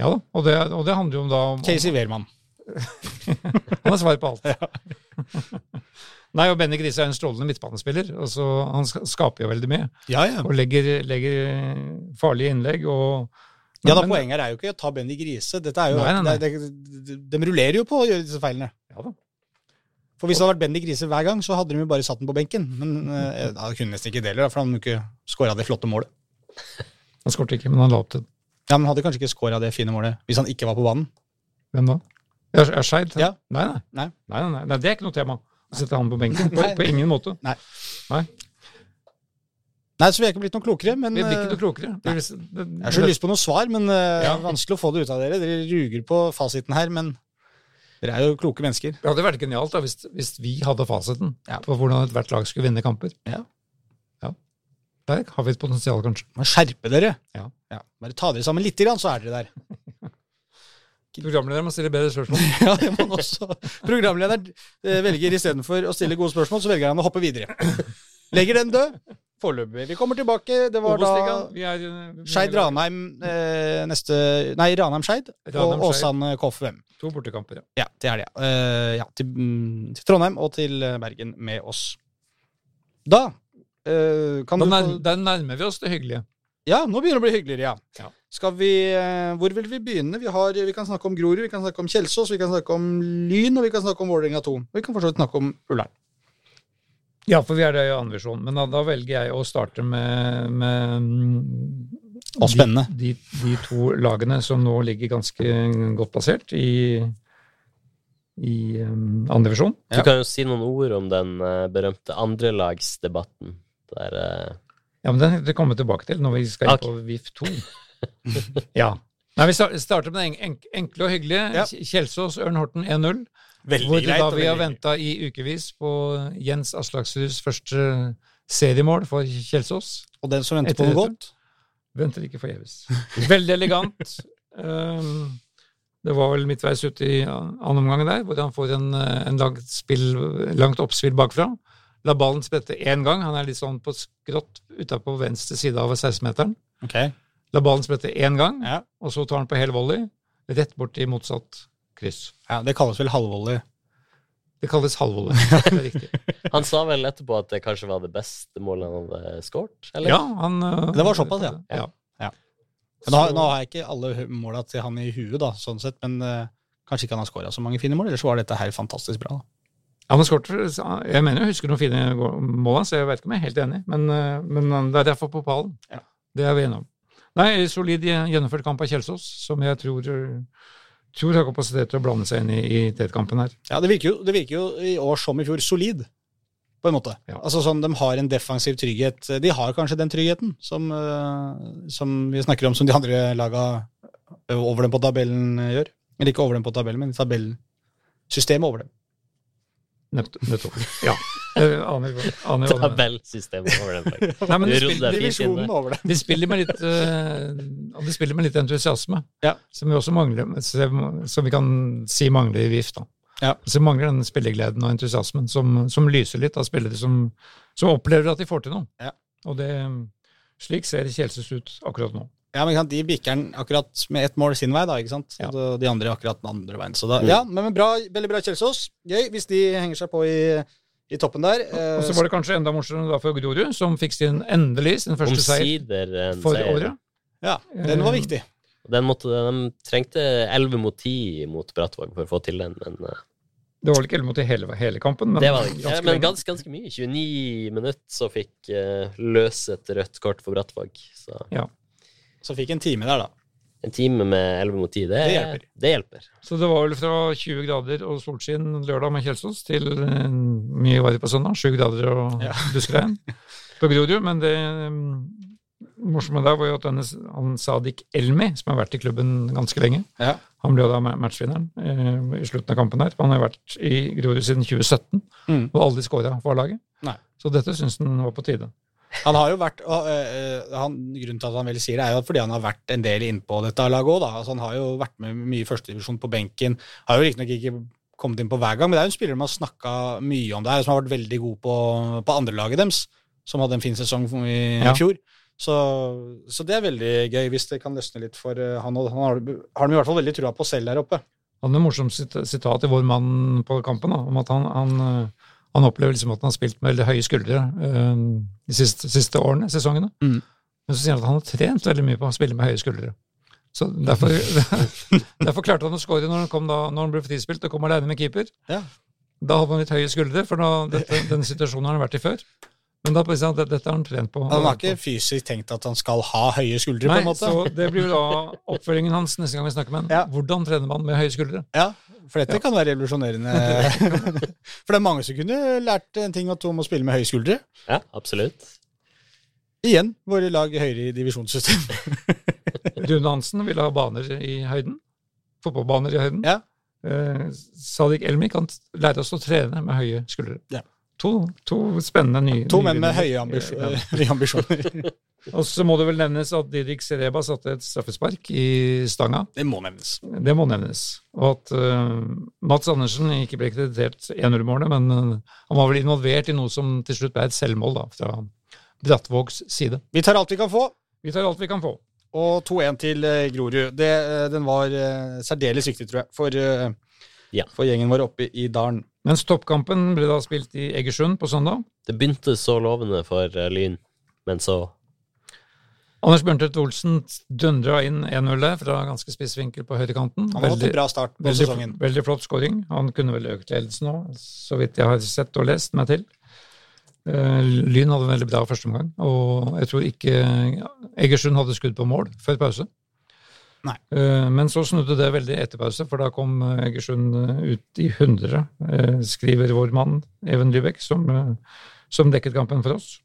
Ja da, og det, og det handler jo om da om, Casey Wehrmann. [LAUGHS] Han har svar på alt. [LAUGHS] Nei, og Benny Grise er en strålende midtbanespiller. og så Han skaper jo veldig mye Ja, ja. og legger, legger farlige innlegg. og Ja da, men- Poenget er jo ikke å ta Benny Grise. Dette er jo, Nei, nei, nei. det- det- De rullerer jo på å gjøre disse feilene. Ja da. For Hvis det hadde vært Bendik Grise hver gang, så hadde de jo bare satt den på benken. Men eh, da kunne nesten ikke det heller, for han hadde ikke skåra det flotte målet. [LAUGHS] Han skåret ikke, men han la opp til det. Ja, Men hadde kanskje ikke skåra det fine målet hvis han ikke var på banen. Hvem da? Er, er Skeid? Ja. Nei, nei. Nei. Nei, nei, nei. Det er ikke noe tema. Å sette han på benken. [LAUGHS] På, på ingen måte. Nei. Nei. Nei, så vi er ikke blitt noe klokere. Men Vi blir ikke eh, noe klokere. Det, det, jeg har så lyst på noe svar, men eh, Ja. vanskelig å få det ut av dere. Dere ruger på fasiten her, men dere er jo kloke mennesker. Det hadde vært genialt da, hvis, hvis vi hadde fasiten Ja. på hvordan ethvert lag skulle vinne kamper. Ja. Ja. Der har vi et potensial, kanskje. Men skjerpe dere. Ja. Bare ta dere sammen litt, grann, så er dere der. [LAUGHS] Programlederen må stille bedre spørsmål. [LAUGHS] Ja, det må han også. Programlederen eh, velger istedenfor å stille gode spørsmål, så velger han å hoppe videre. Legger den død. Foreløpig. Vi kommer tilbake. Det var da eh, Skeid Ranheim eh, neste Nei, Ranheim Skeid og Åsane KFUM. To bortekamper, ja. Ja, til helga. Eh, ja, til, mm, til Trondheim og til eh, Bergen med oss. Da eh, kan Da, du nær, da nærmer vi oss det hyggelige. Ja, nå begynner det å bli hyggeligere, ja. Ja. Skal vi, eh, hvor vil vi begynne? Vi, har, vi kan snakke om Grorud, vi kan snakke om Kjelsås, vi kan snakke om Lyn, og vi kan snakke om Vålerenga 2. Og vi kan for snakke om Ullern. Ja, for vi er det i andre versjon. Men da, da velger jeg å starte med, med mm, Og spennende. De, de, de to lagene som nå ligger ganske godt plassert i, i um, andre visjon. Du kan jo si noen ord om den uh, berømte andrelagsdebatten. Der eh, Ja, men den det kommer vi tilbake til når vi skal inn på VIF 2. [LAUGHS] ja. Nei, Vi starter med det enkle og hyggelige. Ja. Kjelsås Ørn Horten 1-0. Veldig Hvor greit. da vi har venta i ukevis på Jens Aslaksruds første seriemål for Kjelsås. Og den som venter Etter på noe godt. Venter ikke forgjeves. Veldig elegant. Um, [LAUGHS] det var vel midtveis ute i annen omgang der, hvor han får en, en langt, spill, langt oppspill bakfra. La ballen sprette én gang. Han er litt sånn på skrått utapå venstre side av 16-meteren. Okay. La ballen sprette én gang, Ja. og så tar han på hel volley, rett bort i motsatt kryss. ja, det kalles vel halvvolley. Det kalles halvvolley. [LAUGHS] Han sa vel etterpå at det kanskje var det beste målet han hadde skåret? Eller? Ja, han uh, Det var såpass, ja. ja. Men Nå, nå har jeg ikke alle måla til han i huet, da, sånn sett, men uh, kanskje ikke han har skåra så mange fine mål. Ellers var dette her fantastisk bra. da. Ja, men skort, Jeg mener jeg husker noen fine mål, så jeg vet ikke om jeg er helt enig, men, uh, men det er derfor på pallen. Ja. Det er vi enige om. Nei, solid gjennomført kamp av Kjelsås, som jeg tror, tror har kapasitet til å blande seg inn i, i tetkampen her. Ja, det virker, jo, det virker jo i år som i fjor solid, på en måte. Ja. Altså sånn, De har en defensiv trygghet. De har kanskje den tryggheten som, eh, som vi snakker om, som de andre laga over dem på tabellen eh, gjør. Eller ikke over dem på tabellen, men i tabellsystemet over dem. Nett- Nettopp. [LAUGHS] Ja. Aner, aner det er. Tabellsystemet over den. faktisk. [LAUGHS] Nei, men Du rodde spiller, deg fint inn Divisjonen der. over den. de spiller med litt uh, og de spiller med litt entusiasme, Ja. som vi også mangler, som som vi kan si mangler i VIF. da. Ja. Så mangler den spillegleden og entusiasmen som, som lyser litt av spillere som, som opplever at de får til noe. Ja. Og det, slik ser Kjelsås ut akkurat nå. Ja, men De bikker den akkurat med ett mål sin vei, da, ikke sant? Ja. Og de andre akkurat den andre veien. Så da, ja, men, men bra, veldig bra Kjelsås. Gøy hvis de henger seg på i, i toppen der. Eh, Og så var det kanskje enda morsommere for Grorud, som fikk sin endelig sin første seier Omsider en for seier. året. ja, den var viktig. Den måtte, de trengte 11 mot 10 mot Brattvåg for å få til den, men eh, Det var vel ikke elleve mot i hele, hele kampen, men, det var det ikke. Ja, ganske men ganske, ganske mye. 29 minutter så fikk uh, løse et rødt kort for Brattvåg. Så Så fikk en time der, da. en time med 11 mot 10, det, Det hjelper. Det hjelper. Så det var vel fra 20 grader og solskinn lørdag med Kjelsås til eh, mye varme på søndag. 7 grader og Ja. [LAUGHS] duskregn på Grorud. Men det um, morsomme der var jo at denne han Sadik Elmi, som har vært i klubben ganske lenge, Ja. han ble jo da matchvinneren eh, i slutten av kampen her. Han har vært i Grorud siden 2017 Mm. og aldri skåra for laget. Nei. Så dette syns han var på tide. Han har jo vært, og, øh, han, Grunnen til at han vel sier det, er jo fordi han har vært en del innpå dette laget òg. Altså, han har jo vært med mye i førstedivisjon på benken. Har jo riktignok ikke kommet inn på hver gang, men det er jo en spiller de har snakka mye om der, som har vært veldig god på, på andrelaget deres, som hadde en fin sesong i Ja. fjor. Så, så det er veldig gøy, hvis det kan løsne litt for øh, han. Og han har, har de i hvert fall veldig trua på selv der oppe. Han hadde et morsomt sitat i Vår mann på kampen, da, om at han, han, han opplever liksom at han har spilt med veldig høye skuldre øh, de siste, siste årene, sesongene. Mm. Men så sier han at han har trent veldig mye på å spille med høye skuldre. Så derfor, [LAUGHS] derfor klarte han å skåre når han, da, når han ble frispilt og kom alene med keeper. Ja. Da hadde han litt høye skuldre, for da, dette, [LAUGHS] denne situasjonen har han vært i før. Men da dette har han trent på. Han har ikke fysisk tenkt at han skal ha høye skuldre, Nei, på en måte. så det blir jo da oppfølgingen hans neste gang vi snakker med han. Ja. Hvordan trener man med høye skuldre? Ja, for dette kan være revolusjonerende. [LAUGHS] for det er mange som kunne lært en ting to om å spille med høye skuldre. Ja, absolutt. Igjen, våre lag høyere i divisjonssystem. [LAUGHS] Rune Hansen ville ha baner i høyden. Fotballbaner i høyden. Ja. Eh, Sadik Elmi kan lære oss å trene med høye skuldre. Ja. To, to spennende nye To menn med Ja. [LAUGHS] høye ambisjoner. Og så må det vel nevnes at Didrik Sereba satte et straffespark i stanga. Det må nevnes. Det må nevnes. Og at uh, Mats Andersen ikke ble kreditert 1-0-målet, men uh, han var vel involvert i noe som til slutt ble et selvmål da, fra Brattvågs side. Vi tar alt vi kan få. Vi tar alt vi kan få. Og 2-1 til eh, Grorud. Det, den var særdeles viktig, tror jeg, for, Ja. for gjengen vår oppe i dalen. Mens toppkampen ble da spilt i Egersund på søndag. Det begynte så lovende for Lyn, men så Anders Bjørntvedt Olsen dundra inn 1-0 fra ganske spiss vinkel på høyrekanten. Han hadde en bra start på veldig, sesongen. veldig flott skåring. Han kunne vel økt ledelsen òg, så vidt jeg har sett og lest meg til. Eh, Lyn hadde en veldig bra førsteomgang, og jeg tror ikke Egersund hadde skudd på mål før pause. Nei. Eh, Men så snudde det veldig etter pause, for da kom eh, Egersund ut i 100, eh, skriver vår mann Even Lybekk, som, som dekket kampen for oss.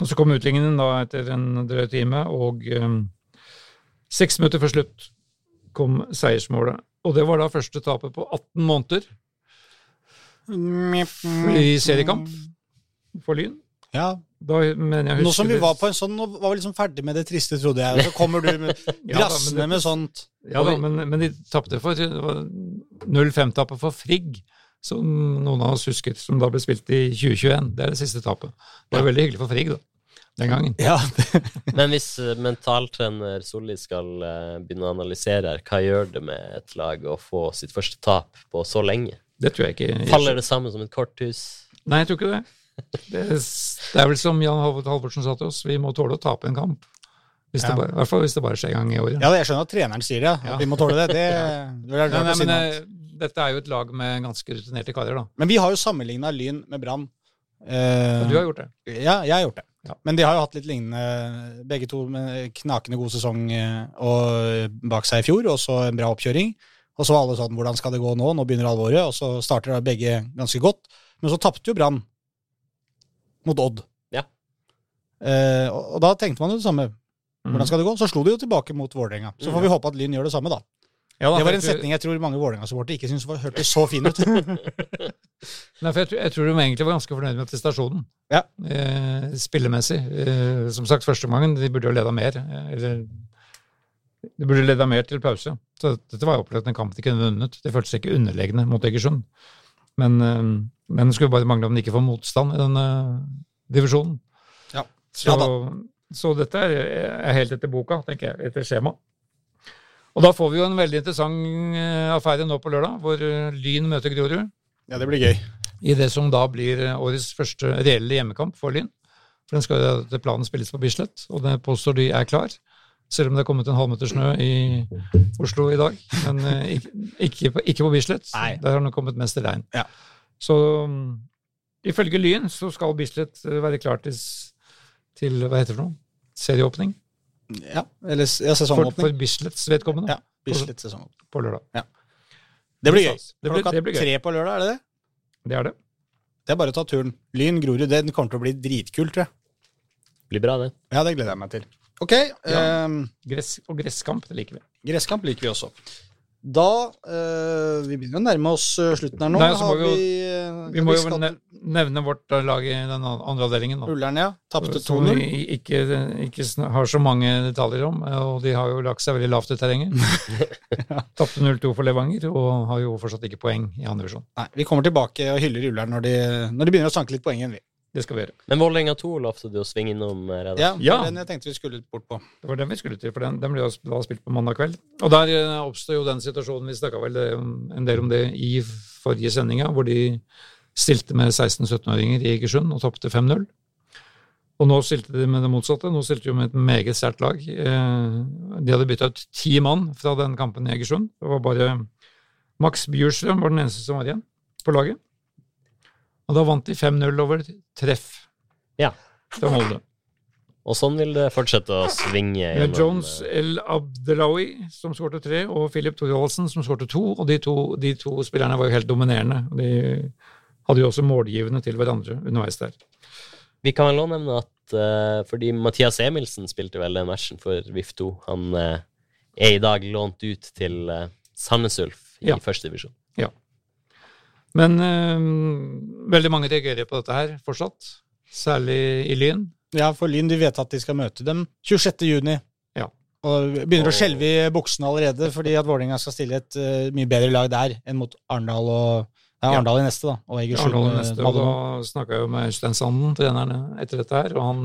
Og så kom utligningen da etter en drøy time, og um, seks minutter før slutt kom seiersmålet. Og det var da første tapet på 18 måneder i seriekamp for Lyn. Ja, Da Nå som vi var på en sånn, nå var vi liksom ferdig med det triste, trodde jeg, og så kommer du med [LAUGHS] brassende med sånt. Ja da, men, men de tapte for 0-5-tapet for Frigg, som noen av oss husker, som da ble spilt i 2021. Det er det siste tapet. Det var veldig hyggelig for Frigg, da. Den gangen. Ja, [LAUGHS] [LAUGHS] Men hvis eh, mentaltrener Solli skal eh, begynne å analysere her, hva gjør det med et lag å få sitt første tap på så lenge? Det tror jeg ikke Faller det sammen som et korthus? Nei, jeg tror ikke det. Det, det er vel som Jan Halvorsen sa til oss, vi må tåle å tape en kamp. Hvis Ja. det bare, I hvert fall hvis det bare skjer en gang i året. ja, jeg skjønner at treneren sier det, Ja. at vi må tåle det. Det, [LAUGHS] det det, det, det, det, det, eh, annet. Dette er jo et lag med ganske rutinerte karer, da. Men vi har jo sammenligna Lyn med Brann. Eh, Og du har gjort det. Ja, jeg har gjort det. Ja. Men de har jo hatt litt lignende, begge to med knakende god sesong eh, og bak seg i fjor, og så en bra oppkjøring. Og så var alle sånn, hvordan skal det gå nå? Nå begynner alvoret. Og så starter da begge ganske godt. Men så tapte jo Brann mot Odd. Ja. Eh, og, og da tenkte man jo det samme. Mm. Hvordan skal det gå? Så slo de jo tilbake mot Vålerenga. Så får vi håpe at Lyn gjør det samme, da. Ja, da, Det var en setning jeg tror mange Vålerenga-supportere ikke syntes hørtes så fin ut. [LAUGHS] Nei, for jeg, jeg tror de egentlig var ganske fornøyd med prestasjonen. Ja. Eh, spillemessig. Eh, som sagt, første omgangen, de burde jo leda mer. Eh, eller de burde leda mer til pause. Så dette var jo opplevd en kamp de kunne vunnet. Det føltes ikke underlegne mot Egersund. Men, eh, men det skulle bare mangle om de ikke får motstand i denne divisjonen. Ja. Så, Ja så dette er, er helt etter boka, tenker jeg, etter skjema. Og da får vi jo en veldig interessant eh, affære nå på lørdag, hvor eh, Lyn møter Grorud ja, det blir gøy. i det som da blir årets første reelle hjemmekamp for Lyn. For den skal etter planen spilles på Bislett, og det påstår de er klar. Selv om det er kommet en halvmeter snø i Oslo i dag. Men eh, ikke, ikke, på, ikke på Bislett. Nei. Der har det kommet mest regn. Ja. Så um, ifølge Lyn så skal Bislett eh, være klar til, til hva heter det for noe? Serieåpning? Ja, eller ja, For, sesongåpning. for Bislets vedkommende Ja, Bislett sesongåpning. på lørdag. Det blir gøy. Det blir, Klokka det blir gøy. tre på lørdag, er det det? Det er det. Det er bare å ta turen. Lyn Grorud, den kommer til å bli dritkult, tror jeg. Blir bra, det. Ja, det gleder jeg meg til. Ok, Ja. Um, Gress, og gresskamp, det liker vi. gresskamp liker vi også. Da eh, Vi begynner å nærme oss eh, slutten her nå. Nei, så må vi jo- eh, Vi må jo skal ne- nevne vårt lag i den andre avdelingen. da. Ullern, ja. Tapte 2-0. Som vi ikke, ikke har så mange detaljer om, og de har jo lagt seg veldig lavt i terrenget. [LAUGHS] [LAUGHS] Tapte 0-2 for Levanger, og har jo fortsatt ikke poeng i andre divisjon. Nei, vi kommer tilbake og hyller Ullern når de, når de begynner å sanke litt poeng igjen, vi. Det skal vi gjøre. Men Vålerenga 2 lovte du å svinge innom, Redan. Ja, det var den jeg tenkte vi skulle bort på. Det var den vi skulle til, for den, den ble jo spilt på mandag kveld. Og der eh, oppstod jo den situasjonen, vi snakka vel eh, en del om det i forrige sendinga, hvor de stilte med 16-17-åringer i Egersund og tapte 5-0. Og nå stilte de med det motsatte. Nå stilte de med et meget sterkt lag. Eh, De hadde bytta ut ti mann fra den kampen i Egersund. Det var bare Max Bjurstrøm var den eneste som var igjen på laget. Og da vant de 5-0 over treff. Ja. Til Molde. Og sånn vil det fortsette å svinge Med er Jones eh, El Abdelawi som skårte tre, og Philip Thorvaldsen som skårte to. Og de to, de to spillerne var jo helt dominerende. og De hadde jo også målgivende til hverandre underveis der. Vi kan vel også nevne at uh, fordi Mathias Emilsen spilte vel den matchen for VIF2. Han uh, er i dag lånt ut til uh, Sandnes Ulf i Ja. første divisjon. Men øh, veldig mange reagerer på dette her fortsatt, særlig i Lyn. Ja, for Lyn de vet at de skal møte dem 26. juni. Ja. Og begynner å skjelve i buksene allerede, fordi at Vålerenga skal stille et uh, mye bedre lag der enn mot Arendal og Ja. Arendal i neste, da. Og Egersund. Arendal i neste, og da snakka jeg jo med Øystein Sanden, treneren, etter dette her, og han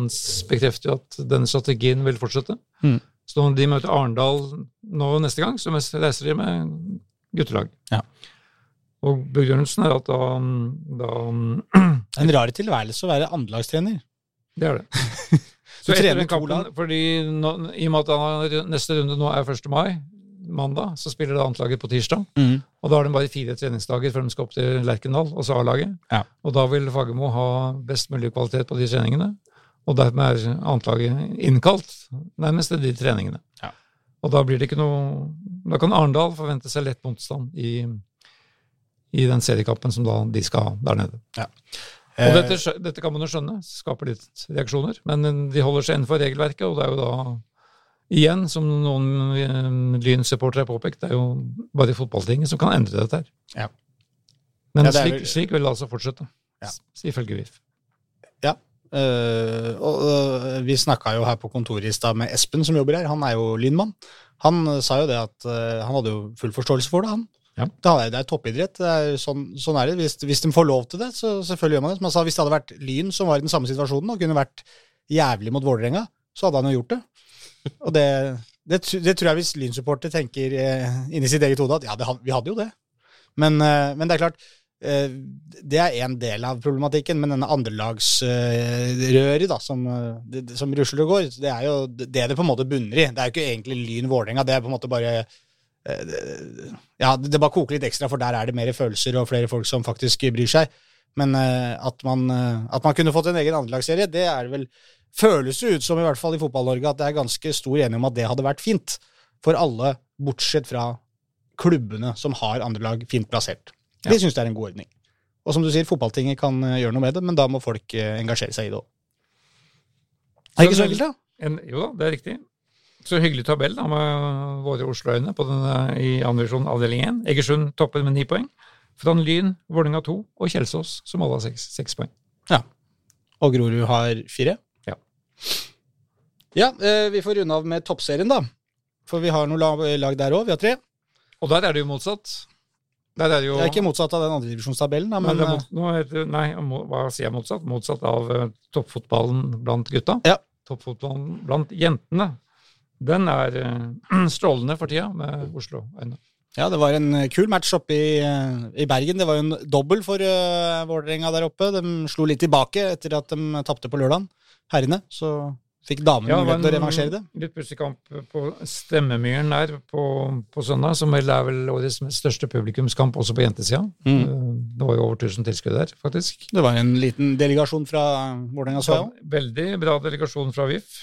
bekrefter jo at denne strategien vil fortsette. Mm. Så når de møter Arendal nå neste gang, så reiser de med guttelag. Ja. Og begrunnelsen er at da, da En rar tilværelse å være andrelagstrener. Det er det. [LAUGHS] Så etter den kampen, fordi nå, I og med at han har- neste runde nå er 1. mai, mandag, så spiller det antlaget på tirsdag. Og da har de bare fire treningsdager før de skal opp til Lerkendal, altså A-laget. Ja. Og da vil Fagermo ha best mulig kvalitet på de treningene. Og dermed er antlaget innkalt nærmest til de treningene. Ja. Og da blir det ikke noe Da kan Arendal forvente seg lett motstand i, i den seriekampen som da de skal ha der nede. Ja. Og dette, dette kan man jo skjønne, skaper litt reaksjoner, men de holder seg innenfor regelverket, og det er jo da igjen, som noen eh, Lyn-supportere har påpekt, det er jo bare fotballtinget som kan endre dette her. Ja. Men Ja, det slik, slik vil det altså fortsette, Ja. ifølge VIF. Eh, og, uh, vi snakka jo her på kontoret i stad med Espen som jobber her, han er jo lynmann. Han eh, sa jo det at uh, han hadde jo full forståelse for det, han. Ja. Det, er, det er toppidrett, det er sånn, sånn er det. Hvis, hvis de får lov til det, så selvfølgelig gjør man det. Som jeg sa, hvis det hadde vært Lyn som var i den samme situasjonen og kunne vært jævlig mot Vålerenga, så hadde han jo gjort det. [LAUGHS] Og det, det, det tror jeg hvis Lyn-supporter tenker eh, inni sitt eget hode at ja, det, vi hadde jo det. Men, eh, men det er klart, Eh, det er en del av problematikken, men denne andrelagsrøret da, som, eh, som rusler og går, det er jo det det på en måte bunner i. Det er jo ikke egentlig Lyn Vålerenga, det er på en måte bare eh, Ja, det bare koker litt ekstra, for der er det mer følelser og flere folk som faktisk bryr seg. Men eh, at, man, eh, at man kunne fått en egen andrelagsserie, det er vel Føles det ut som, i hvert fall i Fotball-Norge, at det er ganske stor enighet om at det hadde vært fint for alle, bortsett fra klubbene som har andrelag fint plassert. De syns det er en god ordning. Og som du sier, fotballtinget kan eh, gjøre noe med det, men da må folk eh, engasjere seg i det òg. Er det ikke så enkelt, da? En, jo det er riktig. Så hyggelig tabell da, med våre Oslo-øyne i andre divisjon avdeling 1. Egersund topper med ni poeng. Fran Lyn, Vålerenga 2 og Kjelsås, som alle har seks, seks poeng. Og Grorud har fire? Ja. Ja, eh, vi får runde av med toppserien, da. For vi har noen lag, der òg. Vi har tre. Og der er det jo motsatt. Der er det jo Det er ikke motsatt av den andredivisjonstabellen, Nei, men det eh, mot, nå heter, nei, må- hva sier jeg motsatt? Motsatt av eh, toppfotballen blant gutta. Ja. Toppfotballen blant jentene. Den er eh, [CLEARS THROAT] strålende for tida, med Oslo-øyne. ja, det var en eh, kul match oppe i, eh, i Bergen. Det var jo en dobbel for uh, Vålerenga der oppe. De slo litt tilbake etter at de tapte på lørdagen, herrene. Så fikk damene Ja, mulighet til å revansjere det. Litt pussig kamp på Stemmemyren der på, på søndag, som vel er vel årets største publikumskamp også på jentesida. Mm. Eh, Det var jo over 1000 tilskuere der, faktisk. Det var en liten delegasjon fra Vålerenga, Soya? òg. Veldig bra delegasjon fra VIF.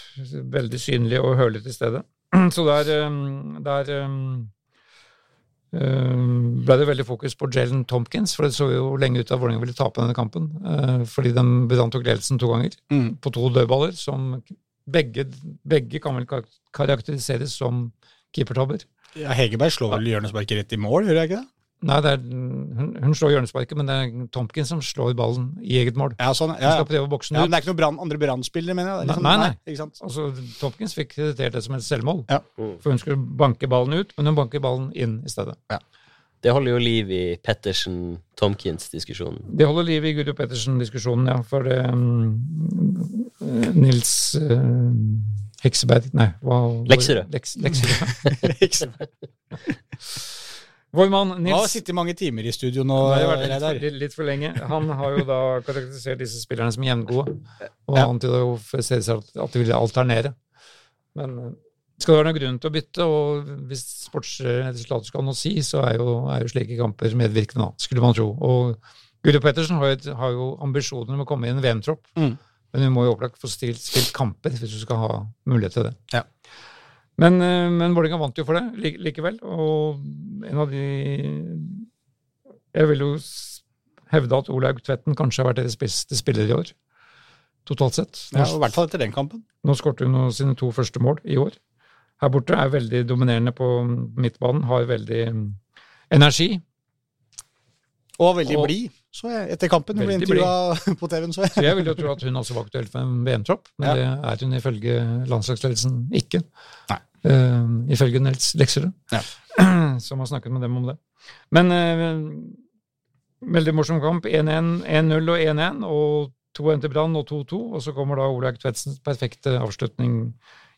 Veldig synlig og hørlig til stede. [CLEARS THROAT] Så der, um, der um, ble det veldig fokus på Jalen Tompkins, for det så jo lenge ut at Vålerenga ville tape denne kampen. Uh, Fordi de tok ledelsen to ganger Mm. på to dødballer, som begge, begge kan vel karakteriseres som keepertabber. Ja, Hegerberg slår vel hjørnesparket rett i mål, gjør jeg ikke det? Nei, det er, hun, hun slår hjørnesparket, men det er Tompkins som slår ballen i eget mål. Ja, sånn, Hun ja, skal prøve å bokse den ja, ut. men det er ikke noen brand, andre brannspillere, mener jeg. Det er Liksom, Nei, nei. Ikke sant? Altså, Tompkins fikk kreditert det som et selvmål, Ja. for hun skulle banke ballen ut, men hun banker ballen inn i stedet. Det holder jo liv i Pettersen-Tomkins-diskusjonen. Det holder liv i Guro Pettersen-diskusjonen, ja, for det um, Nils uh, Hekseberg Nei, hva Lekserød. Leks, Lekserød. [LAUGHS] Vår mann Nå har Nils sittet mange timer i studio nå, Det har vært litt, for- litt, for lenge. Han har jo da karakterisert disse spillerne som jevngode, og Ja. han antyda jo for seg at, at de ville alternere. Men eh, skal det være noen grunn til å bytte, og hvis sportsresultater skal ha noe å si, så er jo, er jo slike kamper medvirkende, skulle man tro. Og Guro Pettersen har jo, et- har jo ambisjoner om å komme i en VM-tropp, Mm. men hun må jo opplagt få stilt, spilt kamper hvis hun skal ha mulighet til det. Ja. Men, eh, men Vålerenga vant jo for det li- likevel, og en av de Jeg vil jo hevde at Olaug Tvetten kanskje har vært deres beste spiller i år, totalt sett. Nå, Ja, I hvert fall etter den kampen. nå skårte hun sine to første mål i år. Her borte er veldig dominerende på midtbanen, har veldig mm, energi. Og veldig blid, så jeg, etter kampen. Hun ble intervjua på TV-en, så jeg. Så jeg vil jo tro at hun også var aktuell for en VM-tropp, men Ja. det er hun ifølge landslagsledelsen ikke. Nei. Uh, ifølge Nels Lekserød, Ja. [CLEARS THROAT] som har snakket med dem om det. Men uh, veldig morsom kamp. 1-1, 1-0 og 1-1, og 2-1 til Brann og 2-2. Og så kommer da Olaug Tvedtsens perfekte avslutning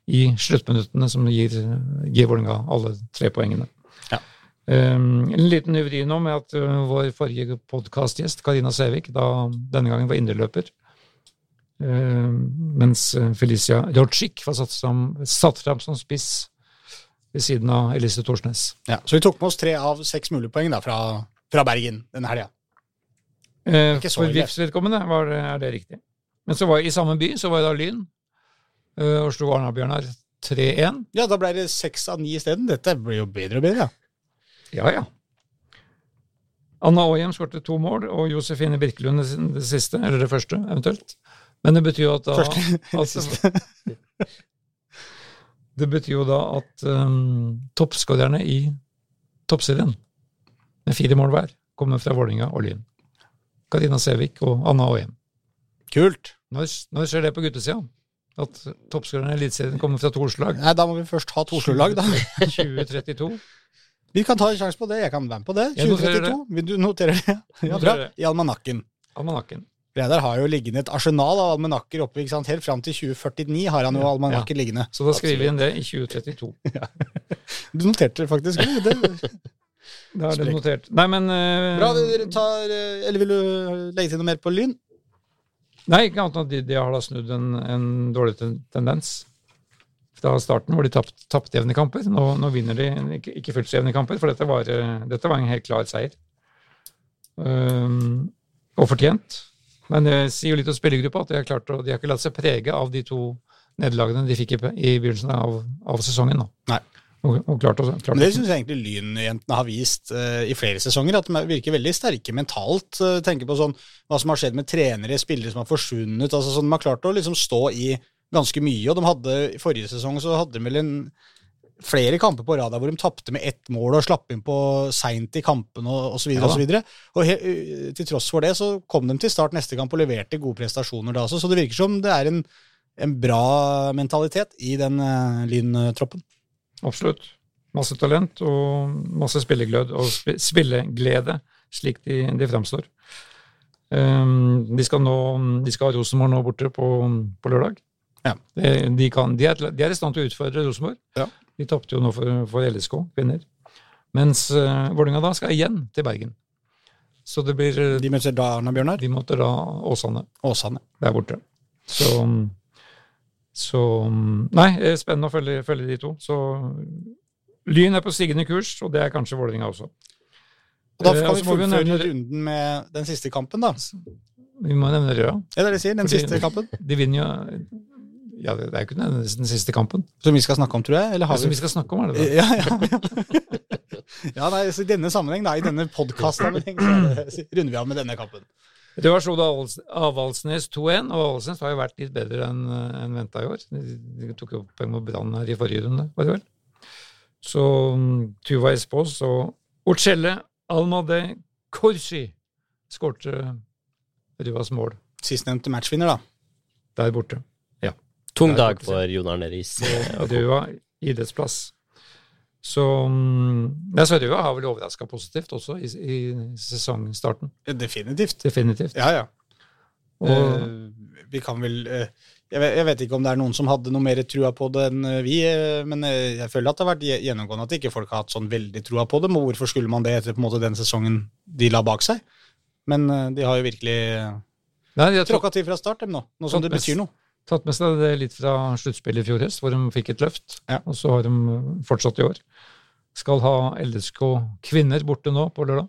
i sluttminuttene, som gir, gir Vålerenga alle tre poengene. Ja. Um, en liten nyvri nå med at uh, vår forrige podkastgjest, Karina Sævik, da denne gangen var indreløper, uh, mens uh, Felicia Rodzic var satt fram, satt fram som spiss ved siden av Elise Thorsnes. Ja, så vi tok med oss tre av seks mulige poeng da, fra, fra Bergen denne helga. Uh, for. VIFs vedkommende er det riktig. Men så var i samme by så var det da Lyn, uh, og slo Arna-Bjørnar 3-1. Ja, da ble det seks av ni isteden. Dette blir jo bedre og bedre, ja. Ja. Anna Aahjem skåret to mål, og Josefine Birkelund det, siste, eller det første, eventuelt. Men det betyr jo at da at, [LAUGHS] Det betyr jo da at um, toppskårerne i toppserien, med fire mål hver, kommer fra Vålinga og Lyn. Karina Sævik og Anna Aahjem. Kult. Når, når skjer det på guttesida? At toppskårerne i Eliteserien kommer fra to slag? Nei, da må vi først ha to slag, da. 2032. Vi kan ta en sjanse på det. Jeg kan være med på det. 2032. Vil du notere det? Ja, bra. I almanakken. Almanakken. Reidar har jo liggende et arsenal av almanakker oppe. ikke sant? Helt fram til 2049 har han jo Ja. almanakker liggende. Så da skriver vi inn det i 2032. Du noterte det faktisk. Det, Da er det notert. Nei, men uh, bra. vi tar, eh, Eller vil du legge til noe mer på Lyn? Nei, ikke annet enn at de, de har da snudd en, en dårlig ten, tendens. Fra starten hvor de tapt- tapte jevne kamper. Nå, nå vinner de ikke, ikke fullt så jevne kamper, for dette var, eh, dette var en helt klar seier. Um, og fortjent. Men det sier jo litt om spillergruppa at de har, klart de har ikke latt seg prege av de to nederlagene de fikk i, i begynnelsen av, av sesongen. nå. Nei. Og, og klart, klart Men det syns jeg egentlig Lynjentene har vist uh, i flere sesonger, at de virker veldig sterke mentalt. Uh, tenker på sånn, hva som har skjedd med trenere, spillere som har forsvunnet. altså sånn, De har klart å liksom stå i ganske mye. og de hadde I forrige sesong så hadde de vel en, flere kamper på rad hvor de tapte med ett mål og slapp inn på seint i kampen og osv. Og, så videre. og he, uh, til tross for det så kom de til start neste kamp og leverte gode prestasjoner da også. Så det virker som det er en, en bra mentalitet i den uh, Lyn-troppen. Absolutt. Masse talent og masse spilleglød og sp spilleglede, slik de, de framstår. Um, de, skal nå, de skal ha Rosenborg nå borte på, på lørdag. Ja. De, de, kan, de, er, de er i stand til å utfordre Rosenborg. Ja. De tapte jo nå for, for LSK, kvinner. Mens uh, Vålerenga da skal igjen til Bergen. Så det blir De møter da Arna Bjørnar. De møter da Åsane Åsane. der borte. Så, så Nei, det er spennende å følge, følge de to. Så Lyn er på stigende kurs, og det er kanskje Vålerenga også. Og da Eh, kan og vi fullføre runden med den siste kampen, da. Vi må nevne Røa. Ja, det er det sier. Den Fordi- siste kampen. De vinner jo Ja, det er jo ikke den den siste kampen. Som vi skal snakke om, tror jeg. Eller har ja, som vi skal snakke om, er det det? ja, ja, ja. [LAUGHS] ja nei, så I denne sammenheng, da, i denne podkast-sammenheng, er runder vi av med denne kampen. Røa slo da Avaldsnes 2-1, og Avaldsnes har jo vært litt bedre enn en venta i år. De, tok jo poeng mot Brann her i forrige runde, var det vel? Så mm, Tuva Espås og Orcelle Almade Corsi skårte Ruas mål Sistnevnte matchvinner, da. der borte. Ja. Tung dag for Jon Arne Riis. [LAUGHS] Rua idrettsplass. Så mm, ja, så Rua har vel overraska positivt også i, i sesongstarten. Definitivt. Definitivt. Ja, ja. Og uh, vi kan vel uh, jeg vet, jeg vet ikke om det er noen som hadde noe mer trua på det enn eh, vi, uh, men jeg føler at det har vært gjennomgående at ikke folk har hatt sånn veldig trua på det. Men hvorfor skulle man det etter på en måte den sesongen de la bak seg? Men de har jo virkelig Nei, tråkka til fra start, dem nå. Nå som det betyr noe. Tatt med seg det litt fra sluttspillet i fjor høst, hvor de fikk et løft. Ja. Og så har de fortsatt i år. Skal ha LSK kvinner borte nå på lørdag.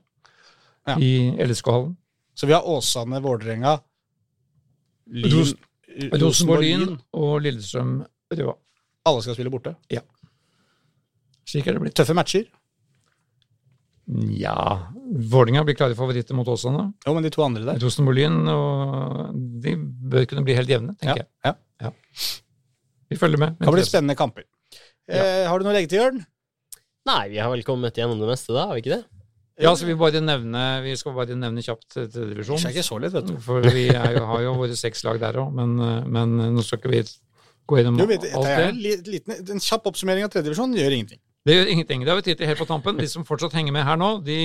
Ja. I LSK-hallen. Så vi har Åsane, Vålerenga, Rosenborg, Lyn. Og Lillestrøm Røa. Alle skal spille borte. Slik er det blitt. Tøffe matcher. Ja Vålerenga blir klare favoritter mot Åsane. Jo, men de to andre der. Rosenborg Lyn og de bør kunne bli helt jevne, Ja, jeg. ja. Ja. Vi følger med. Det Kan bli spennende kamper. Eh, har du noe å legge til, Jørn? Nei, vi har vel kommet gjennom det meste da, har vi ikke det? Ja, så vi, bare nevne, vi skal bare nevne kjapt tredjedivisjon. Det er ikke så lett, vet du. For vi er jo, har jo våre seks lag der òg, men, men nå skal ikke vi gå gjennom alt det er en liten, en kjapp oppsummering av tredjedivisjon gjør ingenting. Det gjør ingenting. Det har vi tid til helt på tampen. De som fortsatt henger med her nå, de,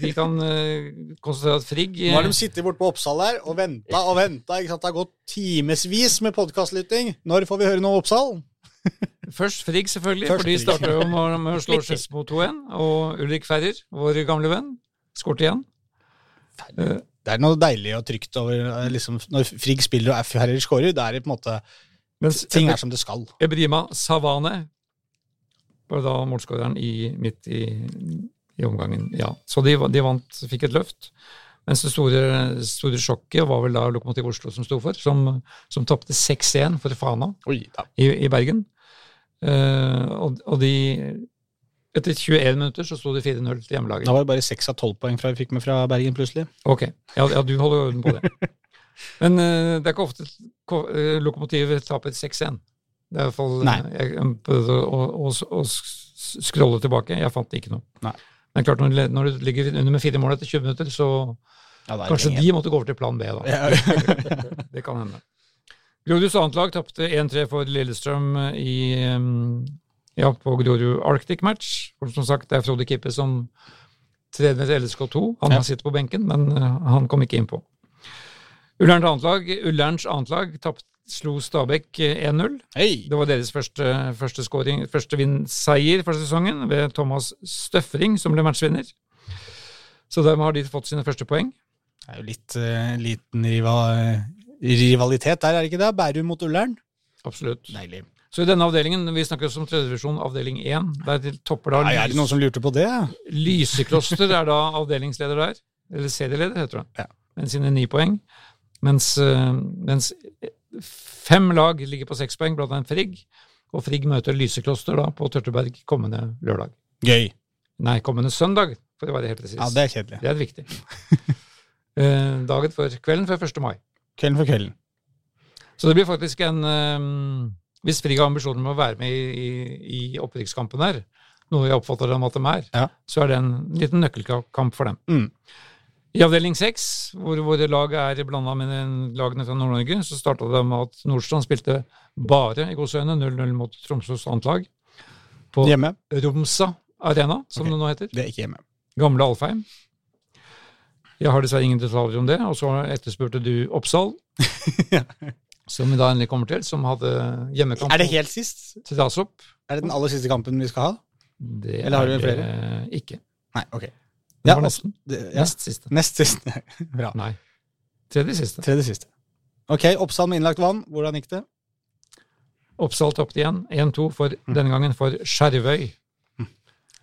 de kan konsentrere konstatere at Frigg Nå har de sittet borte på Oppsal her og venta og venta. Det har gått timevis med podkastlytting. Når får vi høre noe om Oppsal? [LAUGHS] Først Frigg, selvfølgelig, Først for de starter jo med, å slå Skedsmo 2-1. Og Ulrik Ferrer, vår gamle venn, skåret igjen. Eh, Det er noe deilig og trygt over eh, liksom, Når Frigg spiller og Ferrer skårer, da er det på en måte mens Ting er som det skal. Ebrima Savane var da målskåreren midt i, i omgangen. Ja. Så de, de vant, fikk et løft. Mens det store, store sjokket var vel da Lokomotiv Oslo som sto for, som, som tapte 6-1 for Fana Oi, i, i Bergen. Uh, og, og de Etter 21 minutter så sto det 4-0 til hjemmelaget. Da var det bare 6 av tolv poeng fra vi fikk med fra Bergen, plutselig. Ok, ja, ja du holder orden på det. [LAUGHS] Men uh, det er ikke ofte ko- eh, Lokomotivet taper 6-1. Det er i hvert fall Nei. Jeg prøvde å, å, å scrolle tilbake. Jeg fant ikke noe. Nei. Men klart, når, når du ligger under med fire mål etter 20 minutter, så Ja, kanskje de måtte gå over til plan B, da. Ja. [LAUGHS] Det kan hende. Groruds annet lag tapte 1-3 for Lillestrøm i, ja, på Grorud Arctic Match. For som sagt, det er Frode Kippe som trener LSK2. Han Ja. sitter på benken, men uh, han kom ikke innpå. Ullerns annet lag, Ullerns annet lag tapt, slo Stabæk eh, 1-0. Hey. Det var deres første, første, scoring, første seier for sesongen, ved Thomas Støfring, som ble matchvinner. Så dermed har de fått sine første poeng. Det er jo litt uh, liten riva, rivalitet der, er det ikke det? Bærum mot Ullern? Absolutt. Deilig. Så i denne avdelingen, vi snakker også om tredjedivisjon, avdeling 1, der til topper da Nei, er det noen som lurte på det? Lysekloster er da avdelingsleder der, eller serieleder heter det, Ja. med sine ni poeng. Mens, eh, mens fem lag ligger på seks poeng, blant annet Frigg. Og Frigg møter Lysekloster da på Tørteberg kommende lørdag. Gøy. Nei, kommende søndag, for å være helt presis. Ja, det er kjedelig. det er viktig. [LAUGHS] Eh, dagen før kvelden før 1. mai. Kvelden for kvelden. Så det blir faktisk en um, Hvis Frigg har ambisjoner med å være med i, i, i opprykkskampen her, noe jeg oppfatter dem at de er, Ja. så er det en liten nøkkelkamp for dem. Mm. I avdeling seks, hvor våre lag er blanda med lagene fra Nord-Norge, så starta det med at Nordstrand spilte bare i godsøyne 0-0 mot Tromsøs annet lag. På Hjemme? Romsa Arena, som okay. det nå heter. Det er ikke hjemme. Gamle Alfheim. Jeg har dessverre ingen detaljer om det. Og så etterspurte du Oppsal, [LAUGHS] som vi da endelig kommer til, som hadde hjemmekamp Er det helt sist? til Rasopp. Er det den aller siste kampen vi skal ha? Det Eller har du er flere? ikke. Nei, ok. Det Ja, var nesten. Det, ja. Nest siste. Nest siste. [LAUGHS] Bra. Nei. Tredje siste. Tredje siste. Ok, Oppsal med innlagt vann. Hvordan gikk det? Oppsal tapte igjen. 1-2 for Mm. denne gangen for Skjervøy,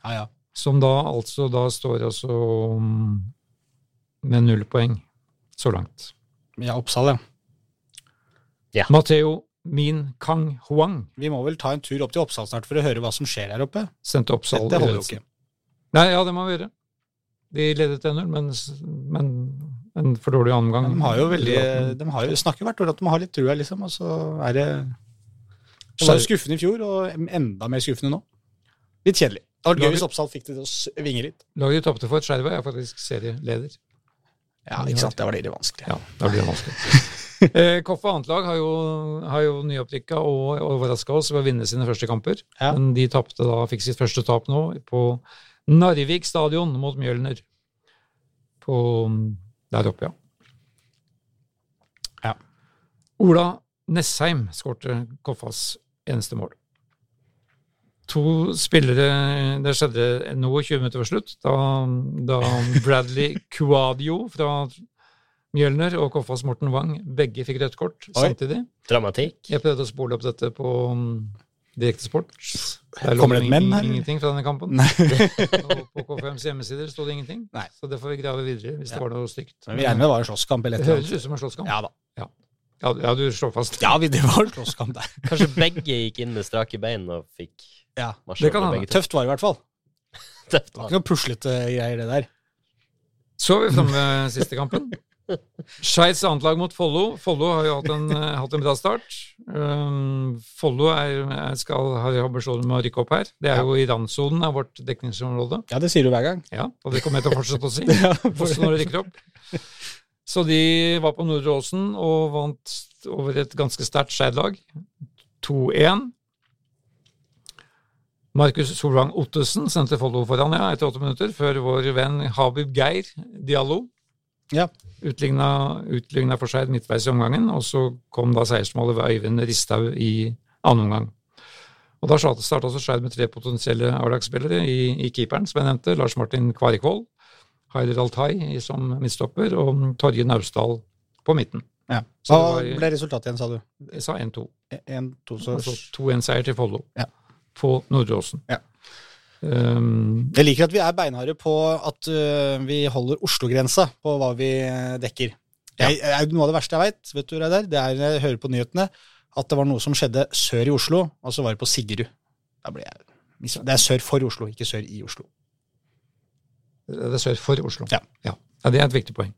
Ja, ja. som da altså da står altså mm, med null poeng så langt. Ja, Oppsal, ja. Matheo Min Kang Huang Vi må vel ta en tur opp til Oppsal snart for å høre hva som skjer her oppe. sendte Oppsal Dette holder jo ikke. Nei, ja, det må vi gjøre. De ledet 1-0, men, men en for dårlig omgang. De har jo veldig De har jo, snakker hvert år at de har litt trua, liksom, og så er det Det var jo skuffende i fjor, og enda mer skuffende nå. Litt kjedelig. Det hadde vært gøy hvis Oppsal fikk det til å svinge litt. Laget de tapte for, Skjervøy, er faktisk serieleder. Ja, ikke sant. Det var litt vanskelig. Ja, det blir litt vanskelig. [LAUGHS] eh, Koffa annet lag har jo, har jo nyopprykka og overraska oss ved å vinne sine første kamper. Ja. Men de tapte da, fikk sitt første tap nå på Narvik stadion mot Mjølner. På der oppe, ja. Ja. Ola Nessheim skårte Koffas eneste mål. To spillere Det skjedde noe 20 minutter før slutt, da, da Bradley [LAUGHS] Cuadio fra Mjølner og Koffas Morten Wang begge fikk rødt kort Oi. samtidig. Dramatikk. Jeg prøvde å spole opp dette på um, Direktesport. Kommer det et men her? Ingenting fra denne kampen. På KFMs hjemmesider sto det ingenting. Nei. Så det får vi grave videre hvis det var noe stygt. Men vi regner med det var en slåsskamp eller Det et eller høres ut som en slåsskamp. Ja da. Ja, ja, du slår fast. Ja, det var en slåsskamp der. [LAUGHS] Kanskje begge gikk inn med strake bein og fikk Ja. Det kan hende. Tøft var det i hvert fall. [LAUGHS] Tøft, var. Det var ikke noe puslete greier, det der. Så er vi framme ved siste kampen. Skeis annetlag mot Follo. Follo har jo hatt en, eh, hatt en bra start. Um, Follo skal, har ambisjoner med å rykke opp her. Det er jo i randsonen av vårt dekningsområde. Ja, det sier du hver gang. Ja, og det kommer jeg til å fortsette å si. [LAUGHS] Ja, også når det rykker opp. Så de var på Nordre Åsen og vant over et ganske sterkt Skeid-lag. 2-1. Markus Solvang Ottesen sendte Follo foran ja, etter åtte minutter, før vår venn Habib Geir Diallo Ja. Utligna, utligna for Skeid midtveis i omgangen, og så kom da seiersmålet ved Øyvind Risthaug i annen omgang. Og Da starta også Skeid med tre potensielle A-lagsspillere i, i keeperen, som jeg nevnte. Lars Martin Kvarikvold, Haider Altai som midtstopper, og Torje Naustdal på midten. Ja. Hva var- ble resultatet igjen, sa du? Jeg sa 1-2. En, to, så Altså 2-1-seier til Follo Ja. på Nordre Åsen. Ja. Um, Jeg liker at vi er beinharde på at uh, vi holder Oslo-grensa på hva vi øh, dekker. Jeg, er Noe av det verste jeg veit, vet du, det er når jeg hører på nyhetene at det var noe som skjedde sør i Oslo, og så var det på mis- Det er sør for Oslo, ikke sør i Oslo. det er sør for Oslo. Ja. Ja. ja, Det er et viktig poeng.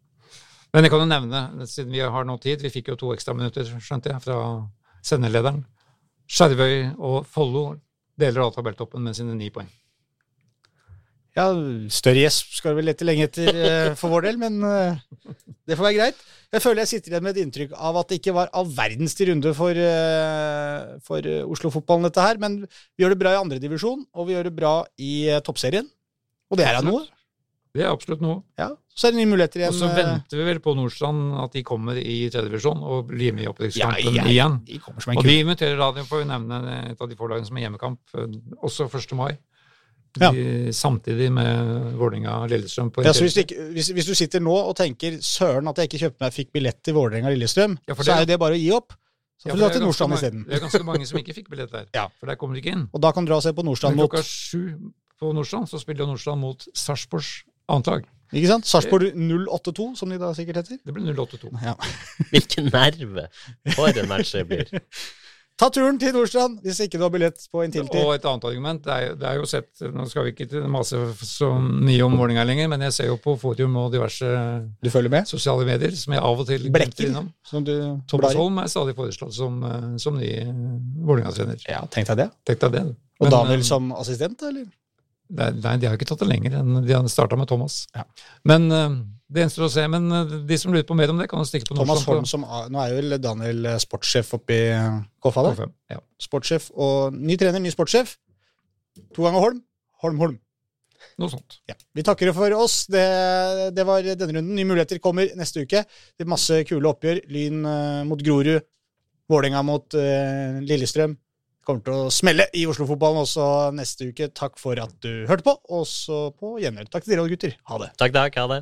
Men jeg kan jo nevne, siden vi har nå tid, vi fikk jo to ekstra minutter, skjønte jeg, fra sendelederen. Skjervøy og Follo deler av tabelltoppen med sine ni poeng. Ja, større gjesp skal vi lete lenge etter øh, for vår del, men øh, det får være greit. Jeg føler jeg sitter igjen med et inntrykk av at det ikke var all verdens til runde for, øh, for Oslo-fotballen, dette her. Men vi gjør det bra i andredivisjon, og vi gjør det bra i toppserien. Og det er da noe. Det er absolutt noe. Ja, så er det nye muligheter igjen. Og så eh, venter vi vel på Nordstrand at de kommer i tredje divisjon og blir med i opprykkskampen Ja, ja, igjen. De kommer som en Og vi de inviterer radioen får å nevne et av de få lagene som har hjemmekamp, eh, også 1. mai. Ja. De, samtidig med Vålerenga-Lillestrøm. Ja, hvis, du hvis, hvis du sitter nå og tenker 'søren at jeg ikke kjøpte meg fikk billett til Vålerenga-Lillestrøm', Ja, så er jo det bare å gi opp. Så får du dra til Nordstrand isteden. Det er ganske mange som ikke fikk billett der, [LAUGHS] Ja. for der kommer de ikke inn. Og da kan du dra og se på Nordstrand mot klokka sju på Nordstrand så spiller Nordstrand mot Sarpsborgs annetlag. Ikke sant? Sarpsborg 082, som de da sikkert heter. Det blir 082. Ja. Hvilken nerve for en match det blir. [LAUGHS] Ta turen til Nordstrand hvis ikke du har billett på Intility. Og et annet argument, det er, det er jo sett Nå skal vi ikke mase så mye om Vålerenga lenger, men jeg ser jo på forum og diverse Du følger med? sosiale medier, som jeg av og til Blekker, innom. som du Thomas. Holm er stadig foreslått som, eh, som ny eh, Vålerenga-trener. Ja, tenk deg det. Tenk deg det. du. Og Men, Daniel eh, som assistent, eller? er- Nei, de har ikke tatt det lenger enn de har starta med Thomas. Ja. Men det gjenstår å se. Men eh, de som lurer på mer om det, kan stikke på Thomas Holm som Nå er jo vel Daniel eh, sportssjef oppe i eh, på der. K5. Ja. Sportssjef og ny trener, ny sportssjef. To ganger Holm. Holm, Holm. Noe sånt. Ja. Vi takker for oss. Det, det var denne runden. Nye muligheter kommer neste uke. Det er masse kule oppgjør. Lyn mot Grorud. Vålerenga mot uh, Lillestrøm. Kommer til å smelle i Oslo-fotballen også neste uke. Takk for at du hørte på. Og så på gjenhør. Takk til dere gutter. Ha det. Takk, takk. Ha det.